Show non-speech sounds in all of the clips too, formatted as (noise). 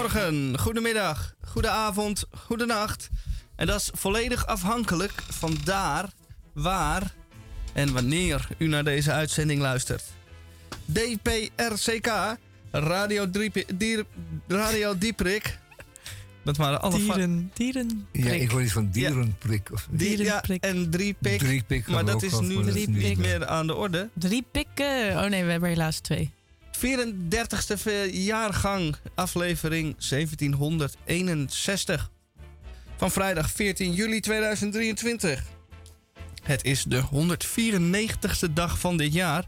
Goedemorgen, goedemiddag, goedenavond, goedenacht. En dat is volledig afhankelijk van daar, waar en wanneer u naar deze uitzending luistert. DPRCK, Radio, Driep, Dier, Radio Dieprik. Dat waren alle dieren, dieren. Ja, ik hoor iets van dierenprik. Of dierenprik. Ja, en driepik. Driepik maar dat is nu niet meer aan de orde. Drie pikken. Oh nee, we hebben helaas twee. 34ste jaargang, aflevering 1761. Van vrijdag 14 juli 2023. Het is de 194ste dag van dit jaar.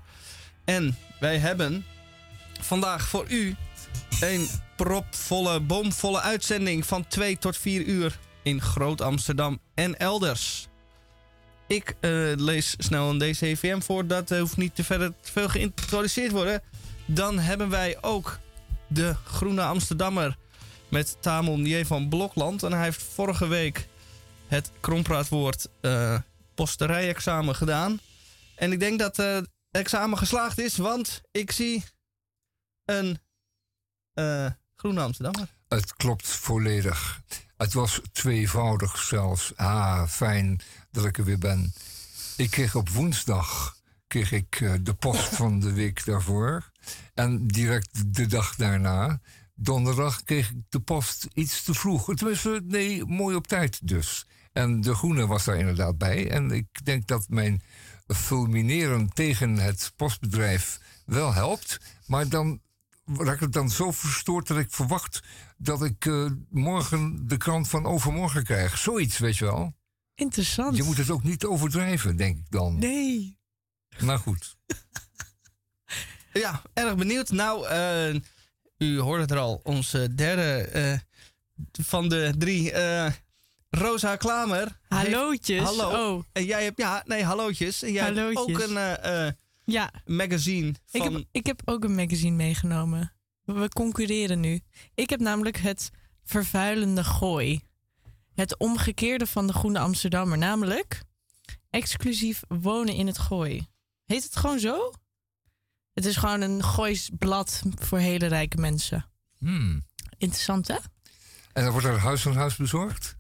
En wij hebben vandaag voor u een propvolle, bomvolle uitzending van 2 tot 4 uur in Groot Amsterdam en elders. Ik uh, lees snel een DCVM voor, dat hoeft niet te verder veel geïntroduceerd worden. Dan hebben wij ook de Groene Amsterdammer met Tamon J. van Blokland. En hij heeft vorige week het krompraatwoord uh, posterij-examen gedaan. En ik denk dat het examen geslaagd is, want ik zie een uh, Groene Amsterdammer. Het klopt volledig. Het was tweevoudig zelfs. Ah, fijn dat ik er weer ben. Ik kreeg op woensdag kreeg ik, de post (laughs) van de week daarvoor. En direct de dag daarna, donderdag, kreeg ik de post iets te vroeg. Tenminste, nee, mooi op tijd dus. En de groene was daar inderdaad bij. En ik denk dat mijn fulmineren tegen het postbedrijf wel helpt. Maar dan raak ik dan zo verstoord dat ik verwacht dat ik uh, morgen de krant van overmorgen krijg. Zoiets, weet je wel. Interessant. Je moet het ook niet overdrijven, denk ik dan. Nee. Maar goed. (laughs) ja, erg benieuwd. Nou, uh, u hoorde het er al. Onze derde uh, van de drie Rosa Klamer. Hallootjes. hallo. Oh. En jij hebt, ja, nee, hallootjes. En jij hallootjes. hebt ook een ja. magazine. Van... Ik, heb, ik heb ook een magazine meegenomen. We concurreren nu. Ik heb namelijk het vervuilende gooi. Het omgekeerde van de Groene Amsterdammer. Namelijk exclusief wonen in het gooi. Heet het gewoon zo? Het is gewoon een gooisblad voor hele rijke mensen. Hmm. Interessant, hè? En dan wordt er huis van huis bezorgd?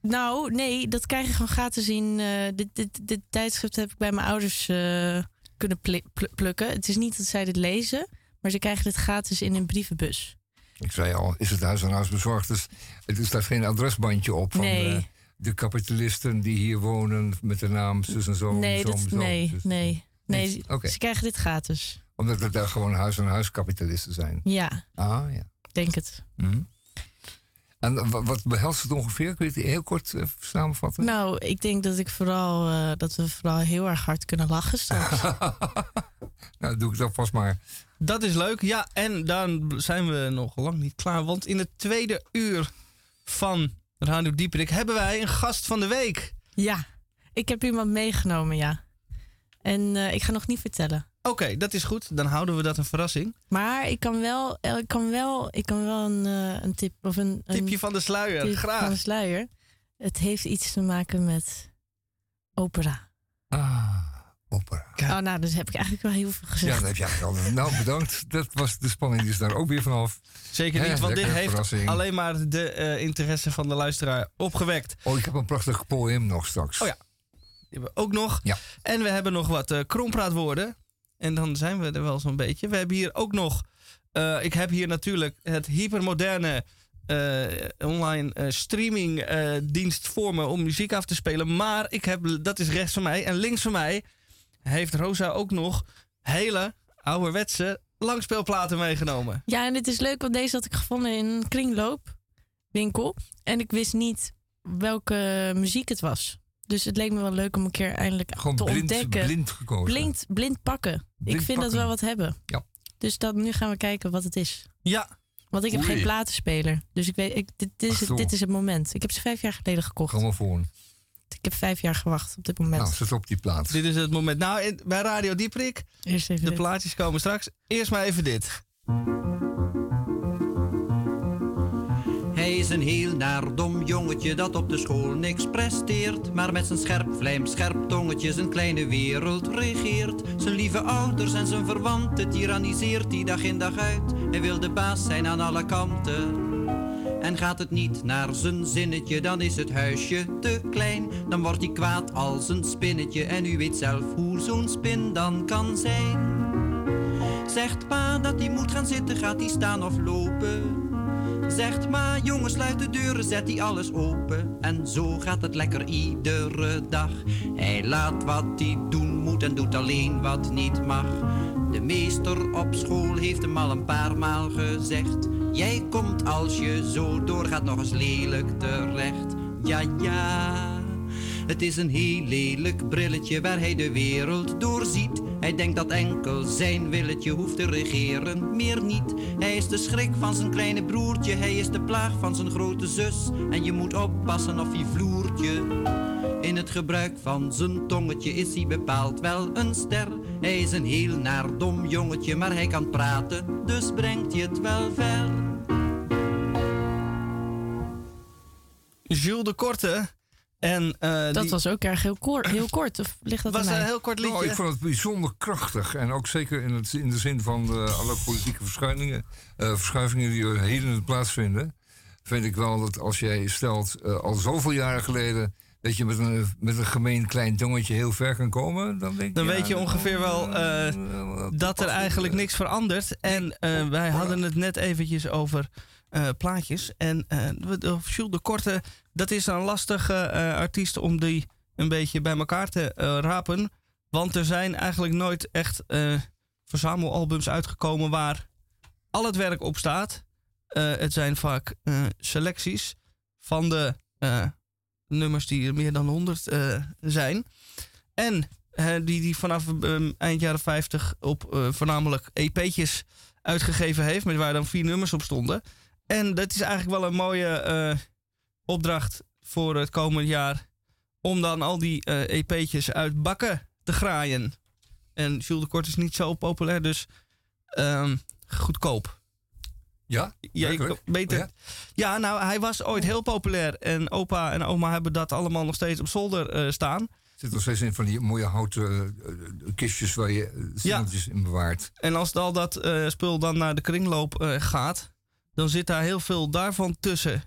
Nou, nee, dat krijg je gewoon gratis in. Uh, dit, dit, dit, tijdschrift heb ik bij mijn ouders uh, kunnen pl pl plukken. Het is niet dat zij dit lezen, maar ze krijgen dit gratis in een brievenbus. Ik zei al, is het huis aan huis bezorgd? Dus er staat geen adresbandje op van nee. de, de, kapitalisten die hier wonen met de naam zus en zo. Nee, zo, dat, zo, nee, dus, nee, nee. Okay. Ze krijgen dit gratis. Omdat het daar gewoon huis aan huis kapitalisten zijn. Ja. Ah, ja. Denk het. Mm. En wat behelst het ongeveer? Kun je het heel kort uh, samenvatten? Nou, ik denk dat ik vooral uh, dat we vooral heel erg hard kunnen lachen straks. (laughs) nou, doe ik dat vast maar. Dat is leuk. Ja, en dan zijn we nog lang niet klaar. Want in het tweede uur van Radio Dieperik hebben wij een gast van de week. Ja, ik heb iemand meegenomen, ja. En uh, ik ga nog niet vertellen. Oké, okay, dat is goed. Dan houden we dat een verrassing. Maar ik kan wel, ik kan wel, ik kan wel een, uh, een tip of een, een tipje van de sluier. Tip Graag. Van de sluier. Het heeft iets te maken met opera. Ah, opera. Oh, nou, dus heb ik eigenlijk wel heel veel gezegd. Ja, dat heb je eigenlijk al. Nou, bedankt. Dat was de spanning die is daar ook weer vanaf. Zeker niet, Hè, want dit heeft verrassing. alleen maar de uh, interesse van de luisteraar opgewekt. Oh, ik heb een prachtig poëm nog straks. Oh ja. Die hebben we ook nog. Ja. En we hebben nog wat uh, krompraatwoorden. En dan zijn we er wel zo'n beetje. We hebben hier ook nog. Uh, ik heb hier natuurlijk het hypermoderne uh, online uh, streaming dienst voor me om muziek af te spelen. Maar ik heb, dat is rechts van mij. En links van mij heeft Rosa ook nog hele ouderwetse langspeelplaten meegenomen. Ja, en het is leuk, want deze had ik gevonden in een kringloopwinkel. En ik wist niet welke muziek het was. Dus het leek me wel leuk om een keer eindelijk Gewoon te blind, ontdekken. blind gekozen. Blind, blind pakken. Blind ik vind dat pakken. wel wat hebben. Ja. Dus dan, nu gaan we kijken wat het is. Ja. Want ik heb Oei. geen platenspeler. Dus ik weet, ik, dit, is het, dit is het moment. Ik heb ze vijf jaar geleden gekocht. Grammofoon. Ik heb vijf jaar gewacht op dit moment. Nou, zet op die plaats. Dit is het moment. Nou, in- bij Radio Dieprik, Eerst even de dit. plaatjes komen straks. Eerst maar even dit. Hij is een heel naar dom jongetje dat op de school niks presteert. Maar met zijn scherp vlijm, scherp tongetje zijn kleine wereld regeert. Zijn lieve ouders en zijn verwanten tyranniseert hij dag in dag uit. Hij wil de baas zijn aan alle kanten. En gaat het niet naar zijn zinnetje, dan is het huisje te klein. Dan wordt hij kwaad als een spinnetje. En u weet zelf hoe zo'n spin dan kan zijn. Zegt pa dat hij moet gaan zitten, gaat hij staan of lopen? Zegt maar, jongen, sluit de deuren, zet hij alles open. En zo gaat het lekker iedere dag. Hij laat wat hij doen moet en doet alleen wat niet mag. De meester op school heeft hem al een paar maal gezegd. Jij komt als je zo doorgaat nog eens lelijk terecht. Ja, ja. Het is een heel lelijk brilletje waar hij de wereld doorziet. Hij denkt dat enkel zijn willetje hoeft te regeren, meer niet. Hij is de schrik van zijn kleine broertje, hij is de plaag van zijn grote zus. En je moet oppassen of hij vloertje. In het gebruik van zijn tongetje is hij bepaald wel een ster. Hij is een heel naar dom jongetje, maar hij kan praten, dus brengt hij het wel ver. Jules de Korte. En, uh, dat die was ook erg heel, kort, (coughs) heel kort. Of ligt dat was een heel kort liedje. Nou, ik vond het bijzonder krachtig. En ook zeker in, het, in de zin van de, alle politieke verschuivingen, eh, verschuivingen die er heden plaatsvinden. Vind ik wel dat als jij stelt, eh, al zoveel jaren geleden. dat je met een, met een gemeen klein jongetje heel ver kan komen. Dan, denk ik, Dan ja, weet je ongeveer wel eh, eh, dat er eigenlijk niks verandert. En eh, wij hadden het net eventjes over eh, plaatjes. En eh, de- de- Jules de Korte, dat is een lastige eh, artiest om die een beetje bij elkaar te eh, rapen. Want er zijn eigenlijk nooit echt eh, verzamelalbums uitgekomen waar al het werk op staat. Het zijn vaak selecties van de nummers die er meer dan 100 eh, zijn. En die die vanaf ehm, eind jaren 50 op voornamelijk EP'tjes uitgegeven heeft, met waar dan vier nummers op stonden. En dat is eigenlijk wel een mooie opdracht voor het komende jaar. Om dan al die eh, EP'tjes uit bakken te graaien. En Jules de Kort is niet zo populair, dus ehm, goedkoop. Ja? Ja, ik, beter. Oh, ja? ja? nou, hij was ooit heel populair. En opa en oma hebben dat allemaal nog steeds op zolder eh, staan. Zit nog steeds in van die mooie houten eh, kistjes waar je singeltjes in bewaart. En als al dat spul dan naar de kringloop gaat, dan zit daar heel veel daarvan tussen.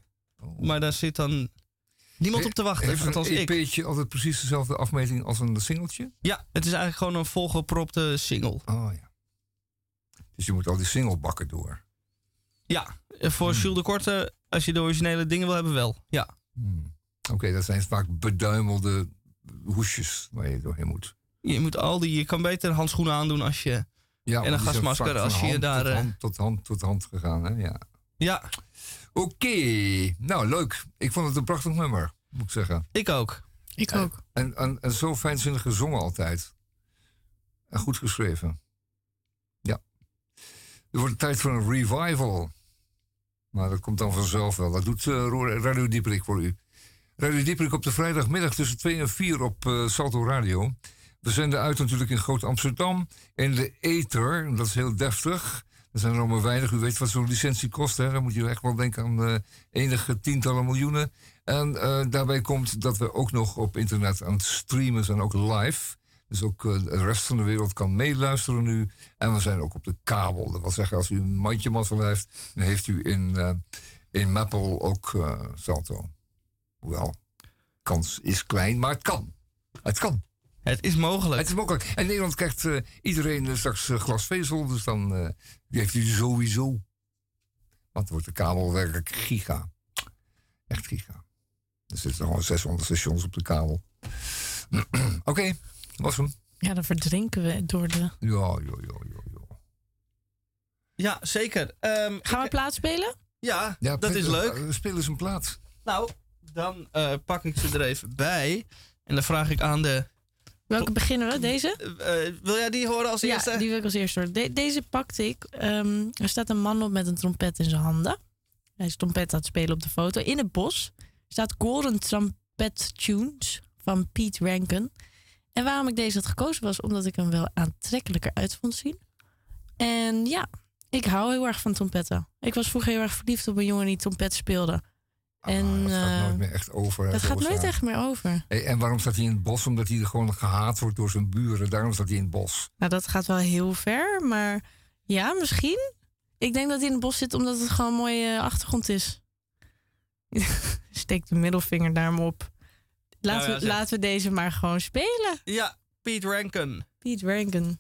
Maar daar zit dan niemand op te wachten, Heeft een. EP'tje altijd precies dezelfde afmeting als een singeltje? Ja, het is eigenlijk gewoon een volgepropte single. Oh ja. Dus je moet al die singlebakken door. Ja, voor Hmm. Jules de Korte, als je de originele dingen wil hebben, wel. Ja, Hmm. Oké, dat zijn vaak beduimelde hoesjes waar je doorheen moet. je moet al die, je kan beter handschoenen aandoen als je. Ja, En een gasmasker als je je hand daar, Tot eh, hand, tot hand tot hand gegaan, hè? Ja. Ja, Oké, nou leuk. Ik vond het een prachtig nummer, moet ik zeggen. ik ook. Ik ook. En, en, en zo fijnzinnig gezongen altijd. En goed geschreven. Ja. Er wordt tijd voor een revival. Maar dat komt dan vanzelf wel. Dat doet eh, Radio Dieperik voor u. Radio Dieperik op de vrijdagmiddag tussen 2 en 4 op eh, Salto Radio. We zenden uit natuurlijk in Groot Amsterdam. In de Ether, dat is heel deftig. Er zijn er maar weinig. U weet wat zo'n licentie kost. Hè? Dan moet je echt wel denken aan eh, enige tientallen miljoenen. En eh, daarbij komt dat we ook nog op internet aan het streamen zijn, ook live. Dus ook eh, de rest van de wereld kan meeluisteren nu. En we zijn ook op de kabel. Dat wil zeggen, als u een mandje mazzel heeft, dan heeft u in, eh in Maple ook Salto. Hoewel, kans is klein, maar het kan. Het kan. Het is mogelijk. Het is mogelijk. En Nederland krijgt iedereen straks glasvezel, dus dan die heeft u sowieso. Want dan wordt de kabel werkelijk giga. Echt giga. Er zitten gewoon 600 stations op de kabel. (clears throat) Oké, was hem. Ja, dan verdrinken we door de... Ja, ja, ja, ja. ja. Ja, zeker. Ehm, Gaan we plaats spelen? ja, ja dat is leuk. eh, Speel eens een plaat. Nou, dan eh, pak ik ze er even bij. En dan vraag ik aan de. Welke beginnen we? Deze? eh, eh, wil jij die horen als eerste? Ja, die wil ik als eerste horen. De- deze pakte ik. Ehm, er staat een man op met een trompet in zijn handen. Hij is trompet aan het spelen op de foto. In het bos staat Golden Trumpet Tunes van Pete Rankin. En waarom ik deze had gekozen was omdat ik hem wel aantrekkelijker uit vond zien. En ja, ik hou heel erg van trompetten. Ik was vroeger heel erg verliefd op een jongen die trompet speelde. En, ah, dat gaat eh, nooit meer echt over. Dat gaat nooit echt meer over. Hey, en waarom staat hij in het bos? Omdat hij gewoon gehaat wordt door zijn buren. Daarom staat hij in het bos. Nou, dat gaat wel heel ver, maar ja, misschien. Ik denk dat hij in het bos zit omdat het gewoon een mooie achtergrond is. (laughs) Steek de middelvinger daar maar op. Laten, Nou ja, we, laten we deze maar gewoon spelen. Ja, Pete Rankin. Pete Rankin.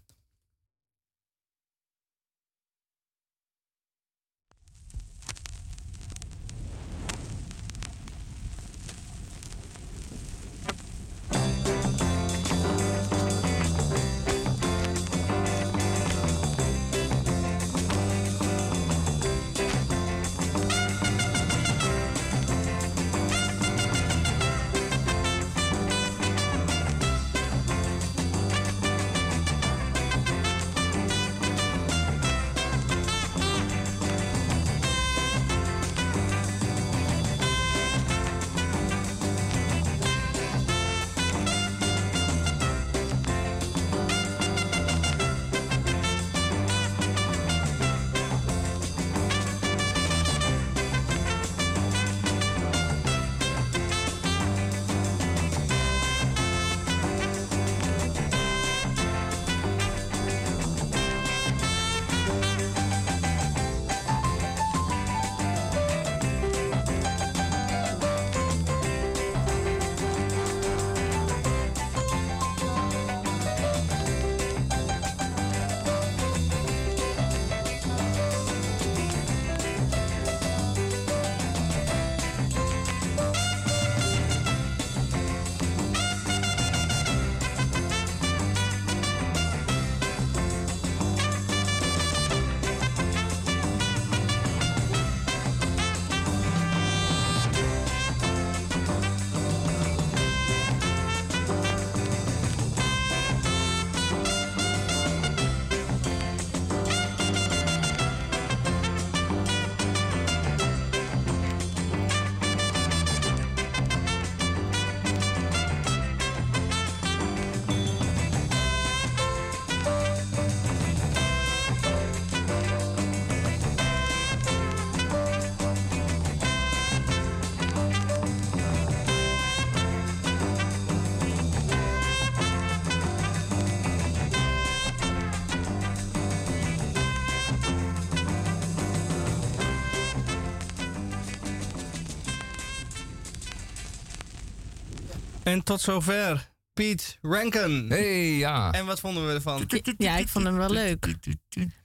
En tot zover Pete Rankin. hey, ja. En wat vonden we ervan? Ja, ik vond hem wel leuk.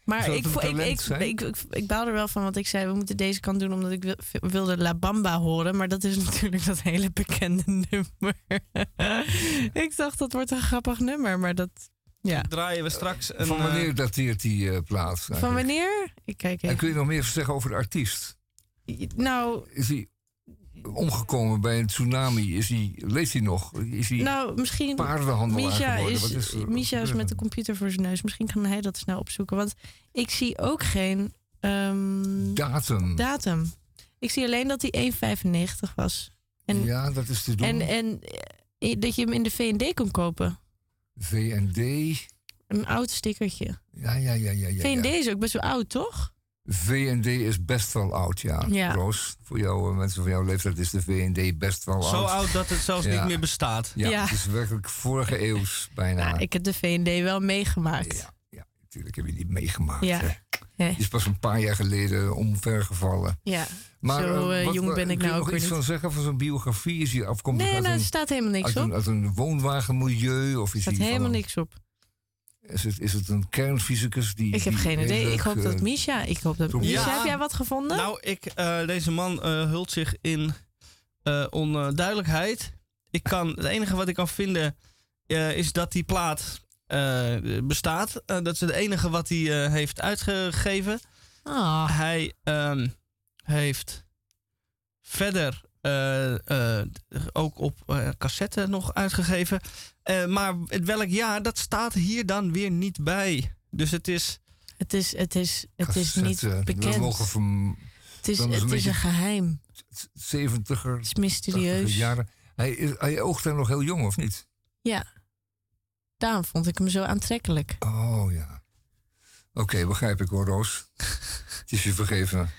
Maar ik, ik, ik, ik, ik, ik baal er wel van, want ik zei we moeten deze kant doen omdat ik wil- wilde La Bamba horen. Maar dat is (laughs) natuurlijk dat hele bekende nummer. (laughs) ik dacht dat wordt een grappig nummer, maar dat. Ja. Draaien we straks een... Van eh, wanneer dateert die eh, plaat? Van wanneer? Ik kijk En even. kun je nog meer zeggen over de artiest? Nou, Is hij omgekomen bij een tsunami? Is hij, leeft hij nog? Is hij nou, misschien. paardenhandelaar Misha geworden? is, is Misha is met de computer voor zijn neus. Misschien kan hij dat snel opzoeken. Want ik zie ook geen ehm, Datum. datum. Ik zie alleen dat hij 1,95 was. En, ja, dat is te doen. en, en eh, dat je hem in de V&D kon kopen. VND. Een oud stickertje. Ja, ja, ja, ja. ja, V&D is ook best wel oud, toch? VND is best wel oud, ja. Ja. Roos, voor jou, eh, mensen van jouw leeftijd is de VND best wel Zo oud. oud dat het zelfs Ja. niet meer bestaat. Ja, Ja. het is werkelijk vorige eeuws (laughs) bijna. Nou, ik heb de V&D wel meegemaakt. Ja, ja, natuurlijk heb je die meegemaakt. Ja. hè. Die is pas een paar jaar geleden omvergevallen. Ja. Maar, Zo eh, eh, wat- jong wat- ben ik kun je nou ook nog iets niet. van zeggen van zo'n biografie? Is hij afkomstig Nee, uit, nou, er een, staat helemaal niks uit, op. een, uit een woonwagenmilieu? Of is, staat van helemaal een- niks op. Is, het, is het een kernfysicus? Die, Ik heb die geen idee. Ik hoop eh, dat Misha... Ik hoop dat... Ja. Misha, heb jij wat gevonden? Nou, ik, eh, deze man eh, hult zich in eh, onduidelijkheid. Ik kan, het enige wat ik kan vinden eh, is dat die plaat eh, bestaat. Eh, dat is het enige wat hij eh, heeft uitgegeven. Ah, Hij ehm, heeft verder eh, eh, ook op eh, cassette nog uitgegeven. Eh, maar het welk jaar, dat staat hier dan weer niet bij. Dus het is... het is, het is, het is niet. We bekend. mogen van Het is, het een is beetje- een geheim. 70er, Het is 80er mysterieus. jaren. Hij, is, hij oogt daar nog heel jong, of niet? Ja. Daarom vond ik hem zo aantrekkelijk. Oh ja. Oké, begrijp ik hoor, Roos. (laughs) Het is je vergeven.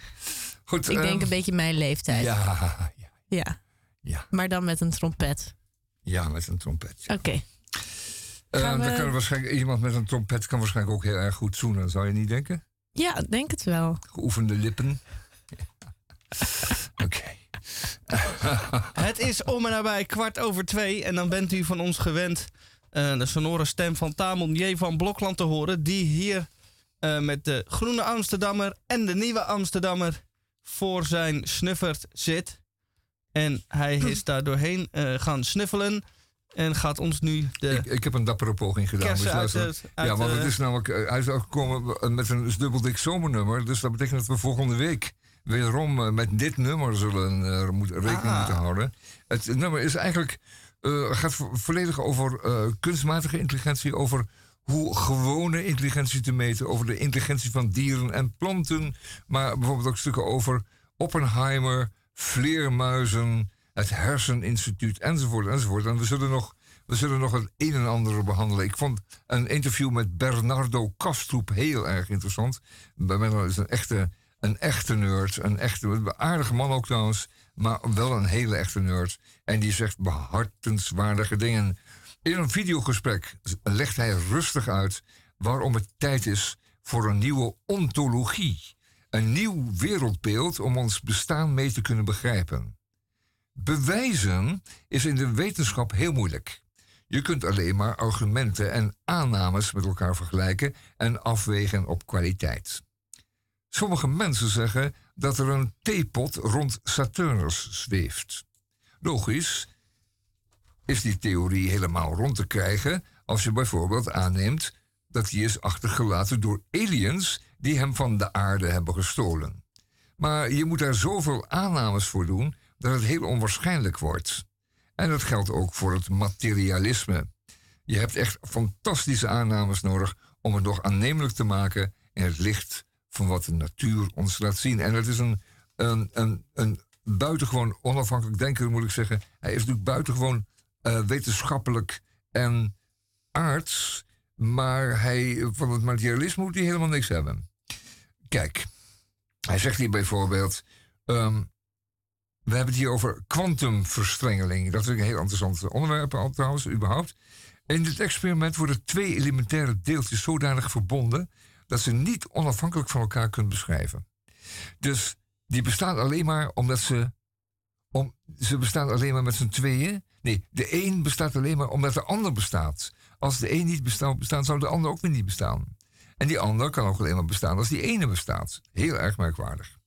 Goed, Ik denk ehm, een beetje mijn leeftijd. Ja. Ja, ja, ja, Maar dan met een trompet. ja, met een trompet. ja. Oké. Eh, Gaan dan we- waarschijnlijk, iemand met een trompet kan waarschijnlijk ook heel erg goed zoenen, zou je niet denken? Ja, denk het wel. Geoefende lippen. (laughs) Oké. Het is om en nabij kwart over twee. En dan bent u van ons gewend uh, de sonore stem van Tamon J. van Blokland te horen. Die hier uh, met de Groene Amsterdammer en de Nieuwe Amsterdammer voor zijn snuffert zit. En hij is daar doorheen uh, gaan snuffelen. En gaat ons nu de. Ik, ik heb een dappere poging gedaan. Dus uit het, uit ja, want het is namelijk uitgekomen met een dubbeldik zomernummer. Dus dat betekent dat we volgende week wederom met dit nummer zullen uh, moet, rekening ah. moeten houden. Het nummer is eigenlijk, uh, gaat volledig over uh, kunstmatige intelligentie, over hoe gewone intelligentie te meten, over de intelligentie van dieren en planten, maar bijvoorbeeld ook stukken over Oppenheimer, vleermuizen, het herseninstituut enzovoort enzovoort. En we zullen nog, we zullen nog het een en ander behandelen. Ik vond een interview met Bernardo Kastroep heel erg interessant. Bernardo is een echte, een echte nerd, een echte, een aardige man ook trouwens, maar wel een hele echte nerd. En die zegt behartenswaardige dingen. In een videogesprek legt hij rustig uit waarom het tijd is voor een nieuwe ontologie. Een nieuw wereldbeeld om ons bestaan mee te kunnen begrijpen. Bewijzen is in de wetenschap heel moeilijk. Je kunt alleen maar argumenten en aannames met elkaar vergelijken en afwegen op kwaliteit. Sommige mensen zeggen dat er een theepot rond Saturnus zweeft. Logisch, is die theorie helemaal rond te krijgen als je bijvoorbeeld aanneemt dat hij is achtergelaten door aliens die hem van de aarde hebben gestolen. Maar je moet daar zoveel aannames voor doen dat het heel onwaarschijnlijk wordt. En dat geldt ook voor het materialisme. Je hebt echt fantastische aannames nodig om het nog aannemelijk te maken in het licht van wat de natuur ons laat zien. En het is een, een, een, een buitengewoon onafhankelijk denker, moet ik zeggen. Hij is natuurlijk buitengewoon uh, wetenschappelijk en arts, maar hij, van het materialisme moet hij helemaal niks hebben. Kijk, hij zegt hier bijvoorbeeld. Um, we hebben het hier over kwantumverstrengeling. Dat is een heel interessant onderwerp trouwens, überhaupt. In dit experiment worden twee elementaire deeltjes zodanig verbonden dat ze niet onafhankelijk van elkaar kunnen beschrijven. Dus die bestaan alleen maar omdat ze. Om, ze bestaan alleen maar met z'n tweeën. Nee, de een bestaat alleen maar omdat de ander bestaat. Als de een niet bestaat, bestaat, zou de ander ook weer niet bestaan. En die ander kan ook alleen maar bestaan als die ene bestaat. Heel erg merkwaardig.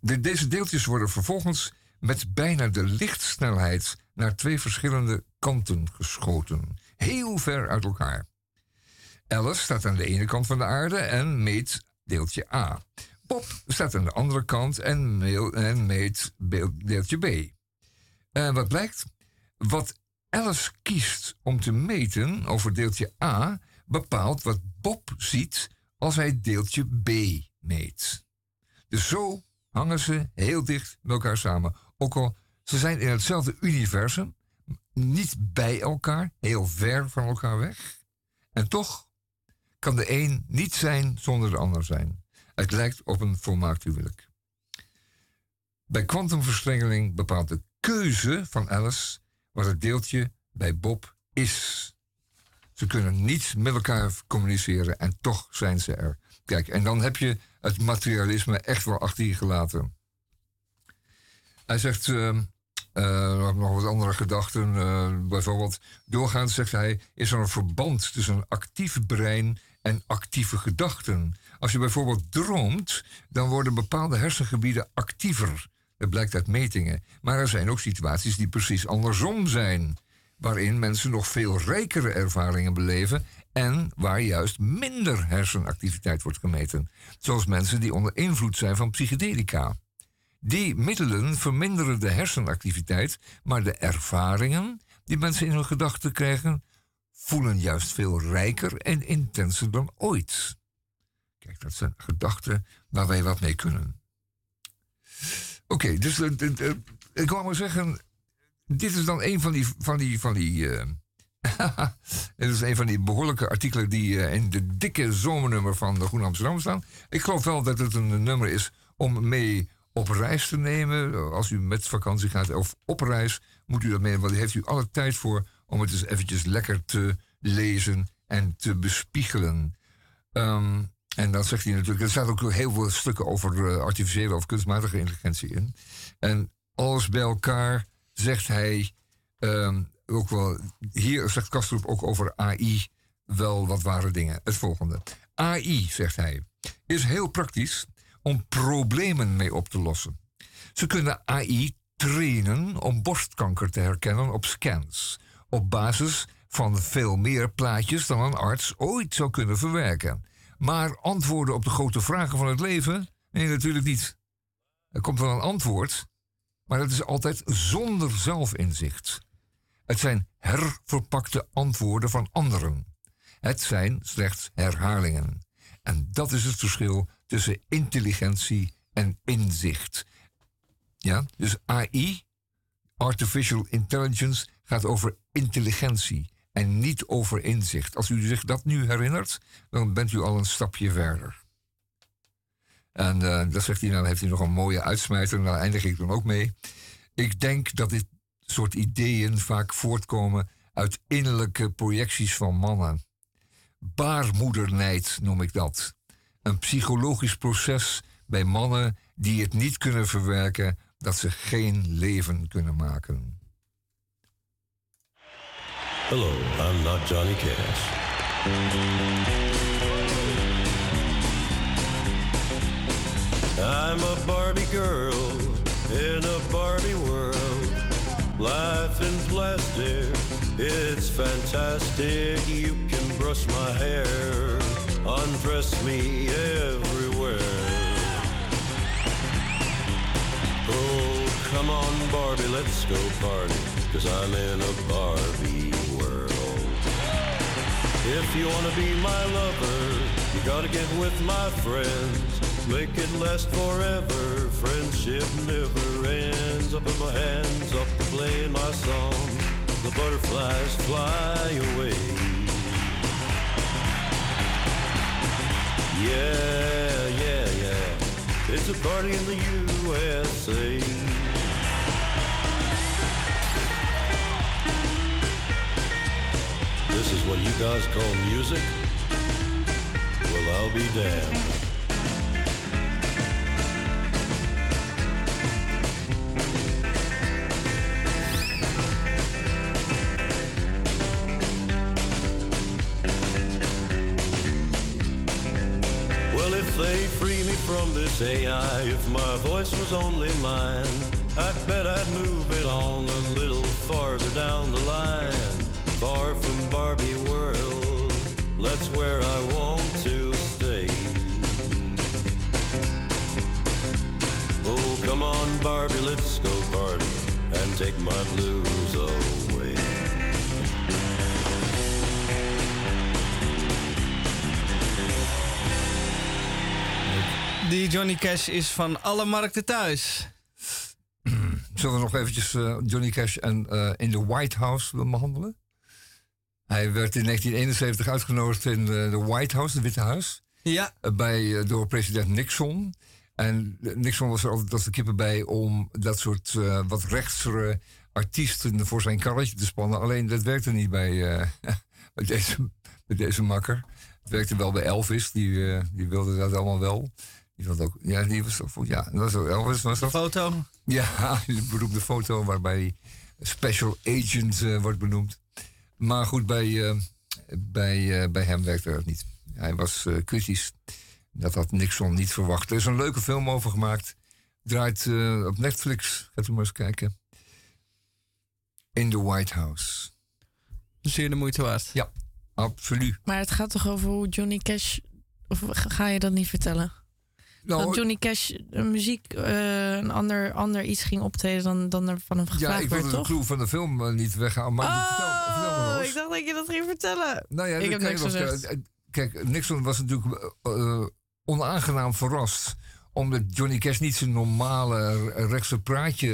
De, deze deeltjes worden vervolgens met bijna de lichtsnelheid naar twee verschillende kanten geschoten. Heel ver uit elkaar. Alice staat aan de ene kant van de aarde en meet deeltje A. Bob staat aan de andere kant en, meet deeltje B. En wat blijkt? Wat Alice kiest om te meten over deeltje A bepaalt wat Bob ziet als hij deeltje B meet. Dus zo hangen ze heel dicht met elkaar samen. Ook al ze zijn in hetzelfde universum, niet bij elkaar, heel ver van elkaar weg. En toch kan de een niet zijn zonder de ander zijn. Het lijkt op een volmaakt huwelijk. Bij kwantumverstrengeling bepaalt de keuze van Alice wat het deeltje bij Bob is. Ze kunnen niet met elkaar communiceren en toch zijn ze er. Kijk, en dan heb je het materialisme echt wel achter je gelaten. Hij zegt uh, uh, nog wat andere gedachten. Uh, bijvoorbeeld, doorgaans zegt hij: is er een verband tussen een actief brein en actieve gedachten? Als je bijvoorbeeld droomt, dan worden bepaalde hersengebieden actiever. Dat blijkt uit metingen. Maar er zijn ook situaties die precies andersom zijn waarin mensen nog veel rijkere ervaringen beleven en waar juist minder hersenactiviteit wordt gemeten, zoals mensen die onder invloed zijn van psychedelica. Die middelen verminderen de hersenactiviteit, maar de ervaringen die mensen in hun gedachten krijgen, voelen juist veel rijker en intenser dan ooit. Kijk, dat zijn gedachten waar wij wat mee kunnen. Oké, dus uh, ik wou maar zeggen, dit is dan een van die. Van die, van die uh, (laughs) dit is een van die behoorlijke artikelen die uh, in de dikke zomernummer van de Groene Amsterdam staan. Ik geloof wel dat het een nummer is om mee op reis te nemen. Als u met vakantie gaat of op reis, moet u dat mee. Want daar heeft u alle tijd voor om het eens eventjes lekker te lezen en te bespiegelen. Ehm, en dan zegt hij natuurlijk, er staan ook heel veel stukken over uh, artificiële of kunstmatige intelligentie in. En alles bij elkaar zegt hij um, ook wel, hier zegt Kastrup ook over AI wel wat ware dingen. Het volgende. AI, zegt hij, is heel praktisch om problemen mee op te lossen. Ze kunnen AI trainen om borstkanker te herkennen op scans. Op basis van veel meer plaatjes dan een arts ooit zou kunnen verwerken. Maar antwoorden op de grote vragen van het leven? Nee, natuurlijk niet. Er komt wel een antwoord, maar het is altijd zonder zelfinzicht. Het zijn herverpakte antwoorden van anderen. Het zijn slechts herhalingen. En dat is het verschil tussen intelligentie en inzicht. Ja, dus AI, artificial intelligence, gaat over intelligentie en niet over inzicht. Als u zich dat nu herinnert, dan bent u al een stapje verder. En uh, dat zegt hij, nou heeft hij nog een mooie uitsmijter. Daar eindig ik dan ook mee. Ik denk dat dit soort ideeën vaak voortkomen uit innerlijke projecties van mannen. Baarmoedernijd noem ik dat. Een psychologisch proces bij mannen die het niet kunnen verwerken dat ze geen leven kunnen maken. Hello, I'm not Johnny Cash. I'm a Barbie girl in a Barbie world. Life in plastic, it's fantastic. You can brush my hair, undress me everywhere. Oh, come on, Barbie, let's go party, cause I'm in a Barbie world. if you wanna be my lover, you gotta get with my friends. Make it last forever. Friendship never ends. Up in my hands, up to playing my song. The butterflies fly away. Yeah, yeah, yeah. It's a party in the USA. This is what you guys call music? Well, I'll be damned. They free me from this AI, if my voice was only mine, I bet I'd move it on a little farther down the line. Far from Barbie world, that's where I want on, Barbie, let's go party and take my blues away. Die Johnny Cash is van alle markten thuis. (clears throat) Zullen we nog eventjes uh, Johnny Cash en uh, in de White House behandelen? Hij werd in 1971 uitgenodigd in de White House, het Witte Huis. Ja. Eh, bij, eh, door president Nixon. En Nixon was er altijd als de kippen bij om dat soort uh, wat rechtsere artiesten voor zijn karretje te spannen. Alleen dat werkte niet bij, uh, (laughs) bij, deze, bij deze makker. Het werkte wel bij Elvis, die, uh, die wilde dat allemaal wel. Die vond ook, ja, die was toch, ja, dat was Elvis was dat. foto? Ja, (laughs) een beroemde foto waarbij Special Agent wordt benoemd. Maar goed, bij, bij, bij hem werkte dat niet. Hij was kritisch. Dat had Nixon niet verwacht. Er is een leuke film over gemaakt. Draait op Netflix. Gaat u maar eens kijken. In the White House. Zeer de moeite waard. Ja, absoluut. Maar het gaat toch over hoe Johnny Cash. Of ga je dat niet vertellen? Nou, dat Johnny Cash muziek uh, een ander, ander iets ging optreden dan, dan er van hem gevraagd werd, toch? Ja, ik wilde de clue van de film uh, niet weghalen. Maar oh, vertel, vertel ik dacht dat je dat ging vertellen. Nou ja, ik heb niks gezegd. Eh, kijk, Nixon was natuurlijk uh, onaangenaam verrast. Omdat Johnny Cash niet zijn normale rechtse praatje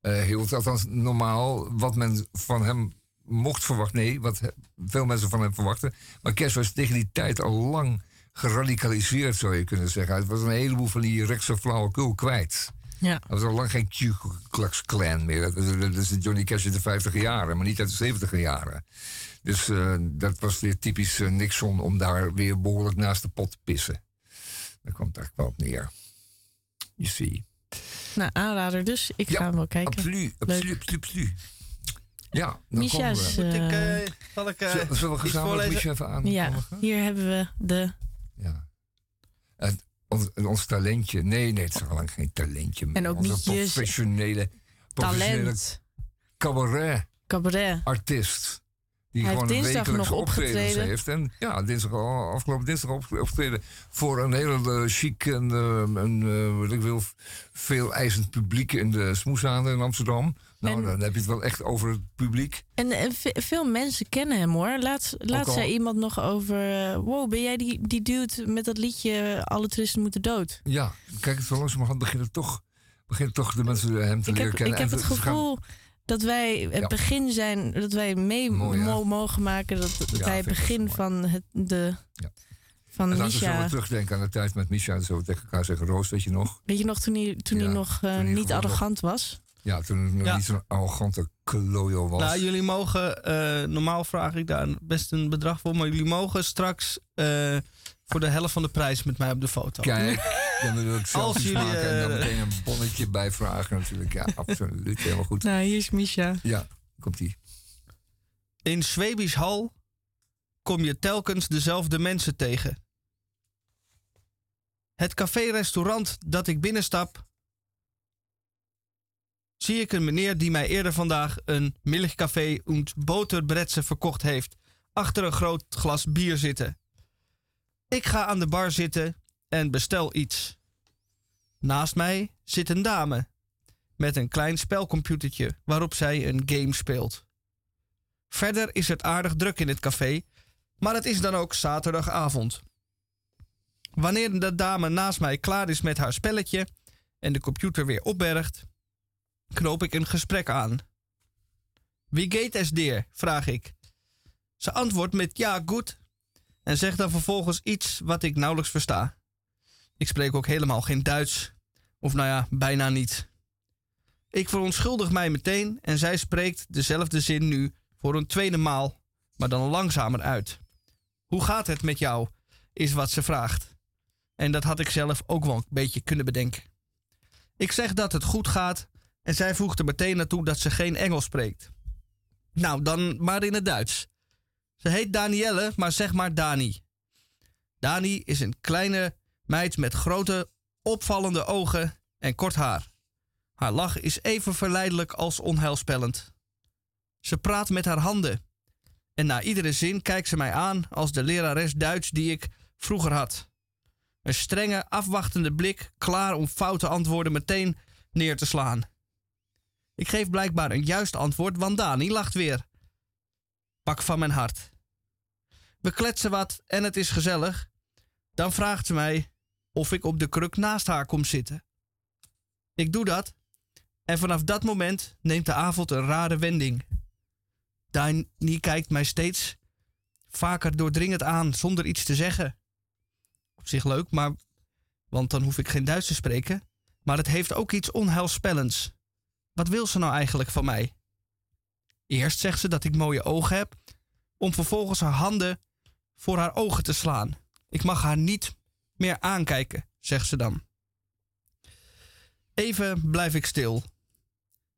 hield. Althans, normaal wat men van hem mocht verwachten. Nee, wat veel mensen van hem verwachten. Maar Cash was tegen die tijd al lang geradicaliseerd, zou je kunnen zeggen. Het was een heleboel van die rechtse flauwekul kwijt. Ja. Dat was al lang geen Ku Klux Klan meer. Dat, dat- dat is de Johnny Cash uit de 50 jaren, maar niet uit de 70 jaren. Dus eh, dat was weer typisch eh, Nixon om daar weer behoorlijk naast de pot te pissen. Daar kwam het eigenlijk wel op neer. You see. Nou, aanrader dus. Ik Ja, ga hem wel kijken. Absoluut, absoluut, absoluut, absoluut. Ja, dan Misha komen we. Ik, eh, zal ik eh, Zullen- Zullen we gezamenlijk? Misha even aan? ja, hier hebben we de... Ja. En ons, ons talentje. Nee, nee, het is al lang geen talentje meer. En ook Onze niet je professionele, professionele talent. cabaret-artiest. Cabaret. Die Hij gewoon wekelijks optredens opgetreden. heeft. En ja, dinsdag, al- afgelopen dinsdag op- opgetreden voor een heel eh, chic en, eh, en eh, wat ik wil, veel eisend publiek in de Smoeshaven in Amsterdam. Nou, En- dan heb je het wel echt over het publiek. En, en ve- veel mensen kennen hem hoor. Laat, laat zei iemand nog over... eh, wow, ben jij die, die dude met dat liedje... Alle toeristen moeten dood? Ja, kijk, zo langzamerhand beginnen toch, beginnen toch de mensen hem te Ik leren heb, kennen. ik heb het gevoel dat wij het Ja. begin zijn... Dat wij mee Mooi, hè? mo- mogen maken. Dat, dat Ja, wij het begin van het, de... Ja. Van En laten we zo terugdenken aan de tijd met Misha en zo tegen elkaar zeggen. Roos, weet je nog? Weet je nog toen hij, toen hij nog eh, toen hij niet arrogant was? Ja, toen hij nog Ja. niet zo'n arrogante klojo was. Nou, jullie mogen, eh, normaal vraag ik daar best een bedrag voor, maar jullie mogen straks eh, voor de helft van de prijs met mij op de foto. Kijk, dan wil ik jullie, maken en dan eh, meteen een bonnetje bijvragen natuurlijk. Ja, absoluut. Helemaal goed. Nou, hier is Misha. Ja, komt ie. In Schwebisch Hal kom je telkens dezelfde mensen tegen. Het café-restaurant dat ik binnenstap, zie ik een meneer die mij eerder vandaag een milchcafé und boterbretze verkocht heeft, achter een groot glas bier zitten. Ik ga aan de bar zitten en bestel iets. Naast mij zit een dame met een klein spelcomputertje waarop zij een game speelt. Verder is het aardig druk in het café, maar het is dan ook zaterdagavond. Wanneer de dame naast mij klaar is met haar spelletje en de computer weer opbergt, knoop ik een gesprek aan. Wie geht es dir? vraag ik. Ze antwoordt met ja, goed en zegt dan vervolgens iets wat ik nauwelijks versta. Ik spreek ook helemaal geen Duits, of nou ja, bijna niet. Ik verontschuldig mij meteen en zij spreekt dezelfde zin nu voor een tweede maal, maar dan langzamer uit. Hoe gaat het met jou? is wat ze vraagt. En dat had ik zelf ook wel een beetje kunnen bedenken. Ik zeg dat het goed gaat en zij voegt er meteen naartoe dat ze geen Engels spreekt. Nou, dan maar in het Duits. Ze heet Danielle, maar zeg maar Dani. Dani is een kleine meid met grote, opvallende ogen en kort haar. Haar lach is even verleidelijk als onheilspellend. Ze praat met haar handen. En na iedere zin kijkt ze mij aan als de lerares Duits die ik vroeger had. Een strenge, afwachtende blik, klaar om foute antwoorden meteen neer te slaan. Ik geef blijkbaar een juist antwoord, want Dani lacht weer. Pak van mijn hart. We kletsen wat en het is gezellig. Dan vraagt ze mij of ik op de kruk naast haar kom zitten. Ik doe dat en vanaf dat moment neemt de avond een rare wending. Dani kijkt mij steeds vaker doordringend aan zonder iets te zeggen. Op zich leuk, maar want dan hoef ik geen Duits te spreken. Maar het heeft ook iets onheilspellends. Wat wil ze nou eigenlijk van mij? Eerst zegt ze dat ik mooie ogen heb, om vervolgens haar handen voor haar ogen te slaan. Ik mag haar niet meer aankijken, zegt ze dan. Even blijf ik stil.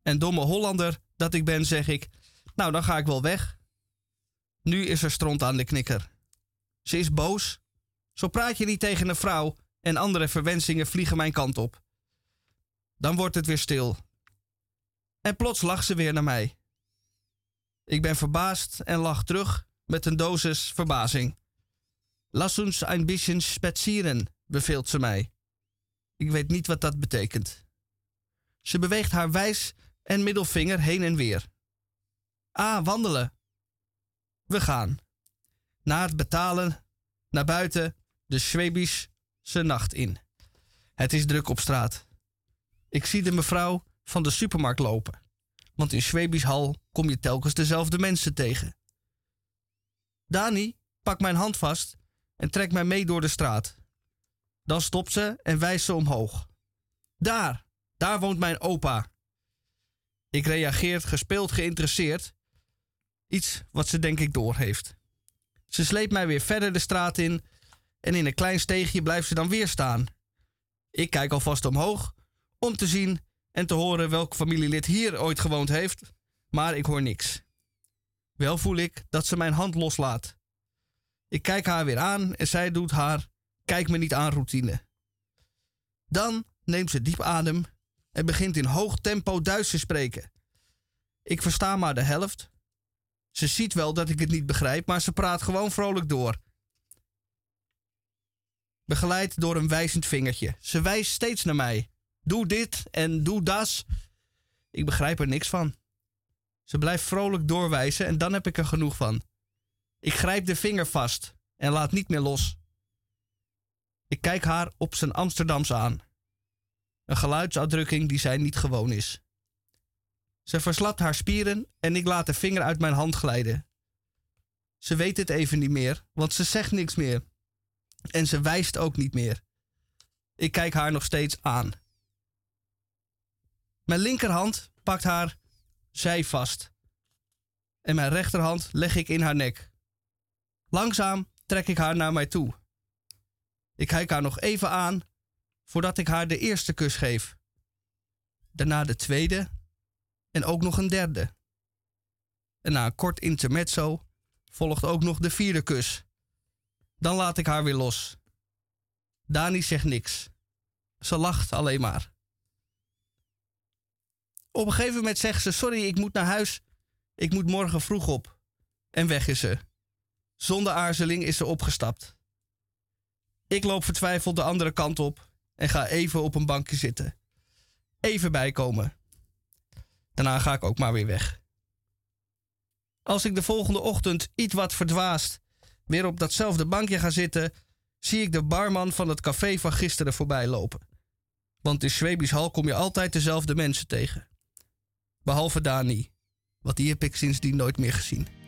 En domme Hollander dat ik ben, zeg ik: Nou, dan ga ik wel weg. Nu is er stront aan de knikker. Ze is boos. Zo praat je niet tegen een vrouw en andere verwensingen vliegen mijn kant op. Dan wordt het weer stil. En plots lacht ze weer naar mij. Ik ben verbaasd en lach terug met een dosis verbazing. Lass uns ein bisschen spazieren, beveelt ze mij. Ik weet niet wat dat betekent. Ze beweegt haar wijs en middelvinger heen en weer. Ah, wandelen. We gaan. Na het betalen, naar buiten, de Schwäbische nacht in. Het is druk op straat. Ik zie de mevrouw van de supermarkt lopen. Want in Schwäbisch Hal kom je telkens dezelfde mensen tegen. Dani pakt mijn hand vast en trekt mij mee door de straat. Dan stopt ze en wijst ze omhoog. Daar, Daar woont mijn opa. Ik reageer gespeeld geïnteresseerd. Iets wat ze denk ik doorheeft. Ze sleept mij weer verder de straat in en in een klein steegje blijft ze dan weer staan. Ik kijk alvast omhoog om te zien en te horen welk familielid hier ooit gewoond heeft, maar ik hoor niks. Wel voel ik dat ze mijn hand loslaat. Ik kijk haar weer aan en zij doet haar kijk me niet aan routine. Dan neemt ze diep adem en begint in hoog tempo Duits te spreken. Ik versta maar de helft. Ze ziet wel dat ik het niet begrijp, maar ze praat gewoon vrolijk door. Begeleid door een wijzend vingertje. Ze wijst steeds naar mij. Doe dit en doe das. Ik begrijp er niks van. Ze blijft vrolijk doorwijzen en dan heb ik er genoeg van. Ik grijp de vinger vast en laat niet meer los. Ik kijk haar op zijn Amsterdams aan. Een geluidsuitdrukking die zij niet gewoon is. Ze verslapt haar spieren en ik laat de vinger uit mijn hand glijden. Ze weet het even niet meer, want ze zegt niks meer. En ze wijst ook niet meer. Ik kijk haar nog steeds aan. Mijn linkerhand pakt haar zij vast. En mijn rechterhand leg ik in haar nek. Langzaam trek ik haar naar mij toe. Ik kijk haar nog even aan voordat ik haar de eerste kus geef. Daarna de tweede en ook nog een derde. En na een kort intermezzo volgt ook nog de vierde kus. Dan laat ik haar weer los. Dani zegt niks. Ze lacht alleen maar. Op een gegeven moment zegt ze: Sorry, ik moet naar huis. Ik moet morgen vroeg op. En weg is ze. Zonder aarzeling is ze opgestapt. Ik loop vertwijfeld de andere kant op en ga even op een bankje zitten. Even bijkomen. Daarna ga ik ook maar weer weg. Als ik de volgende ochtend iets wat verdwaasd weer op datzelfde bankje ga zitten, zie ik de barman van het café van gisteren voorbij lopen. Want in Schwebisch Hal kom je altijd dezelfde mensen tegen. Behalve Dani, want die heb ik sindsdien nooit meer gezien.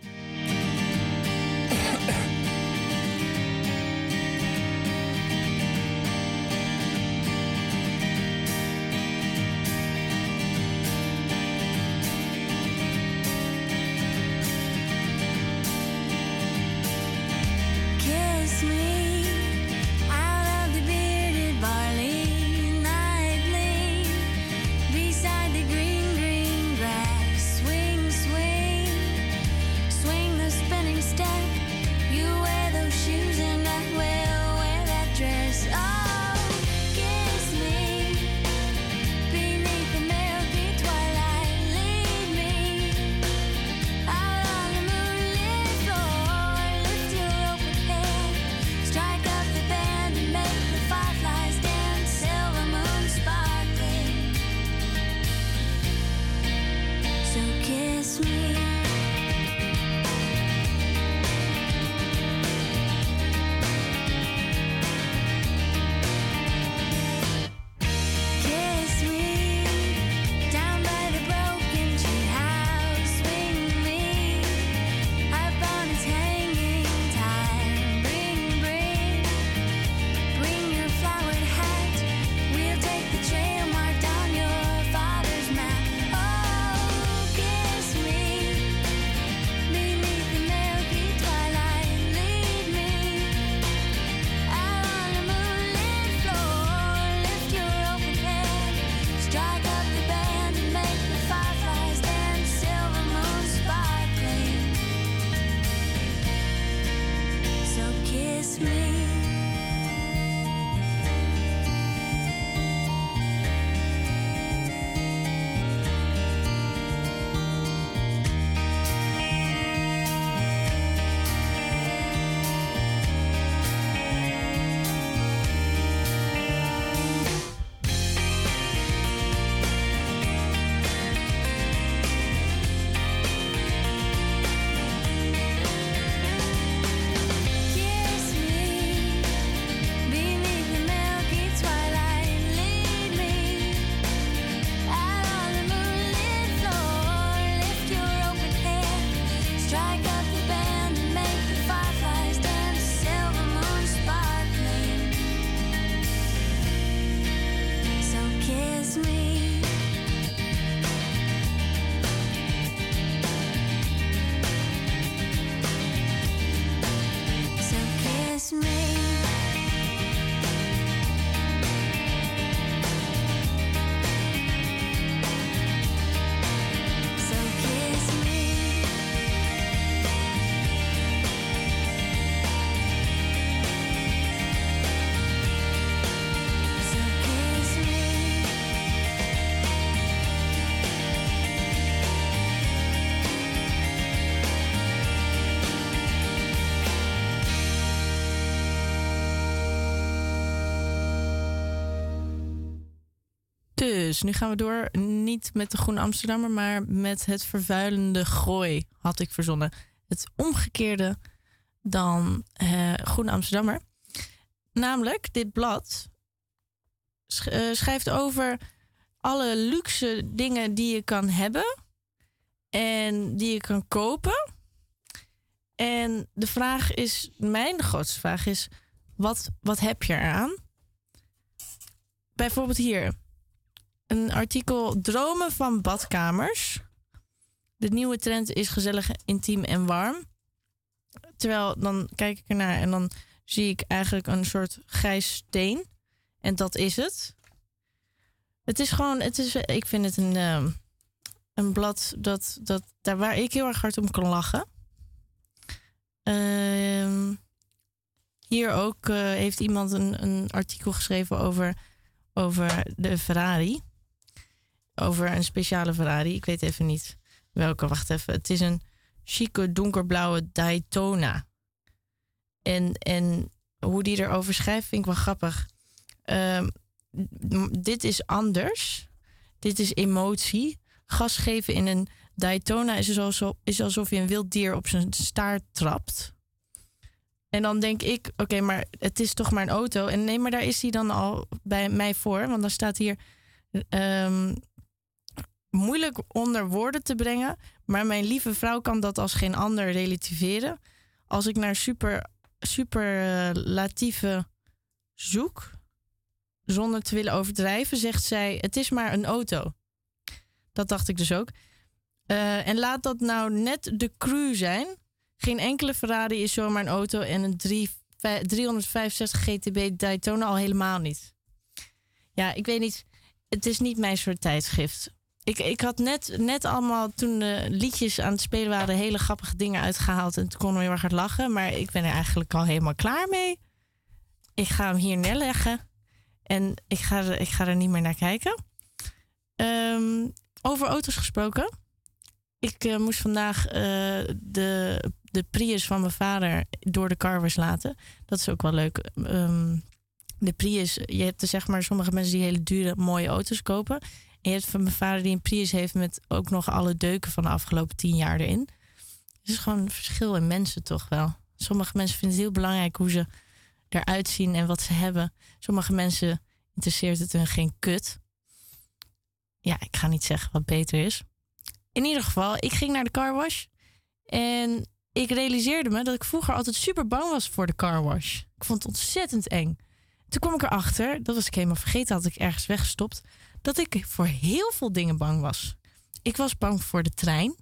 Dus nu gaan we door. Niet met de Groene Amsterdammer, maar met het vervuilende gooi, had ik verzonnen. Het omgekeerde dan eh Groene Amsterdammer. Namelijk, dit blad eh, schrijft over alle luxe dingen die je kan hebben en die je kan kopen. En de vraag is, mijn grootste vraag is, wat, wat heb je eraan? Bijvoorbeeld hier, een artikel Dromen van badkamers. De nieuwe trend is gezellig, intiem en warm. Terwijl dan kijk ik ernaar en dan zie ik eigenlijk een soort grijs steen. En dat is het. Het is gewoon, het is, ik vind het een, ehm, een blad dat, dat, daar waar ik heel erg hard om kan lachen. Ehm, hier ook eh, heeft iemand een, een artikel geschreven over, over de Ferrari. Over een speciale Ferrari. Ik weet even niet welke. Wacht even. Het is een chique donkerblauwe Daytona. En, en hoe die erover schrijft vind ik wel grappig. Ehm, dit is anders. Dit is emotie. Gas geven in een Daytona is, alsof, is alsof je een wild dier op zijn staart trapt. En dan denk ik, oké, maar het is toch maar een auto. En nee, maar daar is hij dan al bij mij voor. Want dan staat hier ehm, moeilijk onder woorden te brengen. Maar mijn lieve vrouw kan dat als geen ander relativeren. Als ik naar super, superlatieve zoek, zonder te willen overdrijven, zegt zij: Het is maar een auto. Dat dacht ik dus ook. Eh, en laat dat nou net de crew zijn. Geen enkele Ferrari is zomaar een auto en een 3, 365 GTB Daytona al helemaal niet. Ja, ik weet niet. Het is niet mijn soort tijdschrift. Ik, ik had net, net allemaal toen de liedjes aan het spelen waren, hele grappige dingen uitgehaald. En toen kon we heel erg hard lachen. Maar ik ben er eigenlijk al helemaal klaar mee. Ik ga hem hier neerleggen. En ik ga, ik ga er niet meer naar kijken. Ehm, over auto's gesproken. Ik eh, moest vandaag eh, de, de Prius van mijn vader door de carwash laten. Dat is ook wel leuk. Ehm, de Prius, je hebt er zeg maar sommige mensen die hele dure, mooie auto's kopen. En je van mijn vader die een Prius heeft met ook nog alle deuken van de afgelopen tien jaar erin. Het is gewoon een verschil in mensen toch wel. Sommige mensen vinden het heel belangrijk hoe ze eruit zien en wat ze hebben. Sommige mensen interesseert het hun geen kut. Ja, ik ga niet zeggen wat beter is. In ieder geval, ik ging naar de carwash. En ik realiseerde me dat ik vroeger altijd super bang was voor de carwash. Ik vond het ontzettend eng. Toen kwam ik erachter, dat was ik helemaal vergeten, had ik ergens weggestopt, dat ik voor heel veel dingen bang was. Ik was bang voor de trein.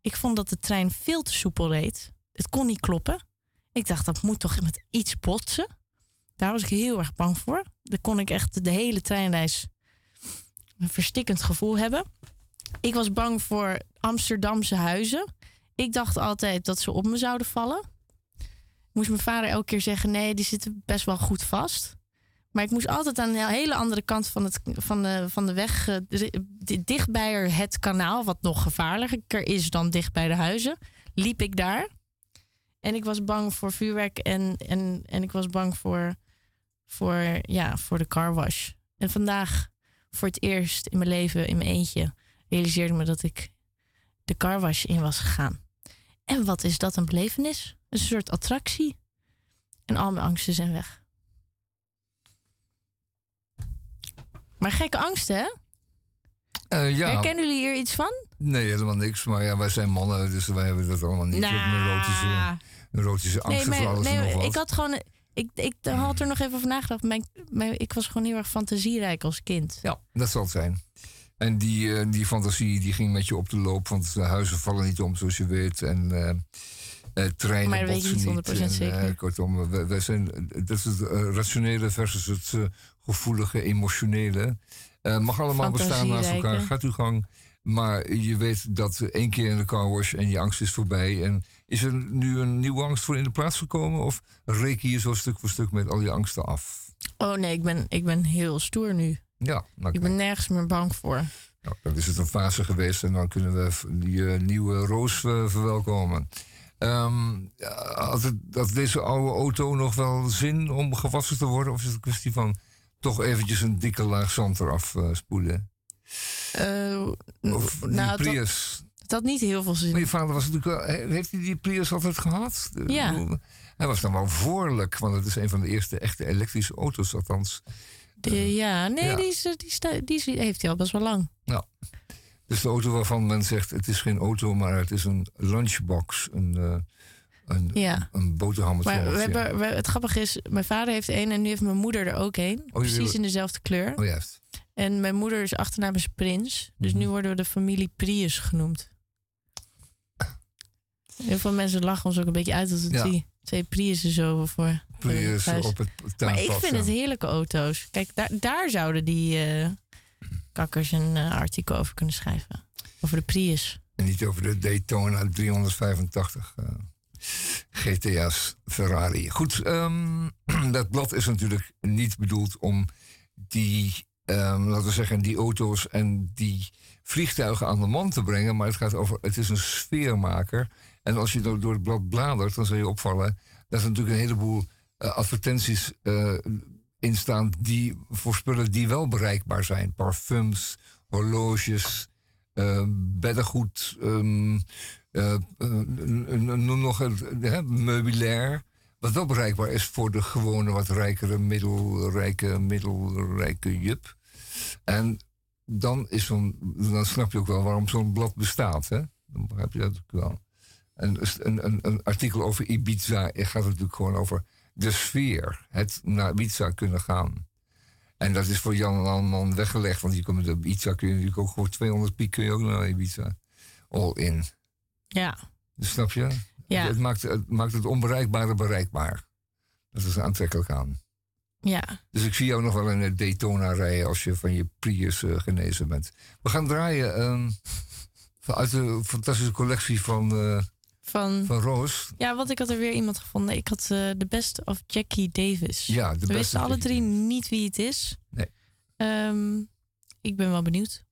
Ik vond dat de trein veel te soepel reed. Het kon niet kloppen. Ik dacht, dat moet toch met iets botsen. Daar was ik heel erg bang voor. Dan kon ik echt de hele treinreis een verstikkend gevoel hebben. Ik was bang voor Amsterdamse huizen. Ik dacht altijd dat ze op me zouden vallen. Moest mijn vader elke keer zeggen: nee, die zitten best wel goed vast. Maar ik moest altijd aan een hele andere kant van, het, van, de, van de weg, eh, di- dicht bij het kanaal, wat nog gevaarlijker is dan dicht bij de huizen, liep ik daar. En ik was bang voor vuurwerk en, en, en ik was bang voor, voor, ja, voor de carwash. En vandaag, voor het eerst in mijn leven, in mijn eentje, realiseerde me dat ik de carwash in was gegaan. En wat is dat een belevenis? Een soort attractie. En al mijn angsten zijn weg. Maar gekke angsten, hè? Eh, ja, Herkennen jullie hier iets van? nee, helemaal niks. Maar ja, wij zijn mannen, dus wij hebben dat allemaal niet. Nou. Een erotische, erotische Nee, angsten voor maar, en nee, ik had gewoon. Ik, ik had er nog even over nagedacht. Mijn, mijn, ik was gewoon heel erg fantasierijk als kind. Ja, dat zal het zijn. En die, eh, die fantasie die ging met je op de loop, want de huizen vallen niet om, zoals je weet. En eh, eh, treinen Maar dat weet je niet 100% En, eh, zeker. kortom, wij, wij zijn, dat is het eh, rationele versus het eh, gevoelige, emotionele. Eh, mag allemaal bestaan naast elkaar, gaat uw gang. Maar je weet dat één keer in de car wash en je angst is voorbij. En is er nu een nieuwe angst voor in de plaats gekomen? Of reken je zo stuk voor stuk met al je angsten af? Oh nee, ik ben, ik ben heel stoer nu. Ja, nou, Ik ben nergens meer bang voor. Nou, dan is het een fase geweest en dan kunnen we die eh, nieuwe roos eh, verwelkomen. Ja, had, het, had deze oude auto nog wel zin om gewassen te worden? Of is het een kwestie van toch eventjes een dikke laag zand eraf eh, spoelen. Eh, Of die nou, Prius. het had niet heel veel Maar zin. je vader was natuurlijk wel, he- heeft hij die Prius altijd gehad? Ja. bedoel, Hij was dan wel voorlijk, want het is een van de eerste echte elektrische auto's althans. Eh, ja, nee, ja. Die, is, die, sta- die is- heeft hij al best wel lang. Dus de auto waarvan men zegt, het is geen auto, maar het is een lunchbox. Een, een, Ja. een boterhammetje. Maar we hebben, we- het grappige is, mijn vader heeft één en nu heeft mijn moeder er ook één. Precies jullie- in dezelfde kleur. Oh juist. En mijn moeder is achternaam is Prins. Dus Mhm. nu worden we de familie Prius genoemd. Heel veel mensen lachen ons ook een beetje uit dat we Ja. die twee Priussen zo voor Prius het op het Maar ik vind het heerlijke auto's. Kijk, daar, daar zouden die eh, kakkers een eh, artikel over kunnen schrijven. Over de Prius. En niet over de Daytona 385 eh, GTA's Ferrari. Goed, ehm, (clears throat) dat blad is natuurlijk niet bedoeld om die, ehm, laten we zeggen, die auto's en die vliegtuigen aan de man te brengen. Maar het gaat over, het is een sfeermaker. En als je door, door het blad bladert, dan zal je opvallen dat er natuurlijk een heleboel eh, advertenties eh, in staan die voor spullen die wel bereikbaar zijn. Parfums, horloges, eh, beddengoed, eh, eh, noem nog het meubilair. Wat wel bereikbaar is voor de gewone wat rijkere, middelrijke, middelrijke jup. En dan, is dan snap je ook wel waarom zo'n blad bestaat. Hè? Dan begrijp je dat ook wel. En een, een, een artikel over Ibiza gaat natuurlijk gewoon over de sfeer. Het naar Ibiza kunnen gaan. En dat is voor Jan Alman weggelegd. Want je komt met Ibiza kun je natuurlijk ook voor 200 piek kun je ook naar Ibiza. All in. Ja, Dus snap je? ja, Het, maakt, het maakt het onbereikbare bereikbaar. Dat is aantrekkelijk aan. ja. Dus ik zie jou nog wel in het Daytona rijden als je van je Prius eh, genezen bent. We gaan draaien ehm, uit de fantastische collectie van, eh, Van, van Roos. ja, want ik had er weer iemand gevonden. Ik had eh, de best of Jackie Davis. Ja, de We beste. wisten alle drie Davis. niet wie het is. Nee. Ehm, ik ben wel benieuwd.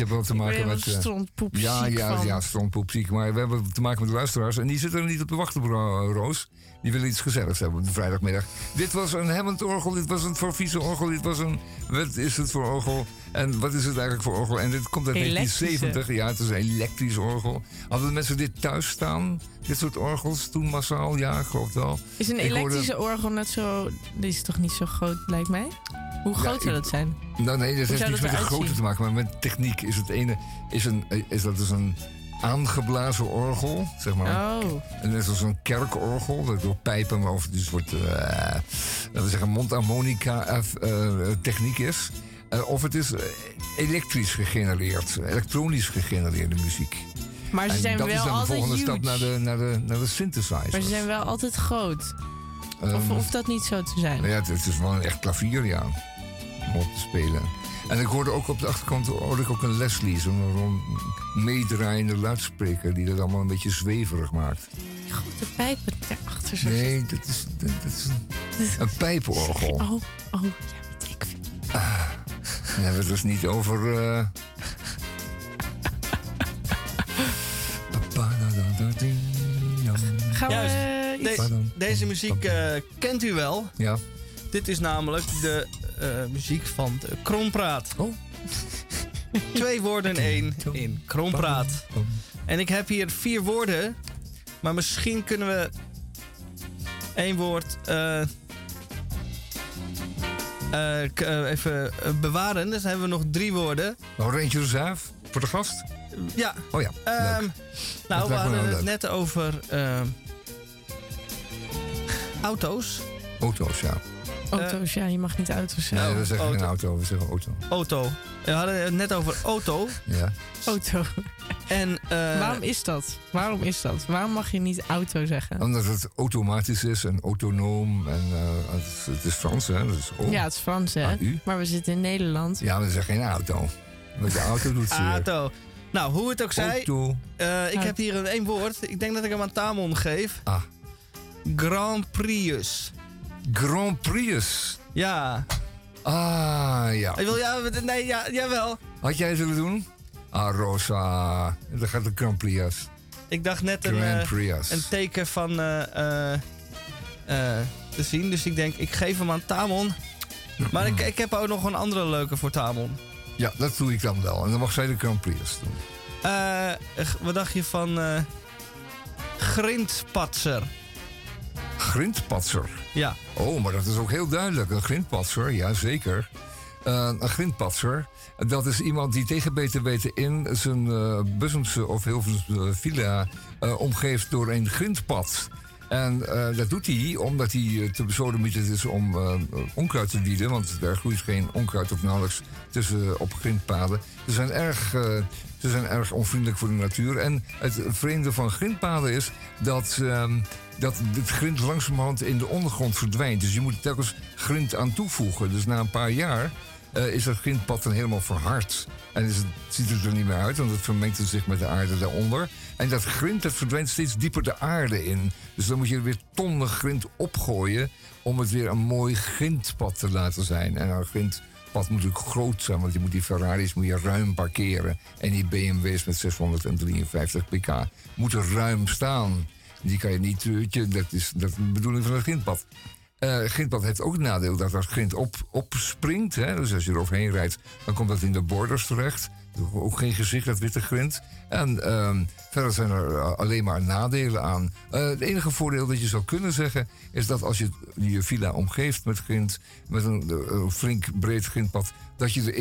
Je hebt wel te maken met... eh, ja, ja, van. ja, strontpoepziek. Maar we hebben te maken met de luisteraars. En die zitten er niet op te wachten, bro- Roos. Die willen iets gezelligs hebben op de vrijdagmiddag. Dit was een Hammond-orgel, dit was een Forviese-orgel, dit was een... Wat is het voor orgel? En wat is het eigenlijk voor orgel? En dit komt uit Elektrische. 1970. Ja, het is een elektrisch orgel. Hadden de mensen dit thuis staan? Dit soort orgels toen massaal? Ja, ik geloof wel. Is een hoorde- elektrische orgel net zo... Die is toch niet zo groot, lijkt mij? Hoe groot ik- zou dat zijn? Nou, nee, dat heeft niets dat met de grootte te maken, maar met techniek is het ene... Is, een, is dat dus een aangeblazen orgel, zeg maar. Oh, En net als een kerkorgel, dat door pijpen of dus wordt, laten we zeggen, mondharmonica eh, eh, techniek is. Eh, of het is elektrisch gegenereerd, elektronisch gegenereerde muziek. maar ze en zijn dat wel is dan de altijd volgende huge. stap naar de, naar de, naar de synthesizer. Maar ze zijn wel altijd groot. Of Ehm, hoeft dat niet zo te zijn? nou ja, het, het is wel een echt klavier, ja. Om op te spelen. En ik hoorde ook op de achterkant hoorde ik ook een Leslie, zo'n meedraaiende luidspreker die dat allemaal een beetje zweverig maakt. Die grote pijpen daarachter. Zo. Nee, dat is, dat, dat is een, een pijpenorgel. Oh, oh, ja, weet ik veel. Dan hebben we het dus niet over. eh, (laughs) Gaan Juist. we... iets- De- deze muziek eh, kent u wel. Ja. Dit is namelijk de muziek van de Krompraat. Oh. (laughs) Twee woorden in één in Krompraat. En ik heb hier vier woorden. Maar misschien kunnen we één woord eh, eh, eh, even eh, bewaren. Dus dan hebben we nog drie woorden. Nog eentje reserve voor de gast? Ja. Oh ja. ehm, nou, we hadden het leuk. net over ehm, auto's. Auto's, ja. Auto's, ja, je mag niet auto's zeggen. Nee, we zeggen geen auto. we zeggen auto. Auto. We hadden het net over auto. Ja. Auto. En, eh, Waarom is dat? Waarom is dat? Waarom mag je niet auto zeggen? Omdat het automatisch is en autonoom. En eh, het, is, het is Frans, hè? Dat is O. Ja, het is Frans, hè? Maar we zitten in Nederland. Ja, we zeggen geen auto. Want de auto doet zeer. Auto. Nou, hoe het ook zij. Auto. eh, ik heb hier een één woord. Ik denk dat ik hem aan Tamon geef. Ah. Grand Prius. Grand Prius. Ja. Ah, ja. Ik wil, ja, nee, ja, jawel. Had jij het willen doen? Ah, Rosa. Dan gaat de Grand Prius. Ik dacht net een, eh, een teken van eh, eh, te zien. Dus ik denk, ik geef hem aan Tamon. Maar ik, ik heb ook nog een andere leuke voor Tamon. Ja, dat doe ik dan wel. En dan mag zij de Grand Prius doen. Wat dacht je van grindpatser? Grindpatser. Ja. Oh, maar dat is ook heel duidelijk. Een grindpatser, ja zeker. Eh, een grindpatser, dat is iemand die tegen beter weten in zijn eh Bussumse of Hilversumse villa eh, omgeeft door een grindpad. En dat doet hij omdat hij te besodemieterd is om onkruid te bieden. Want er groeit geen onkruid of nauwelijks tussen op grindpaden. Ze zijn erg... ze zijn erg onvriendelijk voor de natuur. En het vreemde van grindpaden is dat, ehm, dat het grind langzamerhand in de ondergrond verdwijnt. Dus je moet er telkens grind aan toevoegen. Dus na een paar jaar eh, is dat grindpad dan helemaal verhard. En het, ziet het er niet meer uit, want het vermengt zich met de aarde daaronder. En dat grind dat verdwijnt steeds dieper de aarde in. Dus dan moet je er weer tonnen grind opgooien om het weer een mooi grindpad te laten zijn. En een grindpad moet natuurlijk groot zijn, want je moet die Ferraris moet je ruim parkeren. En die BMW's met 653 pk moeten ruim staan. Die kan je niet, je, dat is, dat de bedoeling van een grindpad. Eh grindpad heeft ook het nadeel dat als grind op, opspringt. Hè, dus als je er overheen rijdt, dan komt dat in de borders terecht. Ook geen gezicht, dat witte grind. En ehm, verder zijn er eh, alleen maar nadelen aan. Eh, het enige voordeel dat je zou kunnen zeggen... is dat als je je villa omgeeft met grind... met een eh, flink breed grindpad... dat je de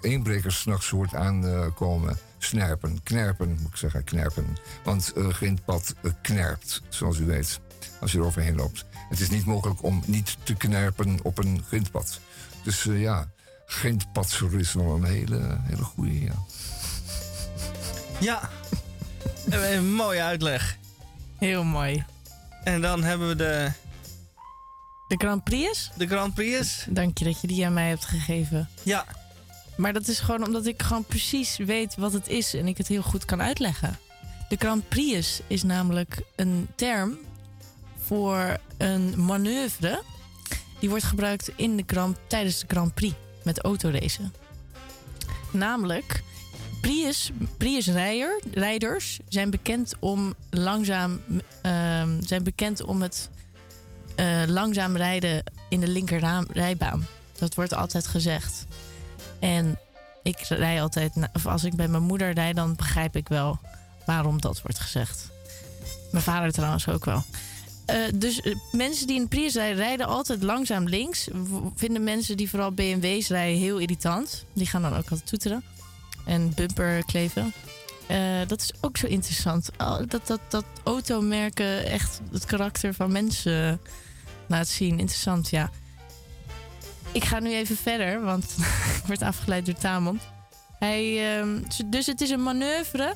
inbrekers s'nachts hoort aankomen. Snerpen, knerpen, moet ik zeggen, knerpen. Want eh grindpad knerpt, zoals u weet, als je er overheen loopt. Het is niet mogelijk om niet te knerpen op een grindpad. Dus ja, grindpadser is wel een hele, hele goede. Ja. Ja. Een mooie uitleg. Heel mooi. En dan hebben we de, De Grand Prix? de Grand Prix. Dank je dat je die aan mij hebt gegeven. Ja. Maar dat is gewoon omdat ik gewoon precies weet wat het is en ik het heel goed kan uitleggen. De Grand Prix is namelijk een term voor een manoeuvre die wordt gebruikt in de Grand, tijdens de Grand Prix met autoracen. Namelijk, Prius, Prius rijder, rijders zijn bekend om langzaam, ehm, zijn bekend om het eh, langzaam rijden in de linkerrijbaan. Dat wordt altijd gezegd. En ik rij altijd, of als ik bij mijn moeder rijd, dan begrijp ik wel waarom dat wordt gezegd. Mijn vader trouwens ook wel. Eh, dus eh, mensen die in Prius rijden, rijden altijd langzaam links. Vinden mensen die vooral BMW's rijden heel irritant. Die gaan dan ook altijd toeteren. En bumper kleven. Eh, dat is ook zo interessant. Oh, dat, dat, dat automerken echt het karakter van mensen laat zien. Interessant, ja. Ik ga nu even verder, want (laughs) ik word afgeleid door Tamon. Hij, ehm, dus het is een manoeuvre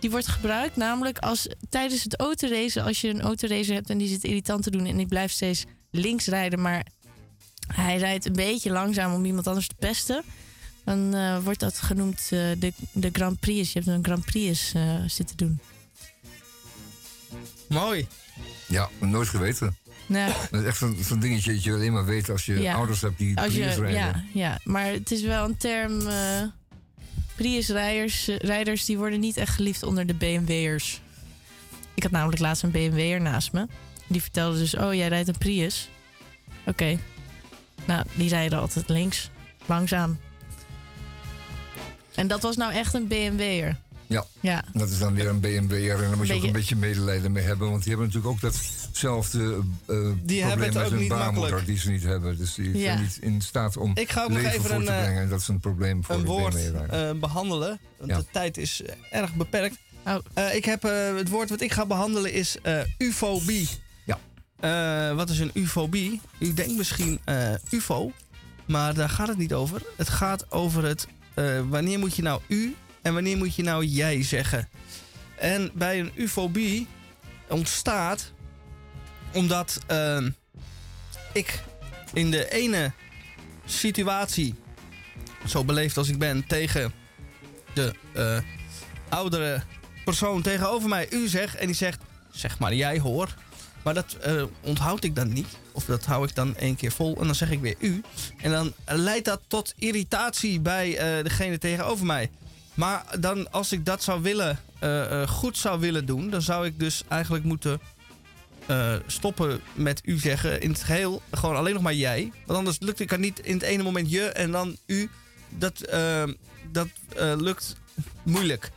die wordt gebruikt. Namelijk als tijdens het autoracen, als je een autoracer hebt en die zit irritant te doen en die blijft steeds links rijden, maar hij rijdt een beetje langzaam om iemand anders te pesten. Dan eh, wordt dat genoemd eh, de, de Grand Prix. Je hebt een Grand Prix eh, zitten doen. Mooi. Ja, nooit geweten. Nou, Dat is echt zo'n dingetje dat je alleen maar weet als je Ja. ouders hebt die als Prius je, rijden. ja, ja, maar het is wel een term. Prius-rijders eh, rijders, die worden niet echt geliefd onder de BMW'ers. Ik had namelijk laatst een BMW'er naast me. Die vertelde dus, oh, jij rijdt een Prius. Oké. Nou, die rijden altijd links. Langzaam. En dat was nou echt een BMW'er. Ja. Ja. Dat is dan weer een BMW'er en daar moet je ook een beetje medelijden mee hebben. Want die hebben natuurlijk ook datzelfde eh hebben probleem met ook hun baarmoeder makkelijk. die ze niet hebben. Dus die Ja. zijn niet in staat om Ik ga ook nog leven even voor een, te eh, brengen. En dat is een probleem voor een de woord eh, behandelen. Want Ja. de tijd is erg beperkt. Oh. Eh, ik heb, eh, het woord wat ik ga behandelen is eh, ufobie. Ja. Eh, wat is een ufobie? U denkt misschien eh, ufo, maar daar gaat het niet over. Het gaat over het eh, wanneer moet je nou u en wanneer moet je nou jij zeggen. En bij een ufobie ontstaat omdat eh, ik in de ene situatie, zo beleefd als ik ben, tegen de eh, oudere persoon tegenover mij u zeg en die zegt, zeg maar jij hoor. Maar dat eh, onthoud ik dan niet. Of dat hou ik dan één keer vol en dan zeg ik weer u. En dan leidt dat tot irritatie bij eh, degene tegenover mij. Maar dan als ik dat zou willen, eh, eh, goed zou willen doen, dan zou ik dus eigenlijk moeten eh, stoppen met u zeggen in het geheel. Gewoon alleen nog maar jij. Want anders lukt het kan niet in het ene moment je en dan u. Dat, dat lukt moeilijk.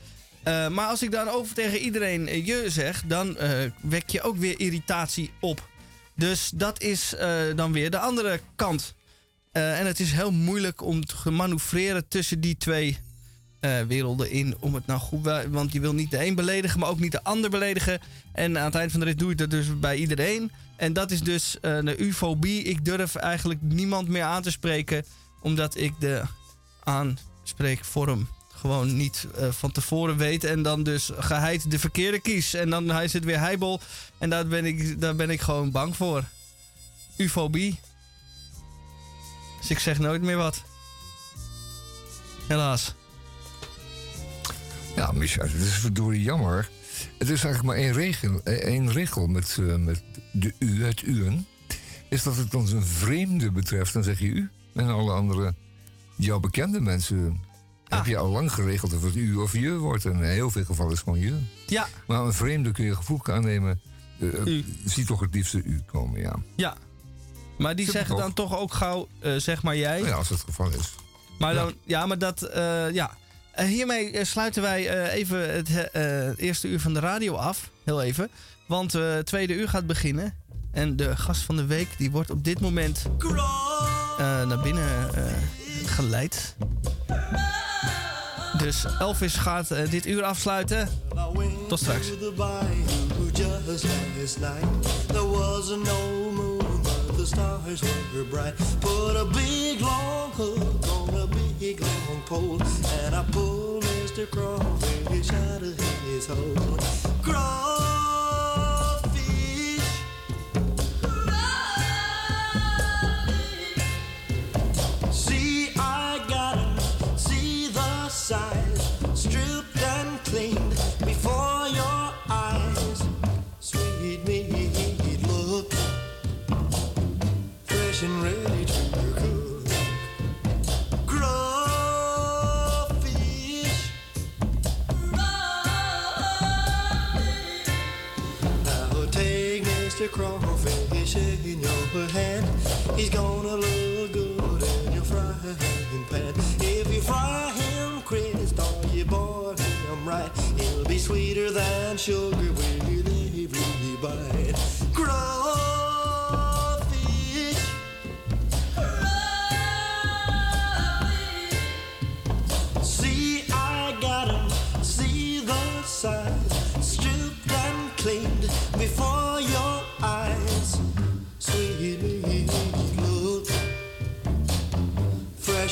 Maar als ik dan over tegen iedereen je zeg, dan wek je ook weer irritatie op. Dus dat is dan weer de andere kant. En het is heel moeilijk om te manoeuvreren tussen die twee eh, werelden in. Om het nou goed. wa- Want je wil niet de een beledigen, maar ook niet de ander beledigen. En aan het eind van de rit doe ik dat dus bij iedereen. En dat is dus eh, de ufobie. Ik durf eigenlijk niemand meer aan te spreken. Omdat ik de aanspreekvorm gewoon niet eh, van tevoren weet. En dan dus geheid de verkeerde kies. En dan is het weer heibel. En daar ben ik, daar ben ik gewoon bang voor. Ufobie. Dus ik zeg nooit meer wat. Helaas. Ja, Micha, het is verdorie jammer. Het is eigenlijk maar één regel, eh, één regel met, eh, met de u, het u'en. Is dat het ons een vreemde betreft, dan zeg je u. En alle andere, jouw bekende mensen, heb je al lang geregeld of het u of je wordt. En in heel veel gevallen is het gewoon je. Ja, Maar een vreemde kun je gevoelig aannemen. eh, U. Zie toch het liefste u komen, ja. ja. Maar die Super zeggen dan toch? ook gauw, zeg maar jij. Nou ja, als het het geval is. Maar Ja. dan, ja, maar dat, ja. Eh, hiermee eh, sluiten wij eh, even het eerste uur van de radio af. Heel even. Want het tweede uur gaat beginnen. En de gast van de week, die wordt op dit moment naar binnen geleid. Dus Elvis gaat dit uur afsluiten. Tot straks. Big long pole, and I pulled Mr. Crawfish out of his hole. Crawfish. Mr. Crawfish in your hand. He's gonna look good in your frying pan. If you fry him, Chris, or you boil him right, he'll be sweeter than sugar with every bite.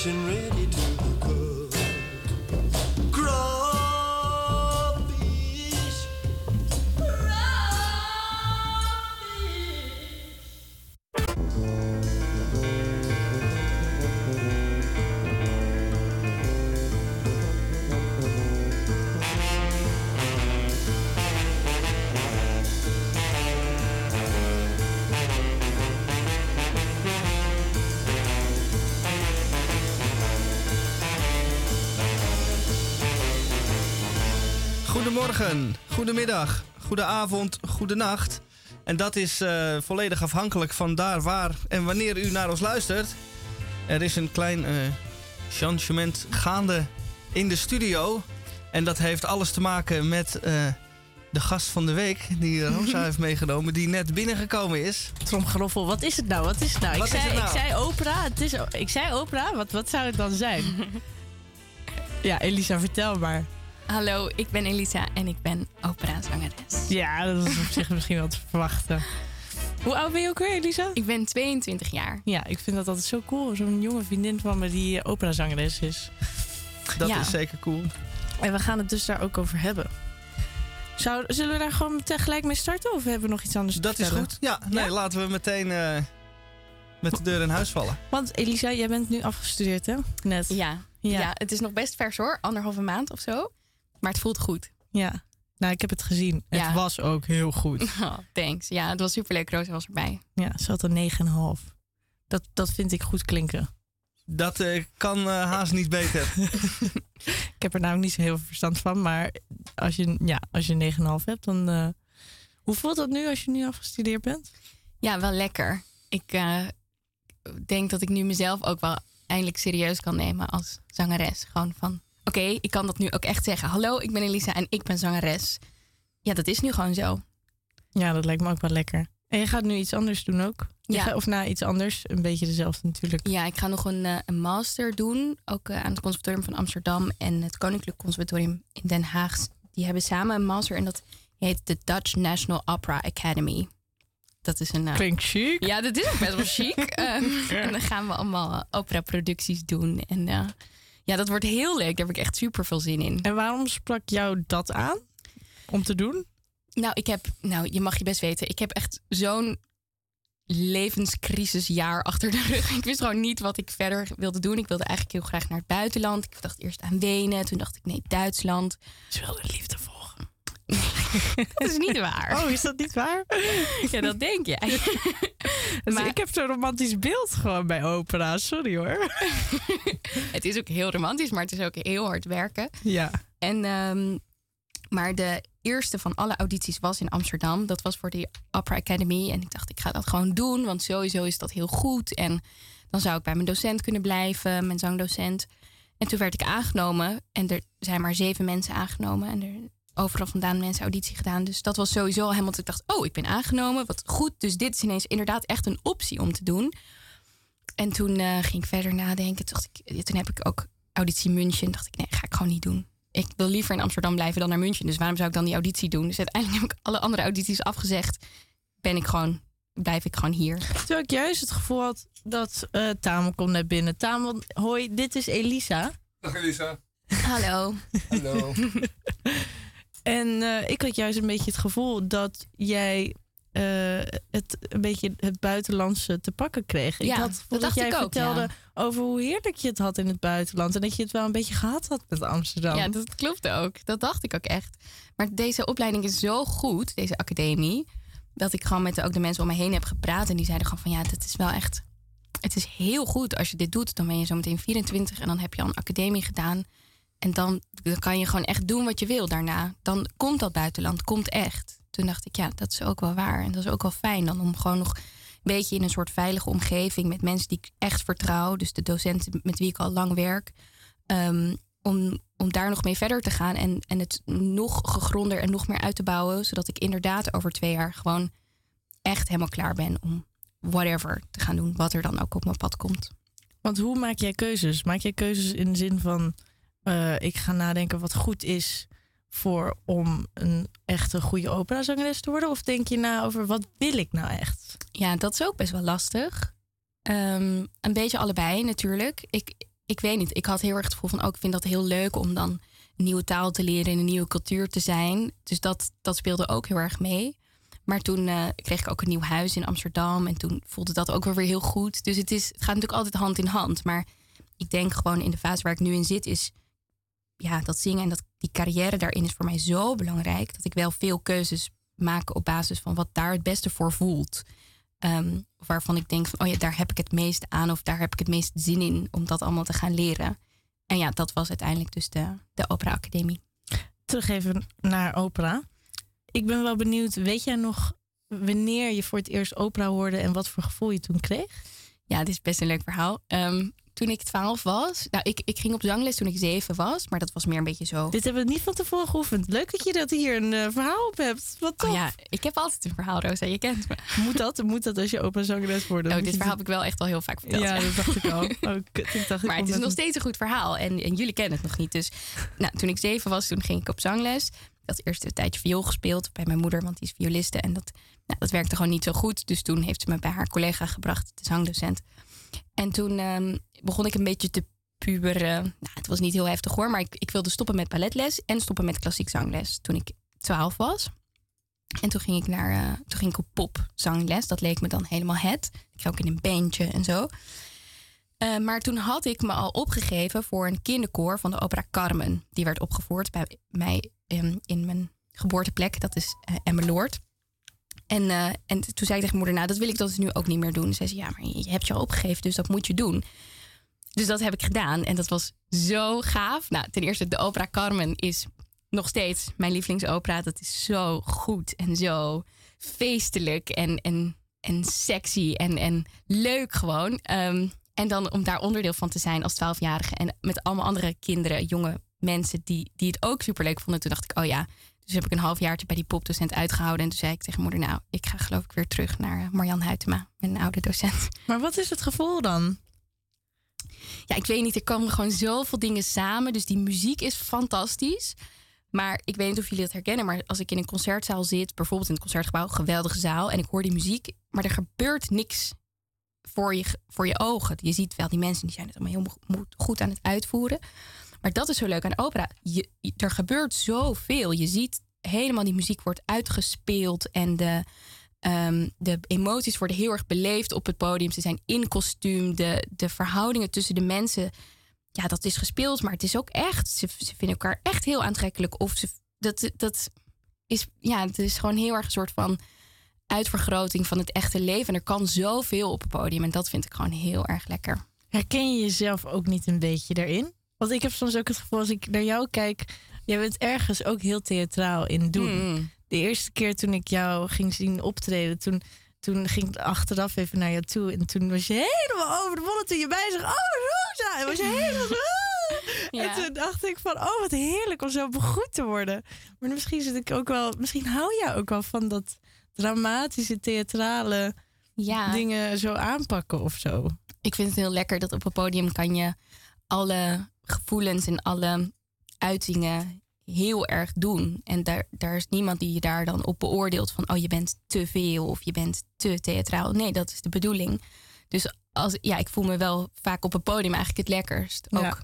And ready Goedemorgen, goedemiddag, goedenavond, goedenacht. En dat is eh, volledig afhankelijk van daar, waar en wanneer u naar ons luistert. Er is een klein eh changement gaande in de studio. En dat heeft alles te maken met eh, de gast van de week, die Rosa (laughs) heeft meegenomen, die net binnengekomen is. Tromgeroffel, wat is het nou? Wat is het nou? Wat ik, is zei, het nou? ik zei opera. Het is, ik zei opera. Wat, wat zou het dan zijn? (laughs) ja, Elisa, vertel maar. Hallo, ik ben Elisa en ik ben operazangeres. Ja, dat is op zich misschien wel te verwachten. Hoe oud ben je ook weer, Elisa? Ik ben 22 jaar. Ja, ik vind dat altijd zo cool. Zo'n jonge vriendin van me die eh, operazangeres is. Dat Ja. is zeker cool. En we gaan het dus daar ook over hebben. Zou, zullen we daar gewoon tegelijk mee starten? Of hebben we nog iets anders te Dat is vertellen? goed. Ja, nee, Ja? laten we meteen eh, met de deur in huis vallen. Want Elisa, jij bent nu afgestudeerd, hè? Net. Ja. Ja. Ja. het is nog best vers hoor. Anderhalve maand of zo. Maar het voelt goed. Ja. Nou, ik heb het gezien. Ja. Het was ook heel goed. (laughs) Oh, thanks. Ja, het was superleuk. Rosa was erbij. Ja, ze had een 9,5. Dat, dat vind ik goed klinken. Dat eh, kan eh, haast niet beter. (laughs) Ik heb er namelijk niet zo heel veel verstand van. Maar als je, ja, als je 9,5 hebt, dan... eh, hoe voelt dat nu als je nu afgestudeerd bent? Ja, wel lekker. Ik eh, denk dat ik nu mezelf ook wel eindelijk serieus kan nemen als zangeres. Gewoon van, oké, ik kan dat nu ook echt zeggen. Hallo, ik ben Elisa en ik ben zangeres. Ja, dat is nu gewoon zo. Ja, dat lijkt me ook wel lekker. En je gaat nu iets anders doen ook? Ja. gaat- of nou, iets anders. Een beetje dezelfde natuurlijk. Ja, ik ga nog een, eh, een master doen. Ook eh, aan het Conservatorium van Amsterdam en het Koninklijk Conservatorium in Den Haag. Die hebben samen een master en dat heet de Dutch National Opera Academy. Dat is een. eh, Klinkt chic. ja, dat is ook best wel chic. (laughs) Ehm, En dan gaan we allemaal opera-producties doen. En ja, dat wordt heel leuk. Daar heb ik echt super veel zin in. En waarom sprak jou dat aan? Om te doen? Nou, ik heb, nou, je mag je best weten, ik heb echt zo'n levenscrisisjaar achter de rug. Ik wist gewoon niet wat ik verder wilde doen. Ik wilde eigenlijk heel graag naar het buitenland. Ik dacht eerst aan Wenen, toen dacht ik nee, Duitsland. Ze wilde liefde volgen. (laughs) Dat is niet waar. Oh, is dat niet waar? Ja, dat denk jij. (laughs) Dus Maar- ik heb zo'n romantisch beeld gewoon bij opera. Sorry hoor. (laughs) Het is ook heel romantisch, maar het is ook heel hard werken. Ja. En, ehm, maar de eerste van alle audities was in Amsterdam. Dat was voor de Opera Academy. En ik dacht, ik ga dat gewoon doen, want sowieso is dat heel goed. En dan zou ik bij mijn docent kunnen blijven, mijn zangdocent. En toen werd ik aangenomen. En er zijn maar zeven mensen aangenomen. En er overal vandaan mensen auditie gedaan. Dus dat was sowieso al helemaal dat ik dacht, oh, ik ben aangenomen. Wat goed. Dus dit is ineens inderdaad echt een optie om te doen. En toen eh, ging ik verder nadenken. Toen, dacht ik, toen heb ik ook auditie München. dacht ik, nee, ga ik gewoon niet doen. Ik wil liever in Amsterdam blijven dan naar München. Dus waarom zou ik dan die auditie doen? Dus uiteindelijk heb ik alle andere audities afgezegd. Ben ik gewoon, blijf ik gewoon hier. Terwijl ik juist het gevoel had dat eh Tamel komt net binnen. Tamel, hoi, dit is Elisa. Dag Elisa. Hallo. Hallo. (laughs) En eh, ik had juist een beetje het gevoel dat jij eh, het een beetje het buitenlandse te pakken kreeg. ik Ja, had het dat dacht jij ik ook, vertelde ja. over hoe heerlijk je het had in het buitenland. En dat je het wel een beetje gehad had met Amsterdam. Ja, dat klopt ook. Dat dacht ik ook echt. Maar deze opleiding is zo goed, deze academie, dat ik gewoon met de, ook de mensen om me heen heb gepraat. En die zeiden gewoon van ja, dat is wel echt. Het is heel goed als je dit doet. Dan ben je zo meteen 24 en dan heb je al een academie gedaan. En dan, dan kan je gewoon echt doen wat je wil daarna. Dan komt dat buitenland, komt echt. toen dacht ik, ja, dat is ook wel waar. En dat is ook wel fijn dan om gewoon nog een beetje in een soort veilige omgeving met mensen die ik echt vertrouw. Dus de docenten met wie ik al lang werk. ehm, om, om daar nog mee verder te gaan en, en het nog gegronder en nog meer uit te bouwen. Zodat ik inderdaad over twee jaar gewoon echt helemaal klaar ben om whatever te gaan doen. Wat er dan ook op mijn pad komt. Want hoe maak jij keuzes? Maak jij keuzes in de zin van... eh, ik ga nadenken wat goed is voor om een echte goede operazangeres te worden? Of denk je na over wat wil ik nou echt? Ja, dat is ook best wel lastig. Ehm, een beetje allebei natuurlijk. Ik, ik weet niet. Ik had heel erg het gevoel van... ook ik vind dat heel leuk om dan een nieuwe taal te leren... en een nieuwe cultuur te zijn. Dus dat, dat speelde ook heel erg mee. Maar toen eh, kreeg ik ook een nieuw huis in Amsterdam... en toen voelde dat ook wel weer heel goed. Dus het, is, het gaat natuurlijk altijd hand in hand. Maar ik denk gewoon in de fase waar ik nu in zit... is ja, dat zingen en dat, die carrière daarin is voor mij zo belangrijk... dat ik wel veel keuzes maak op basis van wat daar het beste voor voelt... Ehm, waarvan ik denk van, oh ja, daar heb ik het meest aan of daar heb ik het meest zin in om dat allemaal te gaan leren. En ja, dat was uiteindelijk dus de, de Opera Academie. Terug even naar opera. Ik ben wel benieuwd, weet jij nog wanneer je voor het eerst opera hoorde en wat voor gevoel je toen kreeg? Ja, dit is best een leuk verhaal. Ehm, toen ik twaalf was, nou, ik, ik ging op zangles toen ik zeven was, maar dat was meer een beetje zo. Dit hebben we niet van tevoren geoefend. Leuk dat je dat hier een eh, verhaal op hebt. Wat tof. Oh ja, ik heb altijd een verhaal, Rosa, je kent me. (laughs) Moet dat? Moet dat als je operazangeres wordt? Dan Oh, dit verhaal heb ik wel echt al heel vaak verteld. Ja, dat dacht ik al. (laughs) Oh, kut, ik dacht, maar het is nog steeds een goed verhaal. En, en jullie kennen het nog niet. Dus nou, toen ik zeven was, toen ging ik op zangles. Ik had eerst een tijdje viool gespeeld bij mijn moeder, want die is violiste. En dat, nou, dat werkte gewoon niet zo goed. Dus toen heeft ze me bij haar collega gebracht, de zangdocent. En toen ehm, begon ik een beetje te puberen. Nou, het was niet heel heftig hoor, maar ik, ik wilde stoppen met balletles en stoppen met klassiek zangles toen ik twaalf was. En toen ging ik naar, eh, toen ging ik op popzangles. Dat leek me dan helemaal het. Ik ging ook in een bandje en zo. Eh, maar toen had ik me al opgegeven voor een kinderkoor van de opera Carmen. Die werd opgevoerd bij mij em, in mijn geboorteplek. Dat is eh Emmeloord. En, eh, en toen zei ik tegen moeder, nou dat wil ik dus nu ook niet meer doen. Zei ze, ja maar je hebt je al opgegeven, dus dat moet je doen. Dus dat heb ik gedaan en dat was zo gaaf. Nou, ten eerste, de opera Carmen is nog steeds mijn lievelingsopera. Dat is zo goed en zo feestelijk en, en, en sexy en, en leuk gewoon. Ehm, en dan om daar onderdeel van te zijn als twaalfjarige. En met allemaal andere kinderen, jonge mensen die, die het ook superleuk vonden. Toen dacht ik, oh ja. Dus heb ik een halfjaartje bij die popdocent uitgehouden. En toen zei ik tegen moeder, nou, ik ga geloof ik weer terug naar eh, Marjan Huytema, mijn oude docent. Maar wat is het gevoel dan? Ja, ik weet niet, er komen gewoon zoveel dingen samen. Dus die muziek is fantastisch. Maar ik weet niet of jullie dat herkennen, maar als ik in een concertzaal zit, bijvoorbeeld in het concertgebouw, geweldige zaal, en ik hoor die muziek, maar er gebeurt niks voor je, voor je ogen. Je ziet wel die mensen die zijn het allemaal heel goed aan het uitvoeren. Maar dat is zo leuk aan opera. Je, er gebeurt zoveel. Je ziet helemaal die muziek wordt uitgespeeld en de, ehm, de emoties worden heel erg beleefd op het podium. Ze zijn in kostuum. De, de verhoudingen tussen de mensen, ja, dat is gespeeld, maar het is ook echt. Ze, ze vinden elkaar echt heel aantrekkelijk. Of ze, dat, dat is, ja, het is gewoon heel erg een soort van uitvergroting van het echte leven. En er kan zoveel op het podium. En dat vind ik gewoon heel erg lekker. Herken je jezelf ook niet een beetje daarin? Want ik heb soms ook het gevoel als ik naar jou kijk, jij bent ergens ook heel theatraal in doen. Mm. De eerste keer toen ik jou ging zien optreden, toen, toen ging ik achteraf even naar jou toe. En toen was je helemaal over de bollen toen je bij zag. Oh, Rosa! En was je helemaal. (laughs) Ja. En toen dacht ik van, oh wat heerlijk om zo begroet te worden. Maar misschien zit ik ook wel, misschien hou jij ook wel van dat dramatische, theatrale Ja. dingen zo aanpakken of zo. ik vind het heel lekker dat op een podium kan je alle gevoelens en alle uitingen heel erg doen. En daar, daar is niemand die je daar dan op beoordeelt van oh je bent te veel of je bent te theatraal. Nee, dat is de bedoeling. Dus als, ja, ik voel me wel vaak op een podium eigenlijk het lekkerst. Ook Ja.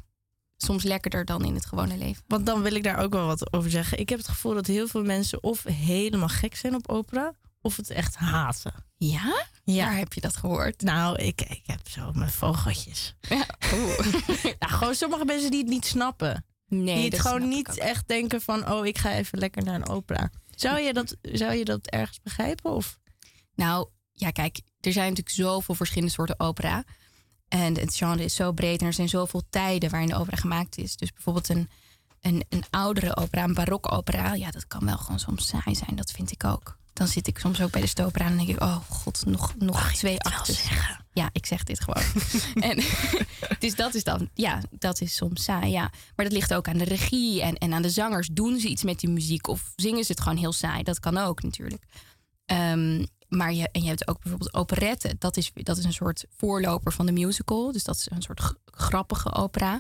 soms lekkerder dan in het gewone leven. Want dan wil ik daar ook wel wat over zeggen. Ik heb het gevoel dat heel veel mensen of helemaal gek zijn op opera, of het echt haten. Ja? Ja. Waar heb je dat gehoord? Nou, ik, ik heb zo mijn vogeltjes. Ja. (laughs) Nou, gewoon sommige mensen die het niet snappen. Nee, die het gewoon niet echt denken van... oh, ik ga even lekker naar een opera. Zou je dat, zou je dat ergens begrijpen? Of? Nou, ja, kijk, er zijn natuurlijk zoveel verschillende soorten opera. En het genre is zo breed en er zijn zoveel tijden waarin de opera gemaakt is. Dus bijvoorbeeld een, een, een oudere opera, een barokopera, ja, dat kan wel gewoon soms saai zijn. Dat vind ik ook. Dan zit ik soms ook bij de stopera en denk ik, oh god, nog, nog twee actes. Ja, ik zeg dit gewoon. (laughs) en, (laughs) dus dat is dan, ja, dat is soms saai, ja. Maar dat ligt ook aan de regie en, en aan de zangers. Doen ze iets met die muziek of zingen ze het gewoon heel saai? Dat kan ook natuurlijk. Ehm, maar je, en je hebt ook bijvoorbeeld operette. Dat is, dat is een soort voorloper van de musical. Dus dat is een soort grappige opera.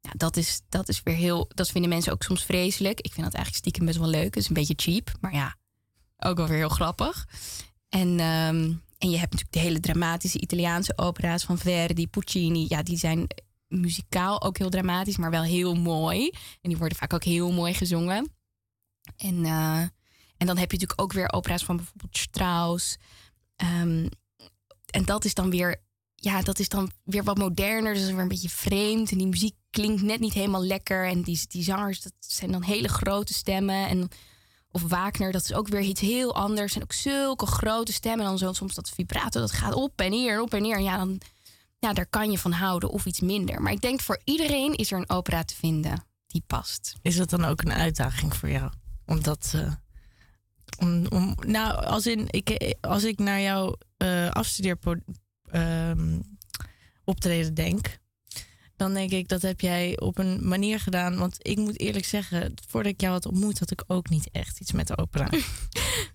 Ja, dat is, dat is weer heel. Dat vinden mensen ook soms vreselijk. Ik vind dat eigenlijk stiekem best wel leuk. Het is een beetje cheap, maar ja, ook wel weer heel grappig. En, ehm, en je hebt natuurlijk de hele dramatische Italiaanse opera's van Verdi, Puccini. Ja, die zijn muzikaal ook heel dramatisch, maar wel heel mooi. En die worden vaak ook heel mooi gezongen. En, eh, en dan heb je natuurlijk ook weer opera's van bijvoorbeeld Strauss. Ehm, en dat is dan weer, ja, dat is dan weer wat moderner. Dus weer een beetje vreemd. En die muziek klinkt net niet helemaal lekker. En die, die zangers, dat zijn dan hele grote stemmen. En, of Wagner, dat is ook weer iets heel anders. En ook zulke grote stemmen. En dan zo, soms dat vibrato, dat gaat op en neer, op en neer. En ja, dan, ja, daar kan je van houden of iets minder. Maar ik denk voor iedereen is er een opera te vinden die past. Is dat dan ook een uitdaging voor jou? Omdat. eh, om, om, nou, als, in, ik, als ik naar jouw eh afstudeerpo- ehm, optreden denk, dan denk ik dat heb jij op een manier gedaan. Want ik moet eerlijk zeggen, voordat ik jou had ontmoet, had ik ook niet echt iets met de opera. (laughs)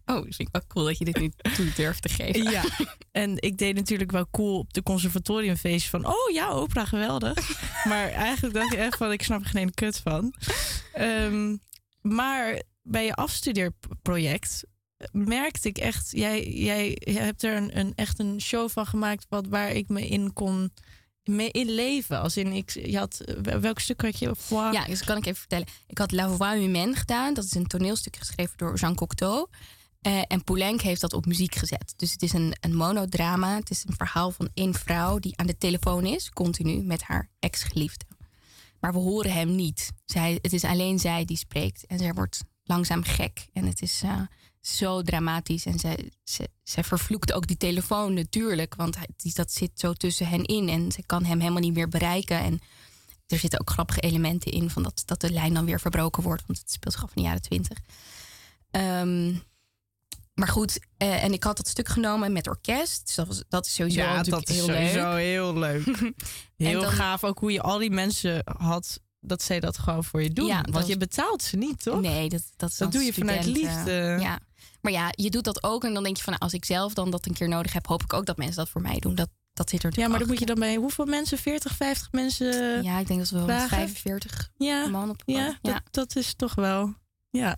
Oh, vind ik wel cool dat je dit nu (laughs) toe durft te geven. Ja, en ik deed natuurlijk wel cool op de conservatoriumfeest van... oh ja, opera, geweldig. (laughs) maar eigenlijk dacht ik echt van, ik snap er geen kut van. Ehm, maar bij je afstudeerproject merkte ik echt... jij, jij hebt er een, een, echt een show van gemaakt... Wat, waar ik me in kon mee inleven. Als in, ik, had, welk stuk had je? Ja, dus kan ik even vertellen. Ik had La Voix Humaine gedaan. Dat is een toneelstuk geschreven door Jean Cocteau. Eh, en Poulenc heeft dat op muziek gezet. Dus het is een, een monodrama. Het is een verhaal van één vrouw die aan de telefoon is, continu, met haar ex-geliefde. Maar we horen hem niet. Zij, het is alleen zij die spreekt. En zij wordt langzaam gek. En het is eh, zo dramatisch. En zij, zij, zij vervloekt ook die telefoon natuurlijk. Want hij, die- dat zit zo tussen hen in. En ze kan hem helemaal niet meer bereiken. En er zitten ook grappige elementen in. Van dat, dat de lijn dan weer verbroken wordt. Want het speelt zich af in de jaren twintig. Ehm, maar goed, eh, en ik had dat stuk genomen met orkest. Dus dat, was, dat is sowieso Ja, dat is heel sowieso leuk. heel leuk. (laughs) Heel dan- gaaf ook hoe je al die mensen had dat zij dat gewoon voor je doen. Ja, Want dat- je betaalt ze niet, toch? Nee, dat, dat, Dat doe je vanuit liefde. Ja. Maar ja, je doet dat ook. En dan denk je van, nou, als ik zelf dan dat een keer nodig heb, hoop ik ook dat mensen dat voor mij doen. Dat, dat zit er Ja, maar dan moet je dan bij hoeveel mensen? 40, 50 mensen? Ja, ik denk dat we wel vragen? 45 ja, man op ja, ja. Dat, dat is toch wel. Ja.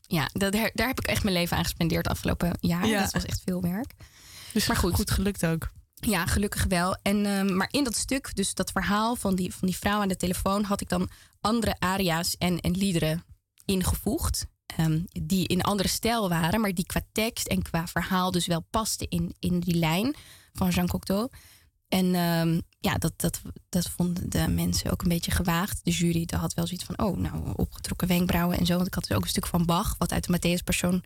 Ja, dat, daar, daar heb ik echt mijn leven aan gespendeerd afgelopen jaar. Ja. Dat was echt veel werk. Dus Maar goed. goed gelukt ook. Ja, gelukkig wel. En, ehm, maar in dat stuk, dus dat verhaal van die, van die vrouw aan de telefoon, had ik dan andere aria's en, en liederen ingevoegd. Ehm, die in een andere stijl waren, maar die qua tekst en qua verhaal dus wel pasten in, in die lijn van Jean Cocteau. En ehm, ja, dat, dat, dat vonden de mensen ook een beetje gewaagd. De jury daar had wel zoiets van, oh, nou, opgetrokken wenkbrauwen en zo. Want ik had dus ook een stuk van Bach, wat uit de Matthäus Persoon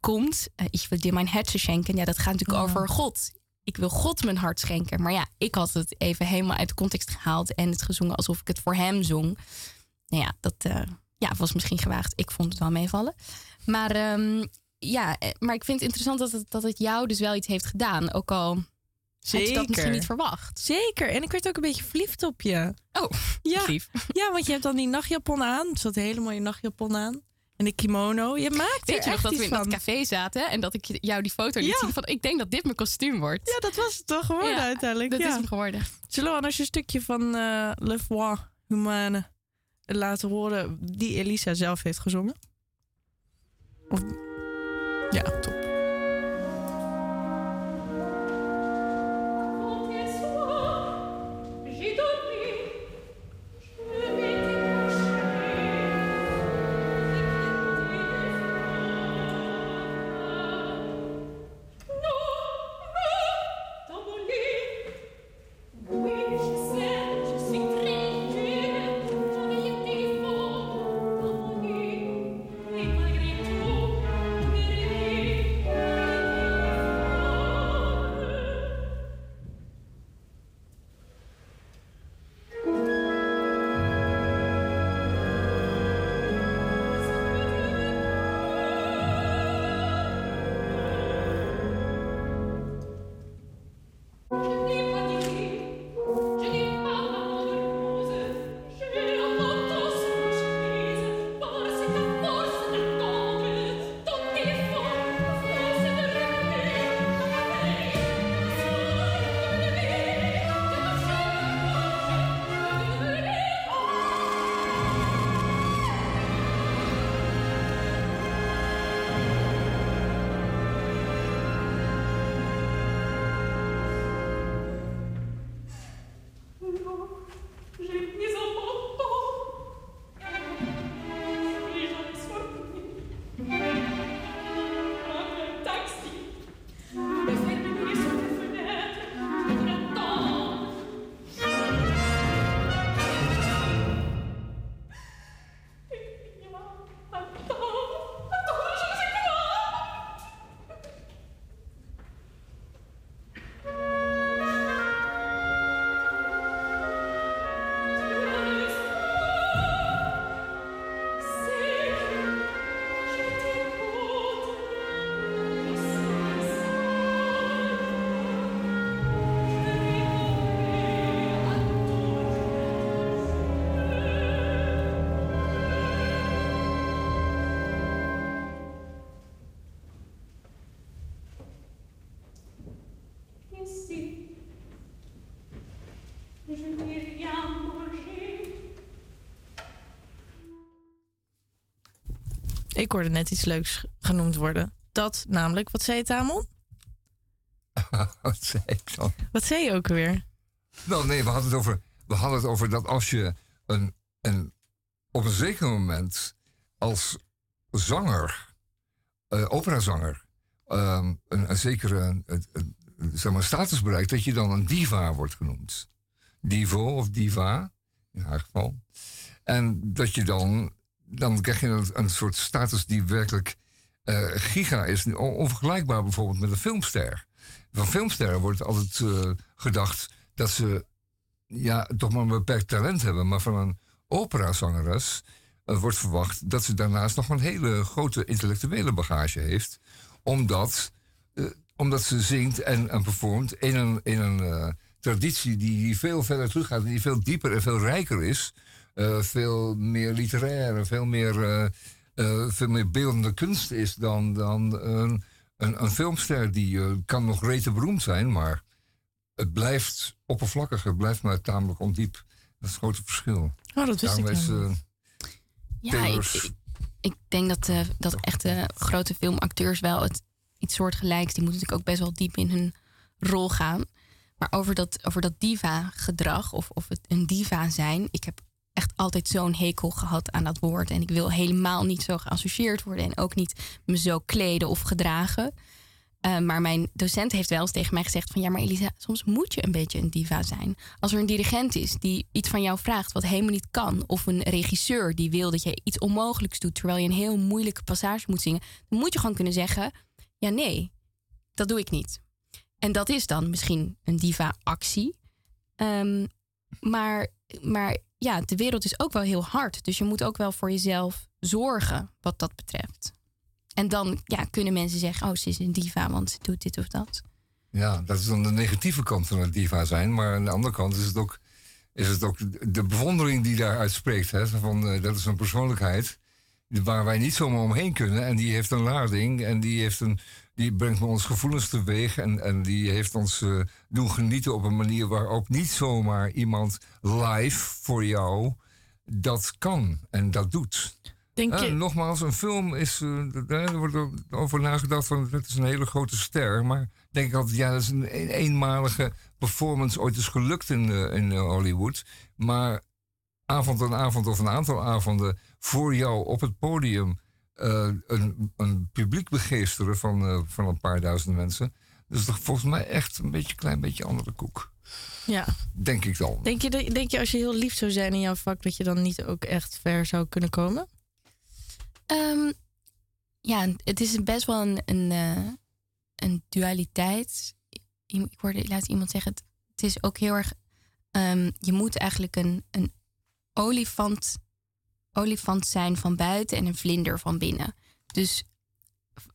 komt. Eh, ik wil dir mijn herzen schenken. Ja, dat gaat natuurlijk Ja. over God. Ik wil God mijn hart schenken. Maar ja, ik had het even helemaal uit de context gehaald en het gezongen alsof ik het voor hem zong. Nou ja, dat eh, ja, was misschien gewaagd. Ik vond het wel meevallen. Maar ehm, ja, eh, maar ik vind het interessant dat het, dat het jou dus wel iets heeft gedaan. Ook al had je dat Zeker. misschien niet verwacht. Zeker. En ik werd ook een beetje verliefd op je. Oh, (laughs) Ja. lief. Ja, want je hebt dan die nachtjapon aan. Er zat een hele mooie nachtjapon aan. En de kimono. Je maakt Weet je nog dat we in dat van. café zaten en dat ik jou die foto liet Ja. zien van ik denk dat dit mijn kostuum wordt. Ja, dat was het toch geworden Ja, uiteindelijk. Dat ja. is hem geworden. Zullen we anders een stukje van eh Le Foi Humane laten horen die Elisa zelf heeft gezongen? Of... Ja, top. Ik hoorde net iets leuks genoemd worden. Dat namelijk, wat zei je Tamon? (laughs) Wat zei ik dan? Wat zei je ook alweer? Nou, nee, we hadden het over, we hadden het over dat als je een, een, op een zeker moment als zanger, eh, operazanger, ehm, een, een zekere een, een- zeg maar, status bereikt, dat je dan een diva wordt genoemd. Divo of diva, in haar geval. En dat je dan, dan krijg je een, een soort status die werkelijk eh, giga is. On- Onvergelijkbaar bijvoorbeeld met een filmster. Van filmsterren wordt altijd eh, gedacht dat ze ja, toch maar een beperkt talent hebben. Maar van een operazangeres eh, wordt verwacht dat ze daarnaast nog een hele grote intellectuele bagage heeft. Omdat, omdat ze zingt en, en performt in een, in een traditie die, veel verder teruggaat. Die veel dieper en veel rijker is. Eh, veel meer literair en veel meer, eh, eh, veel meer beeldende kunst is dan, dan een, een, een filmster. Die kan nog rete beroemd zijn, maar het blijft oppervlakkig. Het blijft maar tamelijk ondiep. Dat is het grote verschil. Oh, dat wist Daarom ik is, Ja, ik, ik, ik denk dat, dat echte grote filmacteurs wel het, iets soortgelijks... die moeten natuurlijk ook best wel diep in hun rol gaan. Maar over dat, over dat diva-gedrag of, of het een diva zijn... ik heb echt altijd zo'n hekel gehad aan dat woord. En ik wil helemaal niet zo geassocieerd worden... en ook niet me zo kleden of gedragen... Uh, maar mijn docent heeft wel eens tegen mij gezegd van ja, maar Elisa, soms moet je een beetje een diva zijn. Als er een dirigent is die iets van jou vraagt wat helemaal niet kan, of een regisseur die wil dat je iets onmogelijks doet terwijl je een heel moeilijke passage moet zingen, dan moet je gewoon kunnen zeggen: ja, nee, dat doe ik niet. En dat is dan misschien een diva-actie. Um, maar, maar ja, de wereld is ook wel heel hard, dus je moet ook wel voor jezelf zorgen wat dat betreft. En dan ja, kunnen mensen zeggen: Oh, ze is een diva, want ze doet dit of dat. Ja, dat is dan de negatieve kant van het diva zijn. Maar aan de andere kant is het ook, is het ook de bewondering die daaruit spreekt. Hè? Van, uh, dat is een persoonlijkheid waar wij niet zomaar omheen kunnen. En die heeft een lading en die, heeft een, die brengt ons gevoelens teweeg. En, en die heeft ons uh, doen genieten op een manier waarop niet zomaar iemand live voor jou dat kan en dat doet. Denk je... Uh, nogmaals, een film is. Uh, er wordt over nagedacht van het is een hele grote ster. Maar denk ik altijd, ja, dat is een eenmalige performance ooit is gelukt in, uh, in Hollywood. Maar avond aan avond of een aantal avonden voor jou op het podium uh, een, een publiek begeesteren van, uh, van een paar duizend mensen. Dat is toch volgens mij echt een beetje klein beetje andere koek. Ja. Denk ik dan. Denk je, denk je als je heel lief zou zijn in jouw vak, dat je dan niet ook echt ver zou kunnen komen? Um, ja, het is best wel een, een, uh, een dualiteit. Ik hoorde laatst iemand zeggen, het, het is ook heel erg... Um, je moet eigenlijk een, een olifant, olifant zijn van buiten en een vlinder van binnen. Dus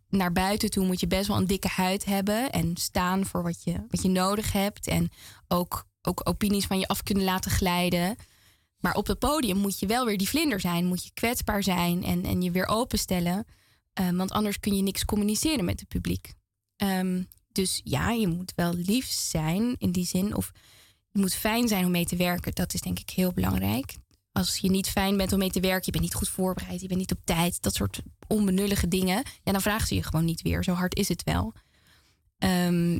naar buiten toe moet je best wel een dikke huid hebben... en staan voor wat je, wat je nodig hebt. En ook, ook opinies van je af kunnen laten glijden... Maar op het podium moet je wel weer die vlinder zijn. Moet je kwetsbaar zijn en, en je weer openstellen. Uh, want anders kun je niks communiceren met het publiek. Um, dus ja, je moet wel lief zijn in die zin. Of je moet fijn zijn om mee te werken. Dat is denk ik heel belangrijk. Als je niet fijn bent om mee te werken, je bent niet goed voorbereid, je bent niet op tijd, dat soort onbenullige dingen. Ja, dan vragen ze je gewoon niet weer. Zo hard is het wel. Um,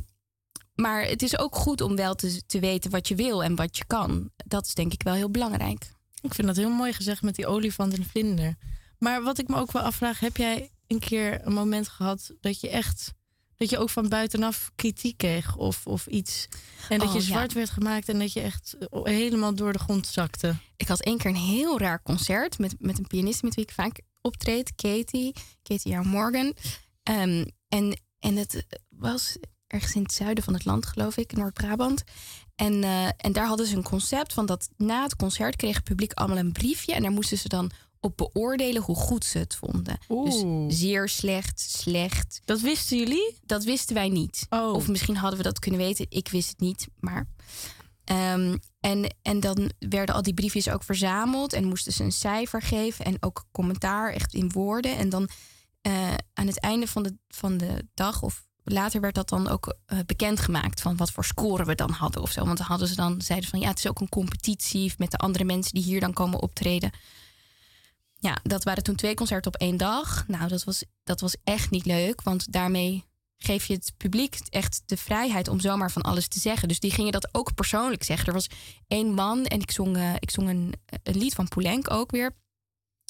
maar het is ook goed om wel te, te weten wat je wil en wat je kan. Dat is denk ik wel heel belangrijk. Ik vind dat heel mooi gezegd met die olifant en de vlinder. Maar wat ik me ook wel afvraag, heb jij een keer een moment gehad dat je echt dat je ook van buitenaf kritiek kreeg of, of iets. En dat Oh, je ja. zwart werd gemaakt en dat je echt helemaal door de grond zakte. Ik had één keer een heel raar concert met, met een pianist met wie ik vaak optreed, Katie, Katie Jan Morgan. Ehm, en, en het was ergens in het zuiden van het land, geloof ik, Noord-Brabant. En, eh, en daar hadden ze een concept van dat na het concert kreeg het publiek allemaal een briefje. En daar moesten ze dan op beoordelen hoe goed ze het vonden. Oeh. Dus zeer slecht, slecht. Dat wisten jullie? Dat wisten wij niet. Oh. Of misschien hadden we dat kunnen weten. Ik wist het niet, maar... Ehm, en, en dan werden al die briefjes ook verzameld en moesten ze een cijfer geven en ook commentaar echt in woorden. En dan eh, aan het einde van de, van de dag of later werd dat dan ook eh, bekendgemaakt van wat voor score we dan hadden of zo. Want dan hadden ze dan zeiden van ja, het is ook een competitie met de andere mensen die hier dan komen optreden. Ja, dat waren toen twee concerten op één dag. Nou, dat was, dat was echt niet leuk, want daarmee geef je het publiek echt de vrijheid om zomaar van alles te zeggen. Dus die gingen dat ook persoonlijk zeggen. Er was één man en ik zong, eh, ik zong een, een lied van Poulenc ook weer.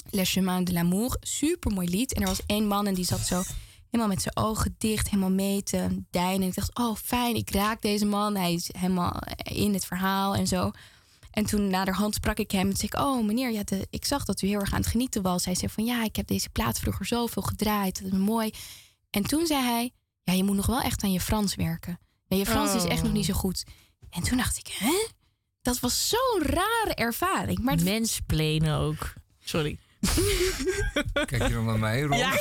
Le Chemin de l'Amour. Super mooi lied. En er was één man en die zat zo helemaal met zijn ogen dicht, helemaal mee te deinen. En ik dacht, oh fijn, ik raak deze man. Hij is helemaal in het verhaal en zo. En toen naderhand sprak ik hem en zei ik... oh meneer, ja, de, ik zag dat u heel erg aan het genieten was. Hij zei van ja, ik heb deze plaat vroeger zoveel gedraaid. Dat is mooi. En toen zei hij, ja, je moet nog wel echt aan je Frans werken. Ja, je Frans is echt nog niet zo goed. En toen dacht ik, hè? Dat was zo'n rare ervaring. Maar Mensplenen ook. Sorry. Kijk je dan naar mij, Ron? Ja.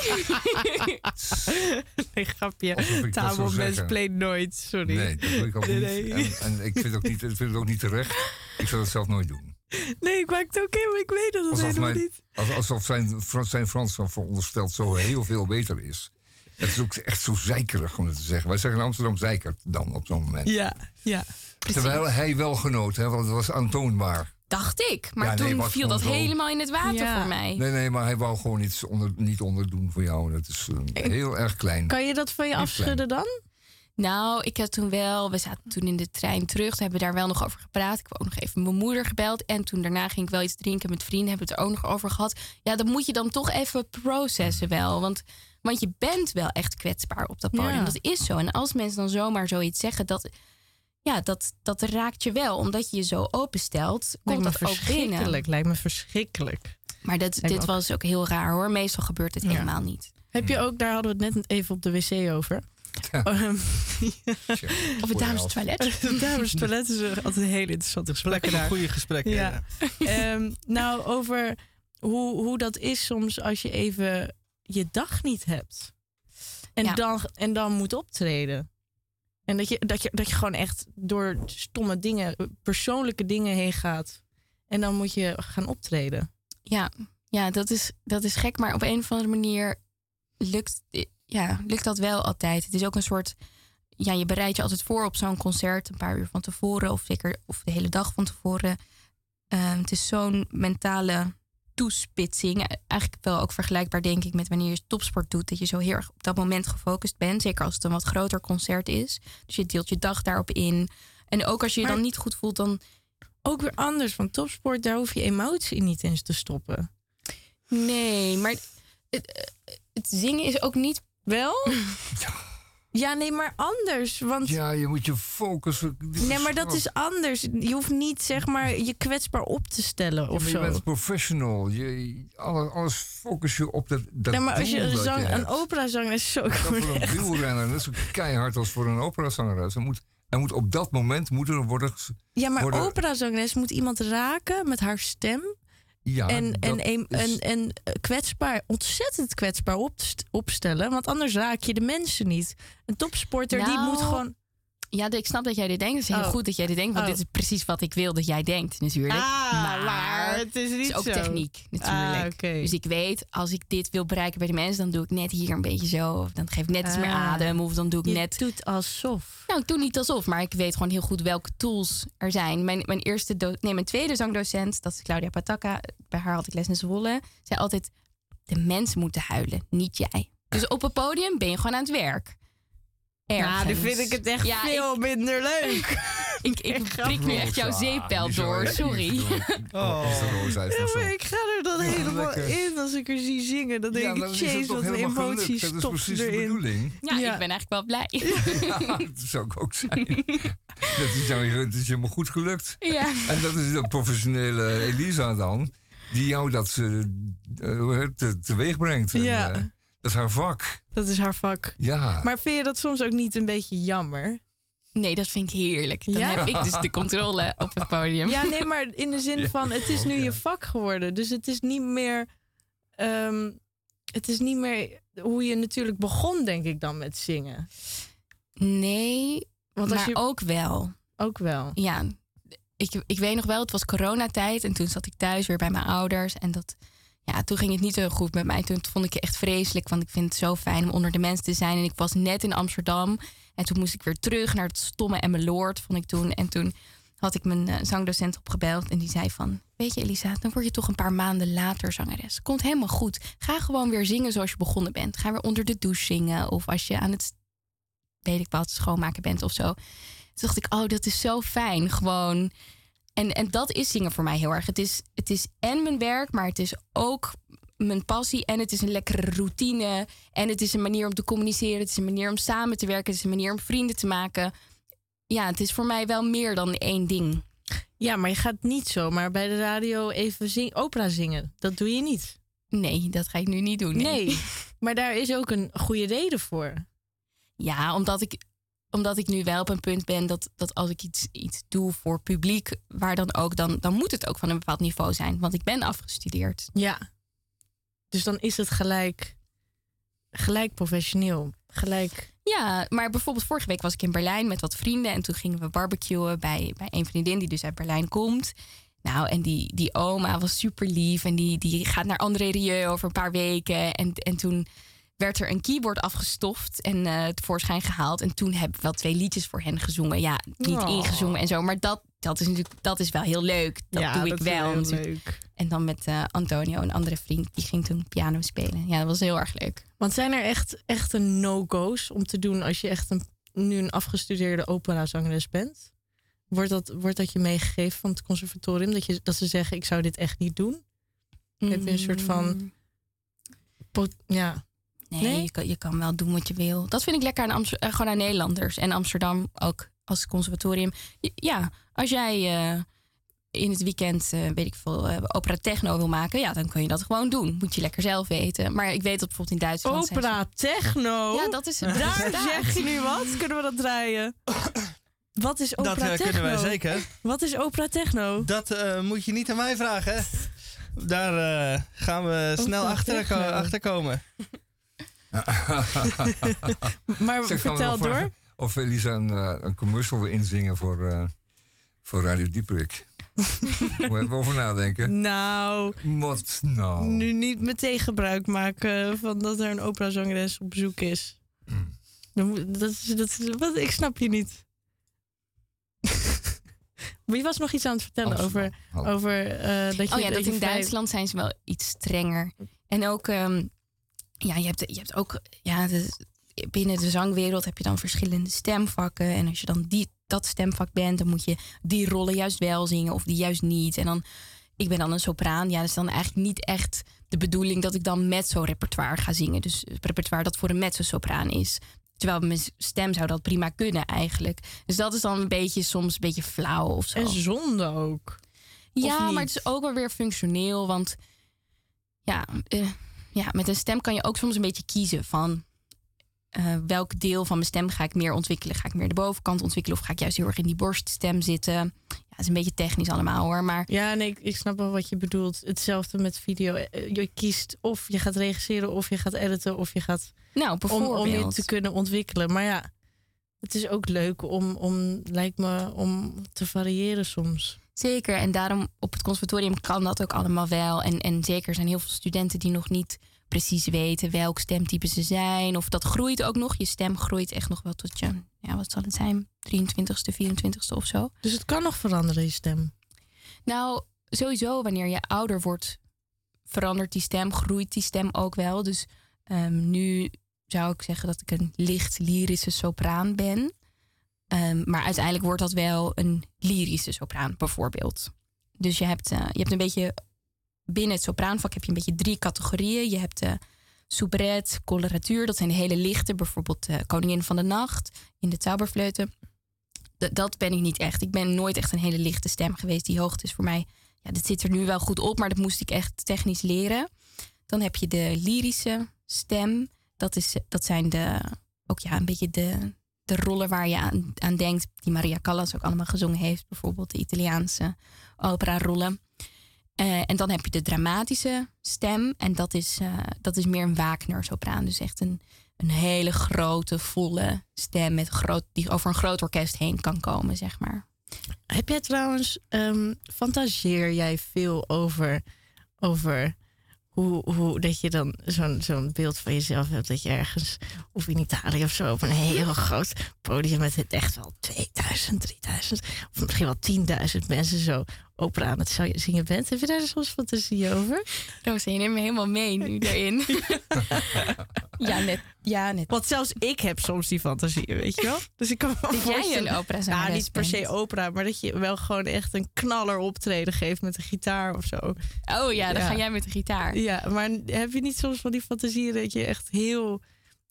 nee, grapje. Nooit. Sorry. Nee, dat doe ik ook Nee, niet. En, en ik, vind ook niet, ik vind het ook niet terecht. Ik zou het zelf nooit doen. Nee, ik maak het ook helemaal. Ik weet dat het Alsof, helemaal mijn, niet. als- alsof zijn, zijn Frans dan verondersteld zo heel veel beter is. Het is ook echt zo zeikerig om het te zeggen. Wij zeggen in Amsterdam zeikert dan op zo'n moment. Ja, ja. Terwijl hij wel genoot, hè, want het was aantoonbaar. Dacht ik. Maar Ja, nee, toen viel dat zo. helemaal in het water Ja. voor mij. Nee, nee, maar hij wou gewoon iets onder, niet onderdoen voor jou. Dat is eh, heel erg klein. Kan je dat van je Heel afschudden dan? Nou, ik had toen wel, we zaten toen in de trein terug, toen hebben we daar wel nog over gepraat. Ik heb ook nog even mijn moeder gebeld. En toen daarna ging ik wel iets drinken met vrienden, hebben we het er ook nog over gehad. Ja, dat moet je dan toch even processen wel. Want, want je bent wel echt kwetsbaar op dat podium. Ja. Dat is zo. En als mensen dan zomaar zoiets zeggen, dat, ja, dat, dat raakt je wel. Omdat je je zo openstelt, komt Lijkt me dat ook binnen. verschrikkelijk. Lijkt me verschrikkelijk. Maar dat, dit ook- was ook heel raar hoor. Meestal gebeurt het Ja. helemaal niet. Heb je ook, daar hadden we het net even op de wc over. Ehm, (laughs) Of het dames toilet. (laughs) de dames toilet is altijd een hele interessante gesprekken daar. goede gesprekken. Ja. (laughs) Ehm, nou, over hoe, hoe dat is soms als je even je dag niet hebt. En, Ja. dan, en dan moet optreden. En dat je, dat, je, dat je gewoon echt door stomme dingen, persoonlijke dingen heen gaat. En dan moet je gaan optreden. Ja, ja dat, is, dat is gek. Maar op een of andere manier lukt, ja, lukt dat wel altijd. Het is ook een soort... Ja, je bereidt je altijd voor op zo'n concert. Een paar uur van tevoren. Of zeker of de hele dag van tevoren. Ehm, het is zo'n mentale toespitsing. Eigenlijk wel ook vergelijkbaar, denk ik, met wanneer je topsport doet. Dat je zo heel erg op dat moment gefocust bent. Zeker als het een wat groter concert is. Dus je deelt je dag daarop in. En ook als je je dan niet goed voelt, dan... Ook weer anders, want topsport, daar hoef je emotie niet eens te stoppen. Nee, maar het, het zingen is ook niet Wel? (laughs) Ja, nee, maar anders. Want Ja, je moet je focussen. Nee, maar dat is anders. Je hoeft niet zeg maar je kwetsbaar op te stellen Ja, of maar je zo. bent professional. Je, alles, alles focus je op dat, dat nee, maar als je zang, je een operazanger is zo. Voor een wielrenner, dat is zo keihard als voor een operazangeres. Er moet, er moet op dat moment moet er worden... Ja, maar worden- operazangeres moet iemand raken met haar stem. Ja, en, dat en, en, is- en, en kwetsbaar, ontzettend kwetsbaar opst- opstellen. Want anders raak je de mensen niet. Een topsporter die Nou, moet gewoon. Ja, ik snap dat jij dit denkt. Het is heel Oh. goed dat jij dit denkt. Want Oh. dit is precies wat ik wil dat jij denkt, natuurlijk. Ah, maar, maar het is niet ook zo. techniek, natuurlijk. Ah. Dus ik weet, als ik dit wil bereiken bij de mensen... dan doe ik net hier een beetje zo. Of dan geef ik net iets meer Ah. adem. Of dan doe ik Je net... doet alsof. Nou, ik doe niet alsof, maar ik weet gewoon heel goed welke tools er zijn. Mijn, mijn, eerste do- nee, mijn tweede zangdocent, dat is Claudia Pataka. Bij haar had ik les in Zwolle. Zei altijd, de mensen moeten huilen, niet jij. Dus op het podium ben je gewoon aan het werk. Ergens. Nou, dan vind ik het echt Ja, veel minder leuk. (laughs) Ik, ik prik nu echt jouw (laughs) zo door, sorry. Oh, Ja, ik ga er dan Ja, helemaal in als ik er zie zingen. Dan denk Ja, ik, toch wat een helemaal emotie gelukt. Dat is stopt precies de bedoeling. Ja, Ja. ik ben eigenlijk wel blij. (laughs) Ja, dat zou ik ook zijn. dat, is jou, dat is helemaal goed gelukt. Ja. En dat is de professionele Elisa dan, die jou dat eh, eh, het, teweeg brengt. En, Ja. Dat is haar vak. Dat is haar vak. Ja. Maar vind je dat soms ook niet een beetje jammer? Nee, dat vind ik heerlijk. Dan Ja? heb ik dus de controle (laughs) op het podium. Ja, nee, maar in de zin van, het is nu je vak geworden. Dus het is niet meer... ehm, het is niet meer hoe je natuurlijk begon, denk ik dan, met zingen. Nee, Want als maar je... ook wel. Ook wel. Ja, ik, ik weet nog wel, het was coronatijd en toen zat ik thuis weer bij mijn ouders. En dat, ja, toen ging het niet zo goed met mij. Toen vond ik het echt vreselijk, want ik vind het zo fijn om onder de mensen te zijn. En ik was net in Amsterdam en toen moest ik weer terug naar het stomme Emmeloord, vond ik toen. En toen had ik mijn eh, zangdocent opgebeld en die zei van... Weet je Elisa, dan word je toch een paar maanden later zangeres. Komt helemaal goed. Ga gewoon weer zingen zoals je begonnen bent. Ga weer onder de douche zingen. Of als je aan het, weet ik wat, schoonmaken bent of zo. Toen dacht ik, oh, dat is zo fijn. Gewoon... En, en dat is zingen voor mij heel erg. Het is, het is en mijn werk, maar het is ook mijn passie. En het is een lekkere routine. En het is een manier om te communiceren. Het is een manier om samen te werken. Het is een manier om vrienden te maken. Ja, het is voor mij wel meer dan één ding. Ja, maar je gaat niet zomaar bij de radio even zing opera zingen. Dat doe je niet. Nee, dat ga ik nu niet doen. Nee. Nee, (laughs) maar daar is ook een goede reden voor. Ja, omdat ik, omdat ik nu wel op een punt ben dat, dat als ik iets, iets doe voor publiek, waar dan ook, dan, dan moet het ook van een bepaald niveau zijn. Want ik ben afgestudeerd. Ja. Dus dan is het gelijk, gelijk professioneel. Gelijk. Ja, maar bijvoorbeeld vorige week was ik in Berlijn met wat vrienden. En toen gingen we barbecuen bij, bij een vriendin die dus uit Berlijn komt. Nou, en die, die oma was super lief. En die, die gaat naar André Rieu over een paar weken. En, en toen werd er een keyboard afgestoft en eh tevoorschijn gehaald. En toen hebben we wel twee liedjes voor hen gezongen. Ja, niet Oh. ingezongen en zo. Maar dat, dat is natuurlijk dat is wel heel leuk. Dat ja, doe ik dat is wel. leuk. En dan met eh, Antonio, een andere vriend, die ging toen piano spelen. Ja, dat was heel erg leuk. Want zijn er echt, echt een no-go's om te doen als je echt een, nu een afgestudeerde operazangeres bent? Wordt dat, wordt dat je meegegeven van het conservatorium? Dat, je, dat ze zeggen, ik zou dit echt niet doen? Heb je een soort van... Mm. pot- ja. Nee, Nee? Je, kan, je kan wel doen wat je wil. Dat vind ik lekker aan, Amster- eh, gewoon aan Nederlanders. En Amsterdam ook als conservatorium. Ja, als jij eh, in het weekend, eh, weet ik veel, opera techno wil maken... ja, dan kun je dat gewoon doen. Moet je lekker zelf weten. Maar ik weet dat bijvoorbeeld in Duitsland... Opera techno? Ja, dat is het. Daar bestaat. zeg je nu wat? Kunnen we dat draaien? (coughs) Wat is opera Dat techno? kunnen wij zeker. Wat is opera techno? Dat eh, moet je niet aan mij vragen. hè. Daar eh, gaan we snel Opera achter komen. (laughs) Maar Zeg, vertel vragen door. Of Elisa een, eh, een commercial wil inzingen voor, eh, voor Radio Dieperik. (laughs) Moet je even over nadenken. Nou, Wat nou? nu niet meteen gebruik maken van dat er een operazangeres op bezoek is. Hmm. Dat is, dat is, wat, ik snap je niet. (laughs) maar je was nog iets aan het vertellen over, over eh, dat je... Oh ja, dat in Duitsland zijn ze wel iets strenger. En ook, ehm, ja, je hebt, je hebt ook, ja, de, binnen de zangwereld heb je dan verschillende stemvakken. En als je dan die, dat stemvak bent, dan moet je die rollen juist wel zingen of die juist niet. En dan, ik ben dan een sopraan. Ja, dat is dan eigenlijk niet echt de bedoeling dat ik dan mezzo-repertoire ga zingen. Dus het repertoire dat voor een mezzo-sopraan is. Terwijl mijn stem zou dat prima kunnen eigenlijk. Dus dat is dan een beetje soms een beetje flauw of zo. En zonde ook. Ja, maar het is ook wel weer functioneel. Want ja, eh, ja, met een stem kan je ook soms een beetje kiezen van eh, welk deel van mijn stem ga ik meer ontwikkelen. Ga ik meer de bovenkant ontwikkelen of ga ik juist heel erg in die borststem zitten? Ja, het is een beetje technisch allemaal hoor. Maar Ja, nee, ik, ik snap wel wat je bedoelt. Hetzelfde met video. Eh, Je kiest of je gaat regisseren, of je gaat editen, of je gaat... nou, Om, om je te kunnen ontwikkelen. Maar ja, het is ook leuk om, om, lijkt me, om te variëren soms. Zeker, en daarom op het conservatorium kan dat ook allemaal wel. En, en zeker zijn heel veel studenten die nog niet precies weten welk stemtype ze zijn. Of dat groeit ook nog. Je stem groeit echt nog wel tot je, ja, wat zal het zijn? 23ste, 24ste of zo. Dus het kan nog veranderen, je stem. Nou, sowieso wanneer je ouder wordt, verandert die stem, groeit die stem ook wel. Dus ehm, nu zou ik zeggen dat ik een licht lyrische sopraan ben. Ehm, maar uiteindelijk wordt dat wel een lyrische sopraan, bijvoorbeeld. Dus je hebt, eh, je hebt een beetje binnen het sopraanvak heb je een beetje drie categorieën. Je hebt de soubrette, coloratuur, dat zijn de hele lichte, bijvoorbeeld eh, Koningin van de Nacht in de Zauberfleuten. D- dat ben ik niet echt. Ik ben nooit echt een hele lichte stem geweest. Die hoogte is voor mij, ja, dat zit er nu wel goed op, maar dat moest ik echt technisch leren. Dan heb je de lyrische stem. Dat, is, dat zijn de, ook ja, een beetje de, de rollen waar je aan, aan denkt. Die Maria Callas ook allemaal gezongen heeft. Bijvoorbeeld de Italiaanse opera-rollen. Eh, en dan heb je de dramatische stem. En dat is, eh, dat is meer een Wagner-sopraan. Dus echt een, een hele grote, volle stem met groot, die over een groot orkest heen kan komen, zeg maar. Heb jij trouwens, ehm, fantaseer jij veel over, over hoe, dat je dan zo'n zo'n beeld van jezelf hebt dat je ergens, of in Italië of zo, op een heel groot podium met echt wel 2000, 3000, of misschien wel 10.000 mensen zo opera aan het zingen bent. Heb je daar soms fantasie over? Roos, je neemt me helemaal mee nu (laughs) daarin. ja, net. Ja, net. Want zelfs ik heb soms die fantasie, weet je wel? Dus ik kan me wel Dat jij een opera Nou, niet per se opera, maar dat je wel gewoon echt een knaller optreden geeft met een gitaar of zo. Oh ja, dan Ja. ga jij met de gitaar. Ja, maar heb je niet soms van die fantasieën dat je echt heel,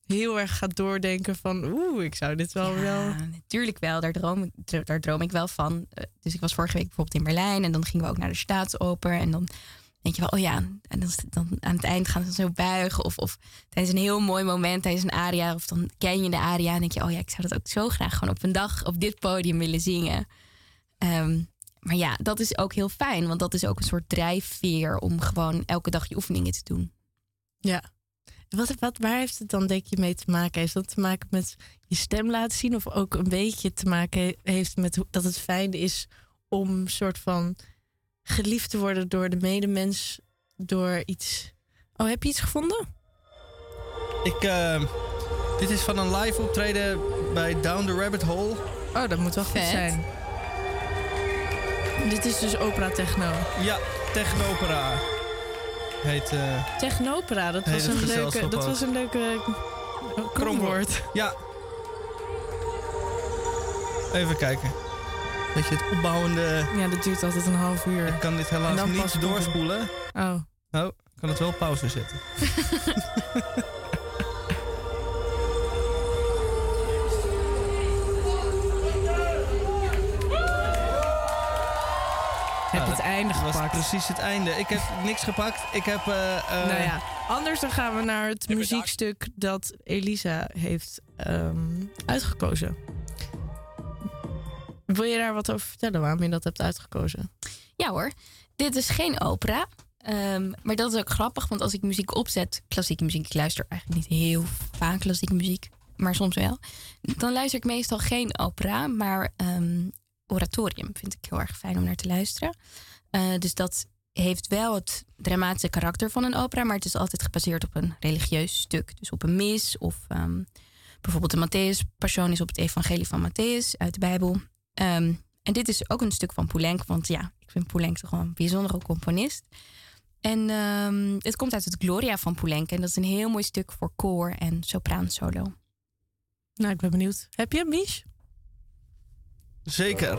heel erg gaat doordenken van... Oeh, ik zou dit wel wel... Ja, natuurlijk wel. Daar droom, ik, daar droom ik wel van. Eh, Dus ik was vorige week bijvoorbeeld in Berlijn en dan gingen we ook naar de Staatsoper. En dan denk je wel, oh ja, en dan, dan aan het eind gaan ze zo buigen. Of, of tijdens een heel mooi moment, tijdens een aria. Of dan ken je de aria en denk je, oh ja, ik zou dat ook zo graag gewoon op een dag op dit podium willen zingen. Ehm, maar ja, dat is ook heel fijn, want dat is ook een soort drijfveer om gewoon elke dag je oefeningen te doen. Ja. Wat, wat, waar heeft het dan denk je mee te maken? Heeft dat te maken met je stem laten zien? Of ook een beetje te maken he- heeft met dat het fijn is om soort van geliefd te worden door de medemens door iets... Oh, heb je iets gevonden? Ik, eh, dit is van een live optreden bij Down the Rabbit Hole. Oh, dat moet wel goed zijn. Dit is dus opera techno. Ja, technopera. Heet, eh, Technopera, dat was een leuke, dat ook. was een leuke eh, kromwoord. ja. Even kijken. Weet je, het opbouwende... Ja, dat duurt altijd een half uur. Ik kan dit helaas niet doorspoelen. Oh. Oh, ik kan het wel pauze zetten. (laughs) Einde Dat was precies het einde. Ik heb niks gepakt. Ik heb... eh, eh, nou ja, anders dan gaan we naar het muziekstuk dat Elisa heeft ehm, uitgekozen. Wil je daar wat over vertellen waarom je dat hebt uitgekozen? Ja hoor, dit is geen opera. Ehm, maar dat is ook grappig, want als ik muziek opzet, klassieke muziek, ik luister eigenlijk niet heel vaak klassieke muziek, maar soms wel. Dan luister ik meestal geen opera, maar ehm, oratorium vind ik heel erg fijn om naar te luisteren. Eh, dus dat heeft wel het dramatische karakter van een opera, maar het is altijd gebaseerd op een religieus stuk. Dus op een mis of ehm, bijvoorbeeld de Matthäus Passion is op het evangelie van Matthäus uit de Bijbel. Ehm, en dit is ook een stuk van Poulenc, want ja, ik vind Poulenc toch wel een bijzondere componist. En ehm, het komt uit het Gloria van Poulenc en dat is een heel mooi stuk voor koor en sopraansolo. Nou, ik ben benieuwd. Heb je hem, Mies? Zeker.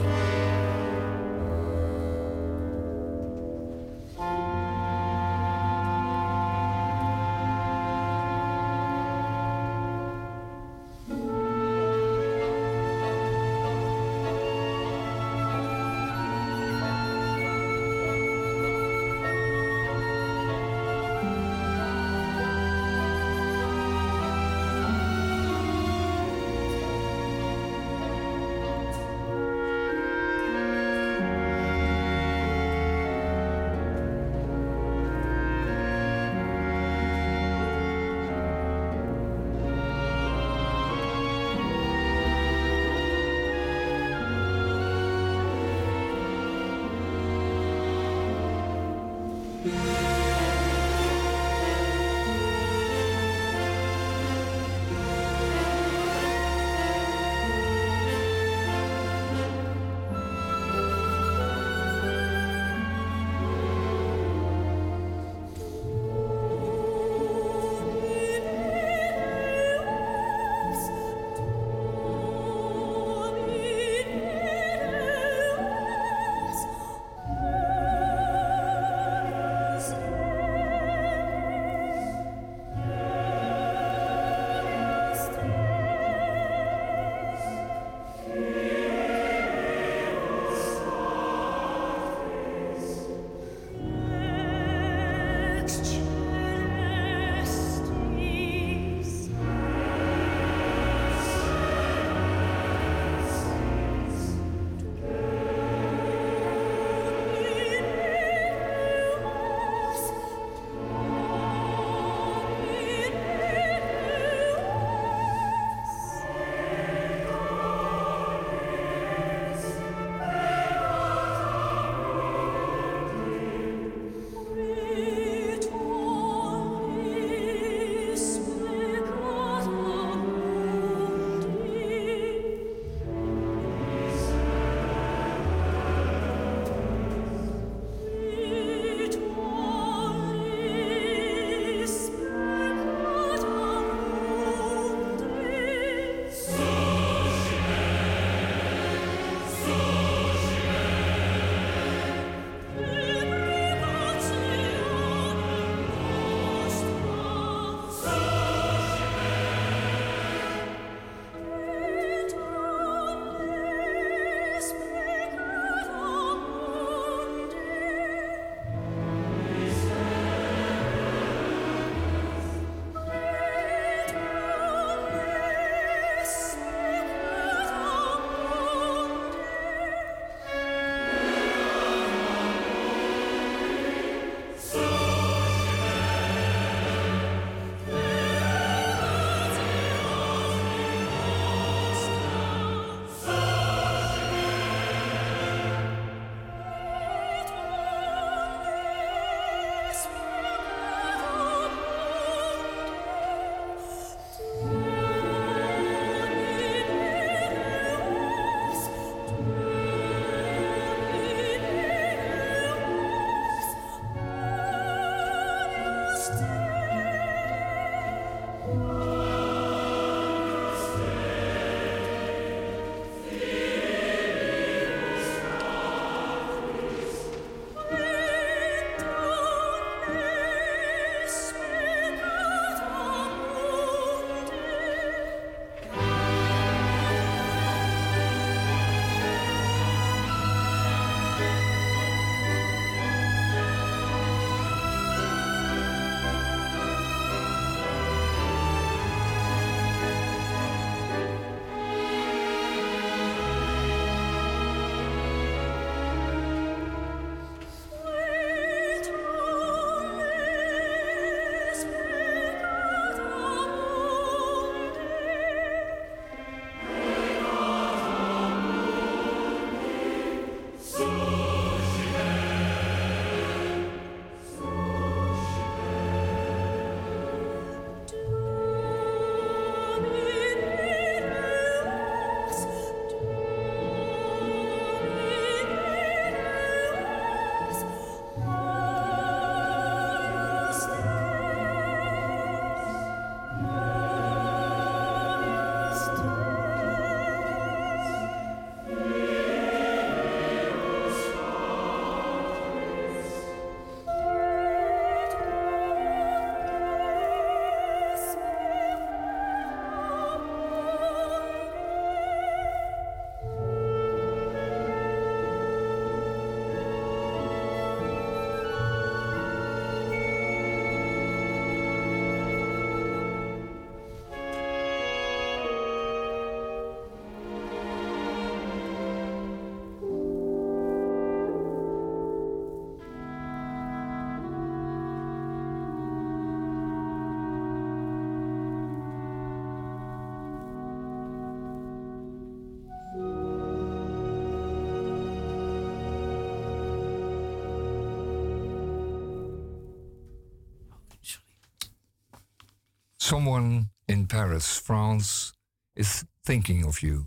Someone in Paris, France, is thinking of you.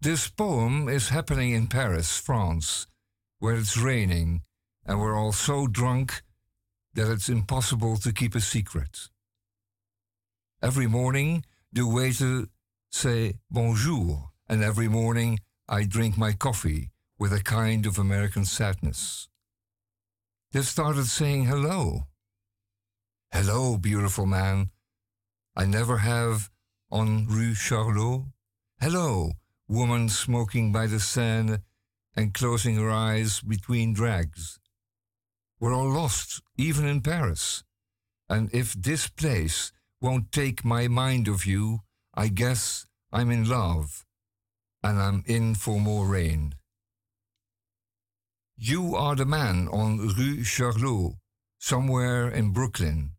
This poem is happening in Paris, France, where it's raining and we're all so drunk that it's impossible to keep a secret. Every morning, the waiter say bonjour, and every morning I drink my coffee with a kind of American sadness. They started saying hello. Hello, beautiful man. I never have on Rue Charlot. Hello, woman smoking by the Seine and closing her eyes between drags. We're all lost, even in Paris. And if this place won't take my mind of you, I guess I'm in love and I'm in for more rain. You are the man on Rue Charlot, somewhere in Brooklyn,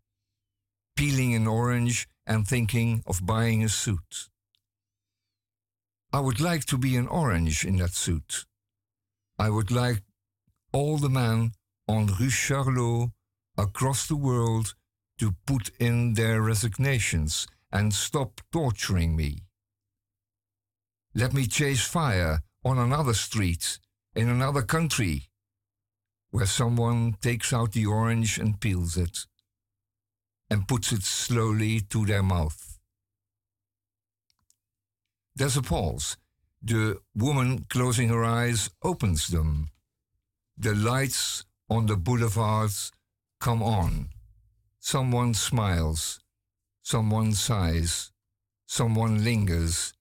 peeling an orange and thinking of buying a suit. I would like to be an orange in that suit. I would like all the men on Rue Charlot across the world to put in their resignations and stop torturing me. Let me chase fire on another street in another country where someone takes out the orange and peels it and puts it slowly to their mouth. There's a pause. The woman closing her eyes opens them. The lights on the boulevards come on. Someone smiles. Someone sighs. Someone lingers.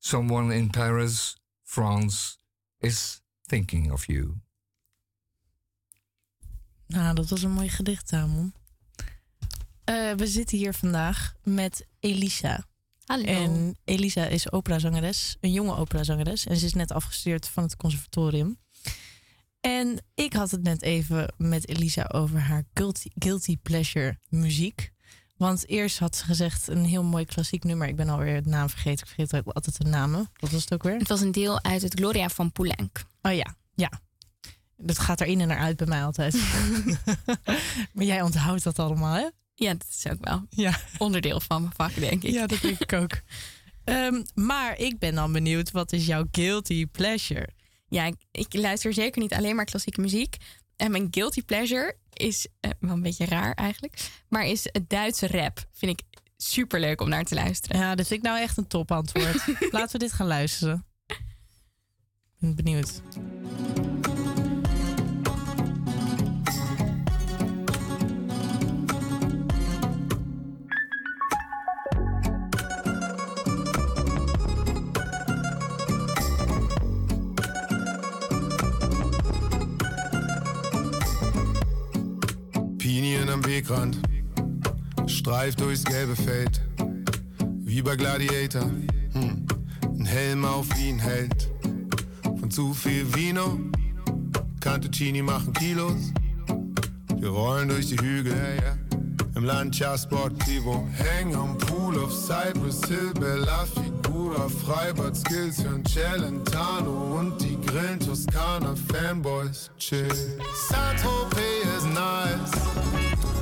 Someone in Paris, France, is thinking of you. Nou, dat was een mooi gedicht, Tamon. Eh, we zitten hier vandaag met Elisa. Hallo. En Elisa is operazangeres, een jonge operazangeres. En ze is net afgestudeerd van het conservatorium. En ik had het net even met Elisa over haar guilty, guilty pleasure muziek. Want eerst had ze gezegd een heel mooi klassiek nummer. Ik ben alweer de naam vergeten. Ik vergeet ook altijd de namen. Wat was het ook weer? Het was een deel uit het Gloria van Poulenc. Oh ja, ja. Dat gaat erin en eruit bij mij altijd. (laughs) (laughs) maar jij onthoudt dat allemaal, hè? Ja, dat is ook wel Ja. onderdeel van mijn vak, denk ik. Ja, dat denk ik ook. (laughs) Ehm, maar ik ben dan benieuwd, wat is jouw guilty pleasure? Ja, ik, ik luister zeker niet alleen maar klassieke muziek. En mijn guilty pleasure is, eh, wel een beetje raar eigenlijk, maar is het Duitse rap. Vind ik super leuk om naar te luisteren. Ja, dat vind ik nou echt een topantwoord. (laughs) Laten we dit gaan luisteren. Ik ben benieuwd. Wegrand, streift durchs gelbe Feld, wie bei Gladiator. Hm. Ein Helm auf ein Held, von zu viel Vino, Cantuccini machen Kilos. Wir rollen durch die Hügel, im Lancia Sportivo. Hängen am Pool auf Cypress Hill, Bella Figura, Freibad Skills für Celentano und die Grillen Toskana Fanboys. Chill. Saint-Tropez ist nice,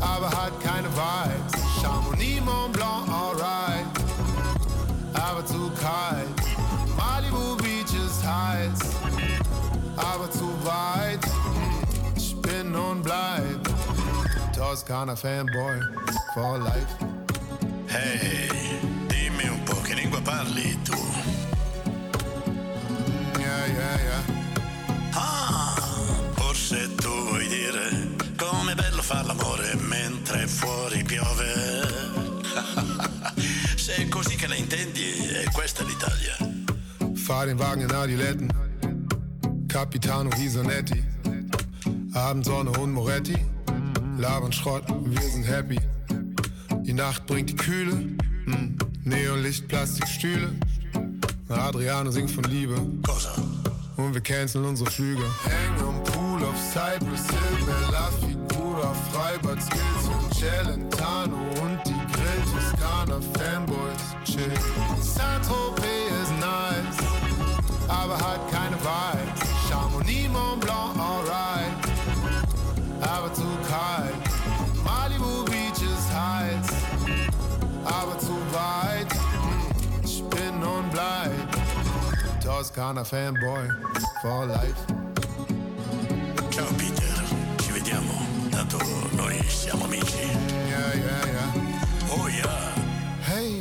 aber hat keine Vibes. Chamonix, Mont Blanc, alright, aber zu kalt. Malibu Beach ist heiß, aber zu weit. Hm, Ich bin und bleib Toskana Fanboy for life. Ehi, dimmi un po' che lingua parli tu. Yeah, yeah, yeah. Ah, forse tu vuoi dire far l'amore mentre fuori piove. (laughs) Se è così che la intendi, è questa l'Italia. Fahr den Wagen in Adiletten, Capitano Visonetti, Abendsonne und Moretti, labern Schrott, wir sind happy. Die Nacht bringt die Kühle, hm. Neonlicht, Plastikstühle. Adriano singt von Liebe. Cosa? Und wir canceln unsere Flüge. Hängen am Pool auf Cypress Hill, Bella Bruder, Freibad, Skills und Celentano und die Grill Toskana, Fanboys, chill. Saint-Tropez ist nice, aber hat keine Vibes. Chamonix, Mont Blanc, alright, aber zu kalt. Malibu Beach ist heiß, aber zu weit. Hm, ich bin und bleib Toskana Fanboy for life. Ciao, Tanto noi siamo amici. Yeah, yeah, yeah. Oh ja. Hey.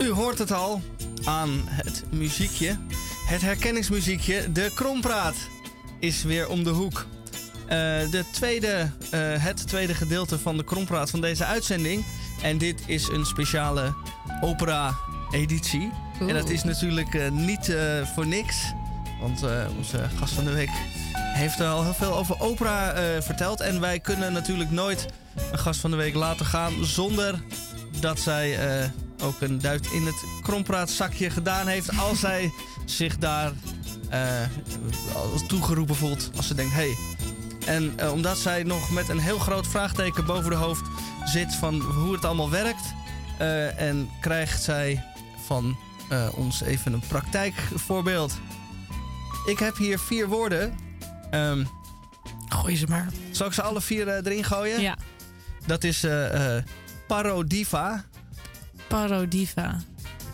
U hoort het al aan het muziekje. Het herkenningsmuziekje, de Krompraat, is weer om de hoek. Eh, de tweede, eh, het tweede gedeelte van de Krompraat van deze uitzending. En dit is een speciale opera-editie. En dat is natuurlijk eh, niet eh, voor niks. Want eh, onze gast van de week heeft al heel veel over opera verteld. En wij kunnen natuurlijk nooit een gast van de week laten gaan zonder dat zij ook een duit in het krompraatzakje gedaan heeft. (laughs) Als zij zich daar toegeroepen voelt. Als ze denkt, hé. Hey. En omdat zij nog met een heel groot vraagteken boven de hoofd zit van hoe het allemaal werkt. en krijgt zij van eh, ons even een praktijkvoorbeeld. Ik heb hier vier woorden. Ehm, Gooi ze maar. zal ik ze alle vier eh, erin gooien? Ja. Dat is eh, parodiva. Parodiva.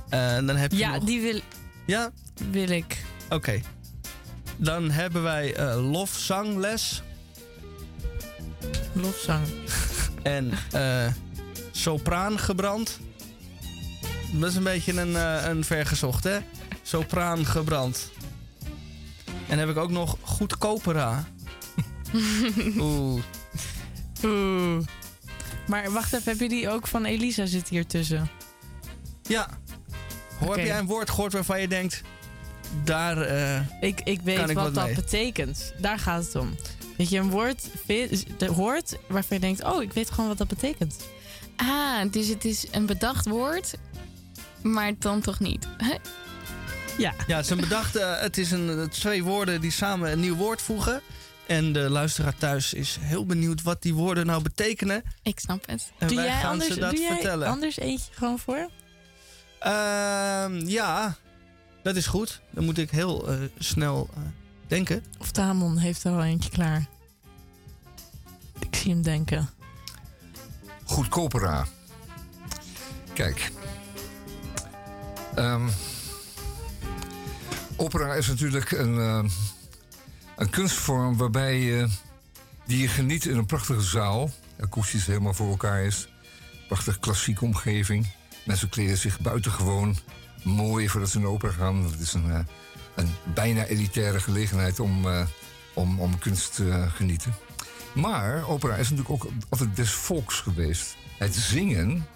En dan heb je Ja, nog... die wil, Ja? wil ik. Oké. Dan hebben wij eh lofzangles Lofzang. en eh sopraan gebrand. Dat is een beetje een, eh, een vergezocht, hè? Sopraan gebrand. En heb ik ook nog goedkopera. (laughs) Oeh. Oeh. Maar wacht even, heb je die ook van Elisa zit hier tussen? Ja. Hoor, Oké. Heb jij een woord gehoord waarvan je denkt... Daar... eh, Ik, ik weet Kan ik wat, wat dat mee? betekent. Daar gaat het om. Dat je een woord hoort waarvan je denkt... oh, ik weet gewoon wat dat betekent. Ah, dus het is een bedacht woord, maar dan toch niet. Ja. Ja, het is een bedachte. Het is een, eh, twee woorden die samen een nieuw woord voegen. En de luisteraar thuis is heel benieuwd wat die woorden nou betekenen. Ik snap het. En doe wij jij gaan anders, ze dat doe jij vertellen. anders eentje gewoon voor? Ehm, ja, dat is goed. Dan moet ik heel eh, snel eh, denken. Of Tamon heeft er al eentje klaar. Ik zie hem denken. Goedkopera. Kijk. Ehm, opera is natuurlijk een, eh, een kunstvorm waarbij je, die je geniet in een prachtige zaal. Akoestisch helemaal voor elkaar is. Prachtig klassieke omgeving. Mensen kleden zich buitengewoon mooi voordat ze naar opera gaan. Het is een, eh, een bijna elitaire gelegenheid om, eh, om, om kunst te genieten. Maar opera is natuurlijk ook altijd des volks geweest. Het zingen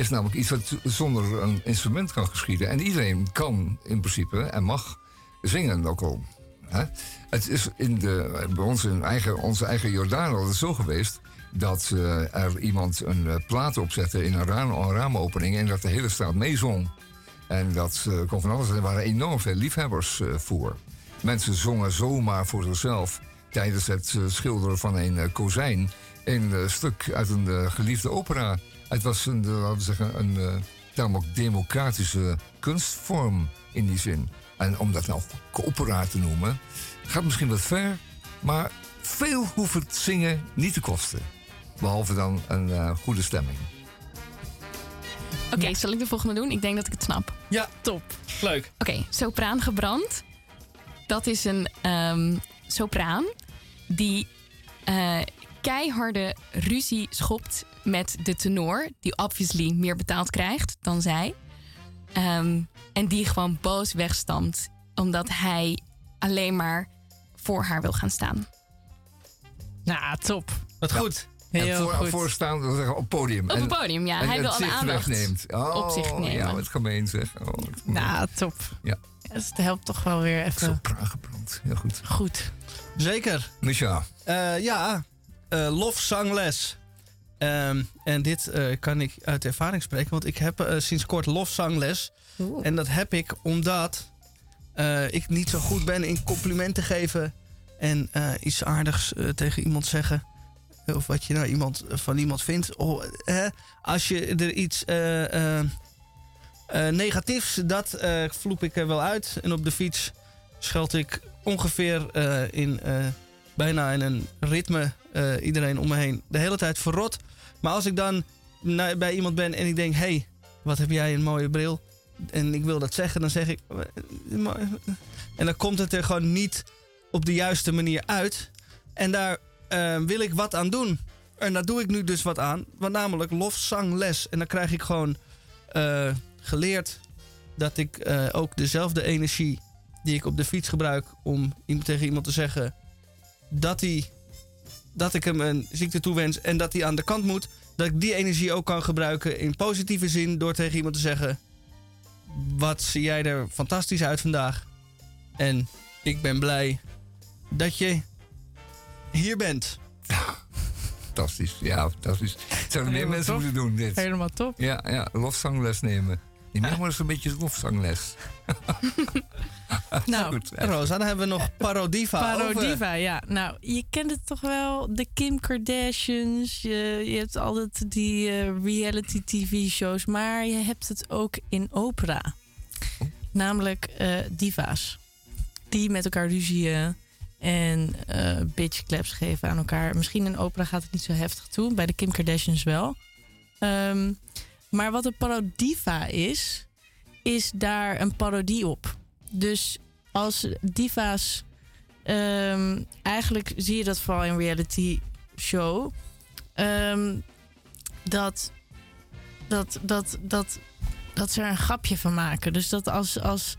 is namelijk iets wat zonder een instrument kan geschieden. En iedereen kan in principe en mag zingen ook al. Het is in de, bij ons in eigen, onze eigen Jordaan altijd zo geweest... dat eh, er iemand een eh, plaat opzette in een, raam, een raamopening... en dat de hele straat meezong. En dat eh, kon van alles. Er waren enorm veel liefhebbers voor. Mensen zongen zomaar voor zichzelf tijdens het schilderen van een kozijn. Een stuk uit een geliefde opera. Het was een, eh, laten we zeggen, een eh, tamelijk democratische kunstvorm in die zin. En om dat nou opera te noemen, gaat misschien wat ver, maar veel hoeft het zingen niet te kosten. Behalve dan een eh, goede stemming. Oké, zal ik de volgende doen? Ik denk dat ik het snap. Ja, top. Leuk. Oké, sopraan gebrand. Dat is een ehm, sopraan die eh, keiharde ruzie schopt met de tenor, die obviously meer betaald krijgt dan zij. Ehm, en die gewoon boos wegstamt, omdat hij alleen maar voor haar wil gaan staan. Nou, top. Wat goed. En Heel voor, goed. voorstaan, dat zeggen, op podium. Op het podium, ja. en hij het wil alle zicht aandacht wegneemt. Oh, op zich nemen. Ja, wat gemeen zeg. Oh, gemeen. Nou, top. Ja. Dus het helpt toch wel weer even. Sopraan gebrand. Heel goed. Goed. Zeker. Misha. Eh, ja, eh lofzangles. Ehm, en dit eh, kan ik uit ervaring spreken, want ik heb eh, sinds kort lofzangles. Oeh. En dat heb ik omdat eh, ik niet zo goed ben in complimenten geven en iets aardigs tegen iemand zeggen. Of wat je nou iemand, van iemand vindt. Oh, hè, als je er iets eh, eh, eh, negatiefs, dat vloep ik er wel uit. En op de fiets scheld ik ongeveer in bijna in een ritme, iedereen om me heen, de hele tijd verrot. Maar als ik dan bij iemand ben en ik denk: hé, hey, wat heb jij een mooie bril? En ik wil dat zeggen, dan zeg ik. "Eh, mooi." En dan komt het er gewoon niet op de juiste manier uit. En daar eh, wil ik wat aan doen. En daar doe ik nu dus wat aan. Want namelijk lofzangles. En dan krijg ik gewoon eh, geleerd dat ik eh, ook dezelfde energie die ik op de fiets gebruik om tegen iemand te zeggen dat, hij, dat ik hem een ziekte toewens en dat hij aan de kant moet, dat ik die energie ook kan gebruiken in positieve zin door tegen iemand te zeggen: Wat zie jij er fantastisch uit vandaag? En ik ben blij dat je hier bent. Fantastisch, ja, fantastisch. Zouden meer mensen top. moeten doen dit. Helemaal top. Ja, ja, lofzangles nemen. Die neem maar eens een beetje lofzangles. (laughs) Nou, Goed, Rosa, dan hebben we nog Parodiva. over. Parodiva, ja. Nou, je kent het toch wel, de Kim Kardashians. Je, je hebt altijd die eh, reality tv-shows, maar je hebt het ook in opera. Namelijk eh, diva's. Die met elkaar ruzieën en eh bitchclaps geven aan elkaar. Misschien in opera gaat het niet zo heftig toe, bij de Kim Kardashians wel. Ehm, maar wat een parodiva is, is daar een parodie op. Dus als diva's. ehm, eigenlijk zie je dat vooral in reality show. ehm, dat, dat, dat, dat, dat ze er een grapje van maken. Dus dat als, als,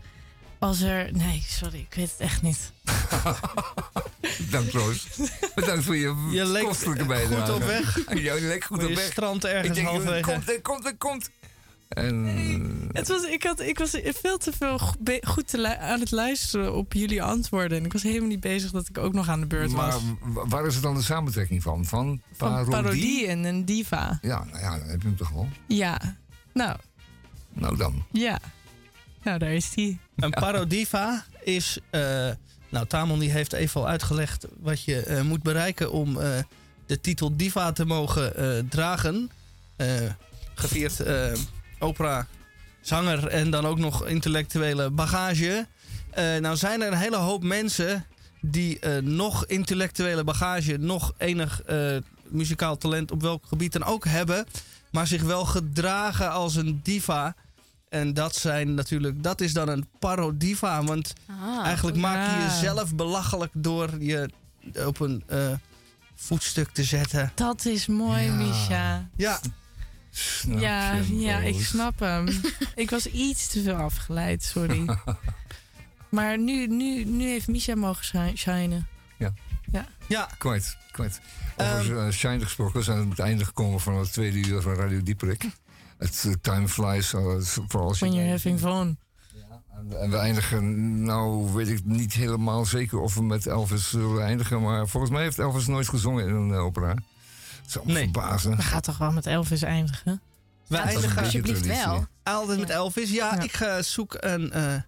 als er. Nee, sorry, ik weet het echt niet. (laughs) Dank Roos. Bedankt voor je, Je kostelijke goed bijdrage. op weg. Ja, je leek goed op weg. (laughs) strand ergens ik denk, halverwege. Komt, er komt, er komt. En, Het was, ik, had, ik was veel te veel goed te aan het luisteren op jullie antwoorden. En ik was helemaal niet bezig dat ik ook nog aan de beurt maar was. wa- waar is het dan de samentrekking van? Van Van parodie? parodie en een diva. Ja, nou ja, dan heb je hem toch wel. Ja, nou, Nou dan. ja. Nou, daar is die. Een parodiva is. eh, nou, Tamon die heeft even al uitgelegd wat je eh, moet bereiken om eh, de titel diva te mogen eh, dragen. Eh, gevierd eh, opera, zanger en dan ook nog intellectuele bagage. Eh, nou zijn er een hele hoop mensen die eh, nog intellectuele bagage, nog enig eh, muzikaal talent op welk gebied dan ook hebben, maar zich wel gedragen als een diva. En dat zijn natuurlijk, dat is dan een parodiva. Want Ah, eigenlijk maak je jezelf belachelijk door je op een eh, voetstuk te zetten. Dat is mooi, Ja. Misha. Ja, Snap Ja, ja, ik snap hem. (laughs) ik was iets te veel afgeleid, sorry. (laughs) maar nu, nu, nu heeft Misha mogen shi- shinen. ja. Kwijt, kwijt. Over uh, Shine gesproken, we zijn aan het einde gekomen van het tweede uur van Radio Dieperik. Het eh, time flies, uh, vooral als je... When you're having fun. En, we eindigen, nou weet ik niet helemaal zeker of we met Elvis zullen eindigen, maar volgens mij heeft Elvis nooit gezongen in een eh, opera. Het zou me Nee. verbazen. We gaan toch wel met Elvis eindigen? We eindigen alsjeblieft wel. altijd met Elvis. Ja, Ja. ik ga zoek een eh, eh,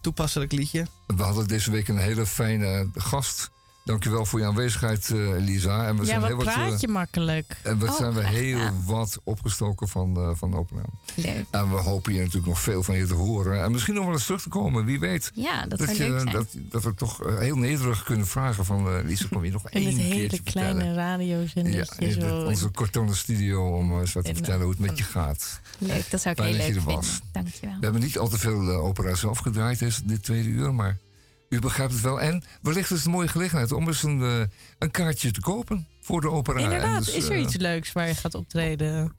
toepasselijk liedje. We hadden deze week een hele fijne gast. Dankjewel voor je aanwezigheid, Elisa. En we ja, zijn wat heel wat, eh, praat je makkelijk? En we Oh, zijn we heel wat opgestoken van, eh van de opname. Leuk. En we hopen hier natuurlijk nog veel van je te horen. En misschien nog wel eens terug te komen, wie weet. Ja, dat, Dat, je, leuk zijn. dat, dat we toch heel nederig kunnen vragen van... Lisa, kom je nog één het keertje hele kleine? Ja, radiozendertje zo. onze kortone studio om eens wat te vertellen hoe het met je gaat. Leuk, dat zou ik Fijn heel je leuk er vinden. was. Dankjewel. We hebben niet al te veel eh, opera zelf gedraaid deze, dit tweede uur, maar u begrijpt het wel. En wellicht is het een mooie gelegenheid om eens een, eh, een kaartje te kopen voor de opera. Inderdaad, dus, is er eh, iets leuks waar je gaat optreden?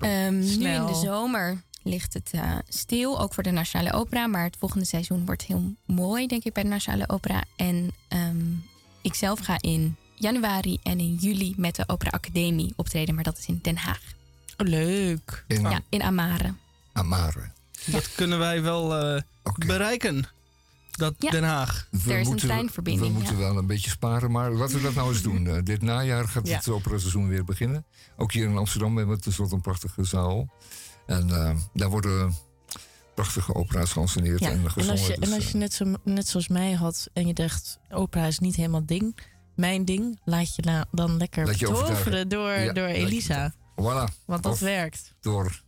Ehm, nu in de zomer ligt het eh, stil, ook voor de Nationale Opera. Maar het volgende seizoen wordt heel mooi, denk ik, bij de Nationale Opera. En ehm, ik zelf ga in januari en in juli met de Opera Academie optreden. Maar dat is in Den Haag. Oh, leuk. in Ja, in Amare. Amare. Dat kunnen wij wel eh, bereiken. Dat Ja. Den Haag. We Er is een moeten- treinverbinding, We moeten ja. wel een beetje sparen, maar laten we dat nou eens doen. (laughs) Eh, dit najaar gaat Ja. het operaseizoen weer beginnen. Ook hier in Amsterdam hebben we tenslotte een prachtige zaal. En eh, daar worden prachtige opera's geanceneerd Ja, en en gezongen. als je, dus, en als eh, je net, zo, net zoals mij had en je dacht, opera is niet helemaal ding, mijn ding, laat je la- dan lekker Laat je toveren overtuigen. door, Ja, door je Elisa. voilà, Want dat Of werkt. door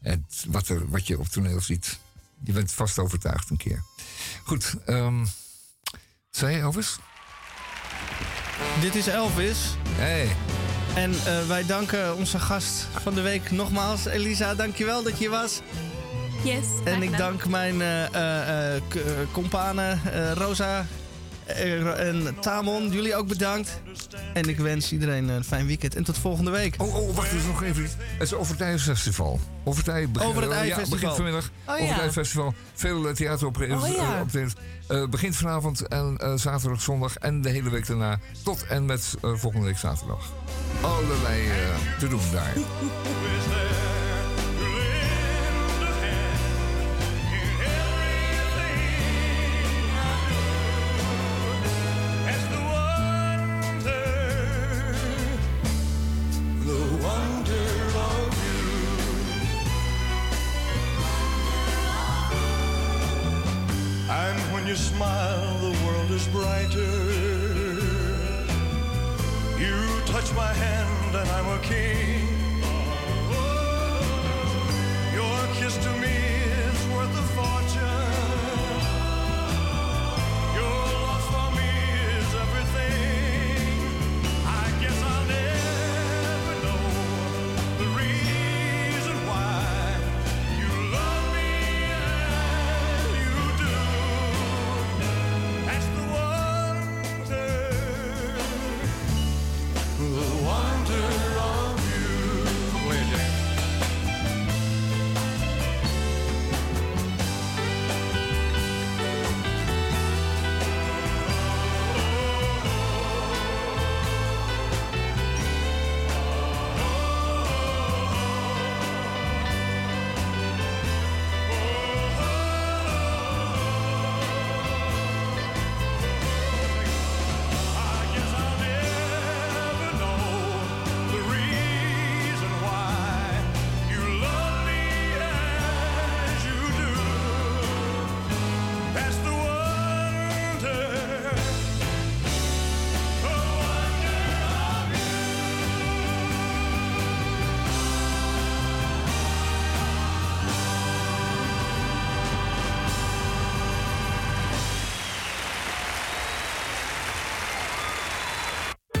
het, wat, er, wat je op toneel ziet. Je bent vast overtuigd een keer. Goed, ehm zei je Elvis? Dit is Elvis. Hey. En eh, wij danken onze gast van de week nogmaals. Elisa, dankjewel dat je was. Yes. En ik dank mijn eh eh, eh, eh, companen eh, Rosa en Tamon. Jullie ook bedankt. En ik wens iedereen een fijn weekend. En tot volgende week. Oh, oh wacht eens nog even. Het is over het IJsfestival. Over het, IJ begin, Over het Ja, IJsfestival. begint vanmiddag. Oh, over het ja. IJsfestival. Veel eh, theater op, Oh, ja. Eh, begint vanavond en eh, zaterdag, zondag en de hele week daarna. Tot en met eh, volgende week zaterdag. Allerlei eh, te doen daar. (laughs) smile, the world is brighter. You touch my hand, and I'm a king.